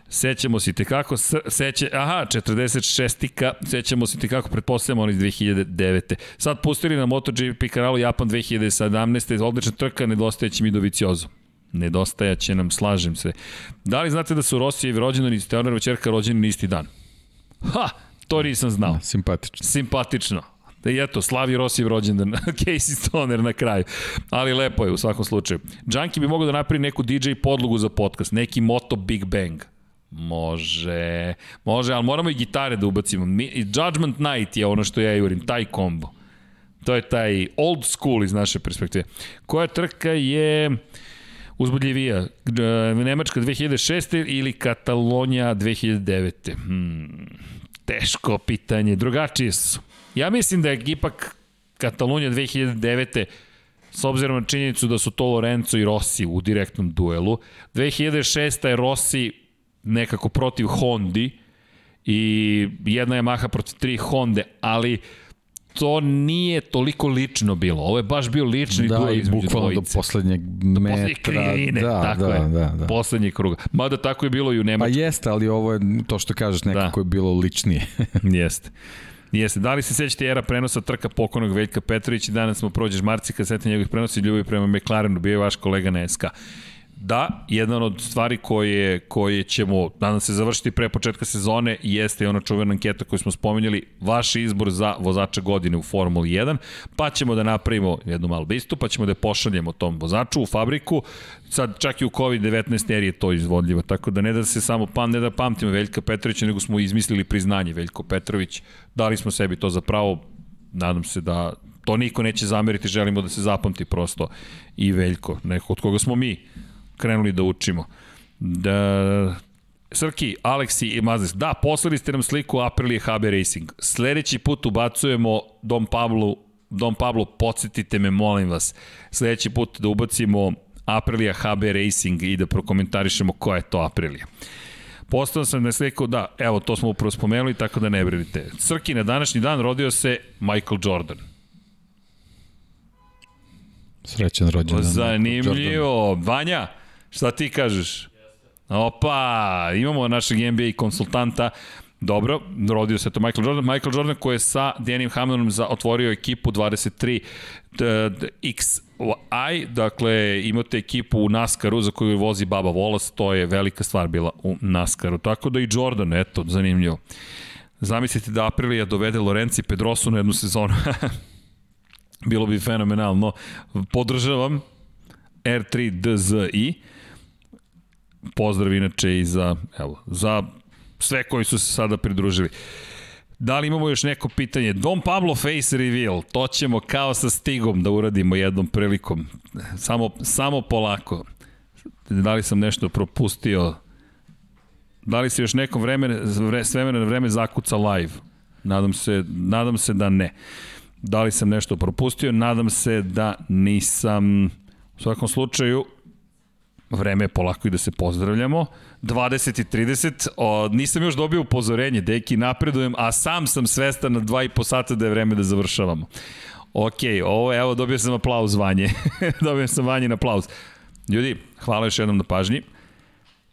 Sećamo se te kako, seća, aha, 46-ika, sećamo se te kako, pretpostavljamo on iz 2009. Sad pustili na MotoGP kanalu Japan 2017. Odlična trka, nedostajeći mi do Viciozo. Nedostajaće nam, slažem se. Da li znate da su Rosijevi rođendan i Steonerova čerka rođeni na isti dan? Ha! To nisam znao.
Simpatično.
Simpatično. Da i eto, slavi Rosijev rođendan, Casey Stoner na kraju. Ali lepo je u svakom slučaju. Junkie bi mogao da napravi neku DJ podlogu za podcast, neki Moto Big Bang. Može, može, ali moramo i gitare da ubacimo. Mi, Judgment Night je ono što ja jurim, taj kombo. To je taj old school iz naše perspektive. Koja trka je uzbudljivija? Nemačka 2006. ili Katalonija 2009. Hmm, teško pitanje. Drugačije su. Ja mislim da je ipak Katalonija 2009 s obzirom na činjenicu da su to Lorenzo i Rossi u direktnom duelu. 2006. je Rossi nekako protiv Hondi i jedna Yamaha protiv tri Honde, ali to nije toliko lično bilo. Ovo je baš bio lični
da,
duel
između bukvalno do poslednjeg metra. Do
krivine, da, tako da, je. Da, da. Poslednji kruga. Mada tako je bilo i u Nemačku.
Pa jeste, ali ovo je to što kažeš nekako da. je bilo ličnije.
jeste. Jeste. Da li se sećate era prenosa trka pokojnog Veljka Petrovića? Danas smo prođeš Marci kad sete njegovih prenosa i ljubavi prema McLarenu, bio je vaš kolega na SK. Da, jedan od stvari koje, koje ćemo, nadam se, završiti pre početka sezone jeste i ona čuvena anketa koju smo spomenuli, vaš izbor za vozača godine u Formuli 1, pa ćemo da napravimo jednu malu bistu, pa ćemo da pošaljemo tom vozaču u fabriku, sad čak i u COVID-19 eri je to izvodljivo, tako da ne da se samo pam, ne da pamtimo Veljka Petrovića, nego smo izmislili priznanje Veljko Petrović, dali smo sebi to za pravo, nadam se da to niko neće zameriti, želimo da se zapamti prosto i Veljko, neko od koga smo mi krenuli da učimo. Da, Srki, Aleksi i Mazes, da, poslali ste nam sliku Aprilia HB Racing. Sledeći put ubacujemo Dom Pablo, Dom Pablo, podsjetite me, molim vas. Sledeći put da ubacimo Aprilia HB Racing i da prokomentarišemo koja je to Aprilia. Postao sam na sliku, da, evo, to smo upravo spomenuli, tako da ne brinite. Crki, na današnji dan rodio se Michael Jordan.
Srećan rođendan.
Zanimljivo. Vanja, šta ti kažeš? Opa, imamo našeg NBA konsultanta. Dobro, rodio se to Michael Jordan. Michael Jordan koji je sa Denim Hamiltonom za, otvorio ekipu 23 XI, dakle imate ekipu u NASCAR-u za koju vozi Baba Volas, to je velika stvar bila u NASCAR-u. Tako da i Jordan, eto, zanimljivo. Zamislite da Aprilija dovede Lorenzi Pedrosu na jednu sezonu. Bilo bi fenomenalno. Podržavam R3DZI. Pozdrav inače i za, evo, za sve koji su se sada pridružili. Da li imamo još neko pitanje? Dom Pablo Face Reveal, to ćemo kao sa Stigom da uradimo jednom prilikom. Samo, samo polako. Da li sam nešto propustio? Da li se još neko vreme, s vremena na vreme zakuca live? Nadam se, nadam se da ne. Da li sam nešto propustio? Nadam se da nisam. U svakom slučaju, vreme je polako i da se pozdravljamo. 20 i 30, o, nisam još dobio upozorenje, deki napredujem, a sam sam svestan na 2,5 sata da je vreme da završavamo. Ok, ovo, evo, dobio sam aplauz vanje. dobio sam vanje na aplauz. Ljudi, hvala još jednom na pažnji.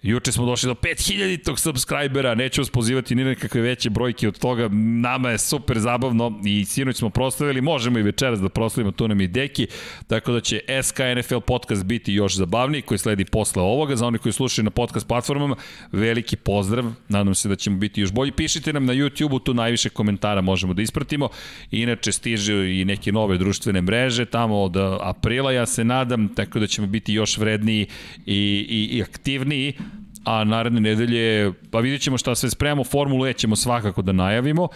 Juče smo došli do 5000-tog subscribera, neću vas pozivati ni nekakve veće brojke od toga, nama je super zabavno i sinoć smo proslavili, možemo i večeras da proslavimo, tu nam i deki, tako da će SK NFL podcast biti još zabavniji, koji sledi posle ovoga, za oni koji slušaju na podcast platformama, veliki pozdrav, nadam se da ćemo biti još bolji, pišite nam na YouTube-u, tu najviše komentara možemo da ispratimo, inače stiže i neke nove društvene mreže, tamo od aprila ja se nadam, tako da ćemo biti još vredniji i, i, i aktivniji, a naredne nedelje, pa vidjet ćemo šta sve spremamo, Formulu E ćemo svakako da najavimo,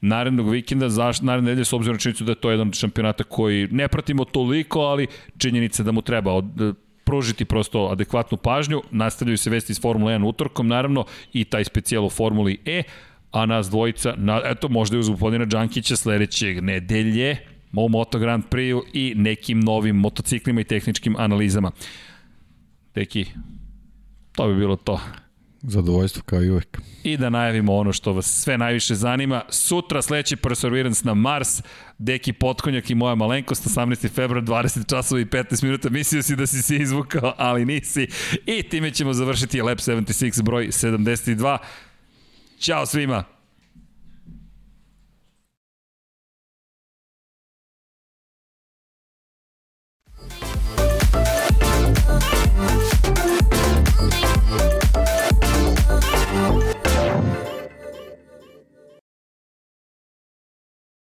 narednog vikenda, zaš, naredne nedelje s obzirom na činjenicu da je to jedan šampionata koji ne pratimo toliko, ali činjenica da mu treba od, pružiti prosto adekvatnu pažnju, nastavljaju se vesti iz Formule 1 utorkom, naravno, i taj specijal u Formuli E, a nas dvojica, na, eto, možda i uz gospodina Đankića sledećeg nedelje, u Moto Grand Prix i nekim novim motociklima i tehničkim analizama. Deki, To bi bilo to.
Zadovoljstvo kao i uvek.
I da najavimo ono što vas sve najviše zanima. Sutra sledeći Perseverance na Mars, Deki Potkonjak i moja malenkost, 18. februar, 20 časova i 15 minuta. Mislio si da si se izvukao, ali nisi. I time ćemo završiti Lab 76 broj 72. Ćao svima!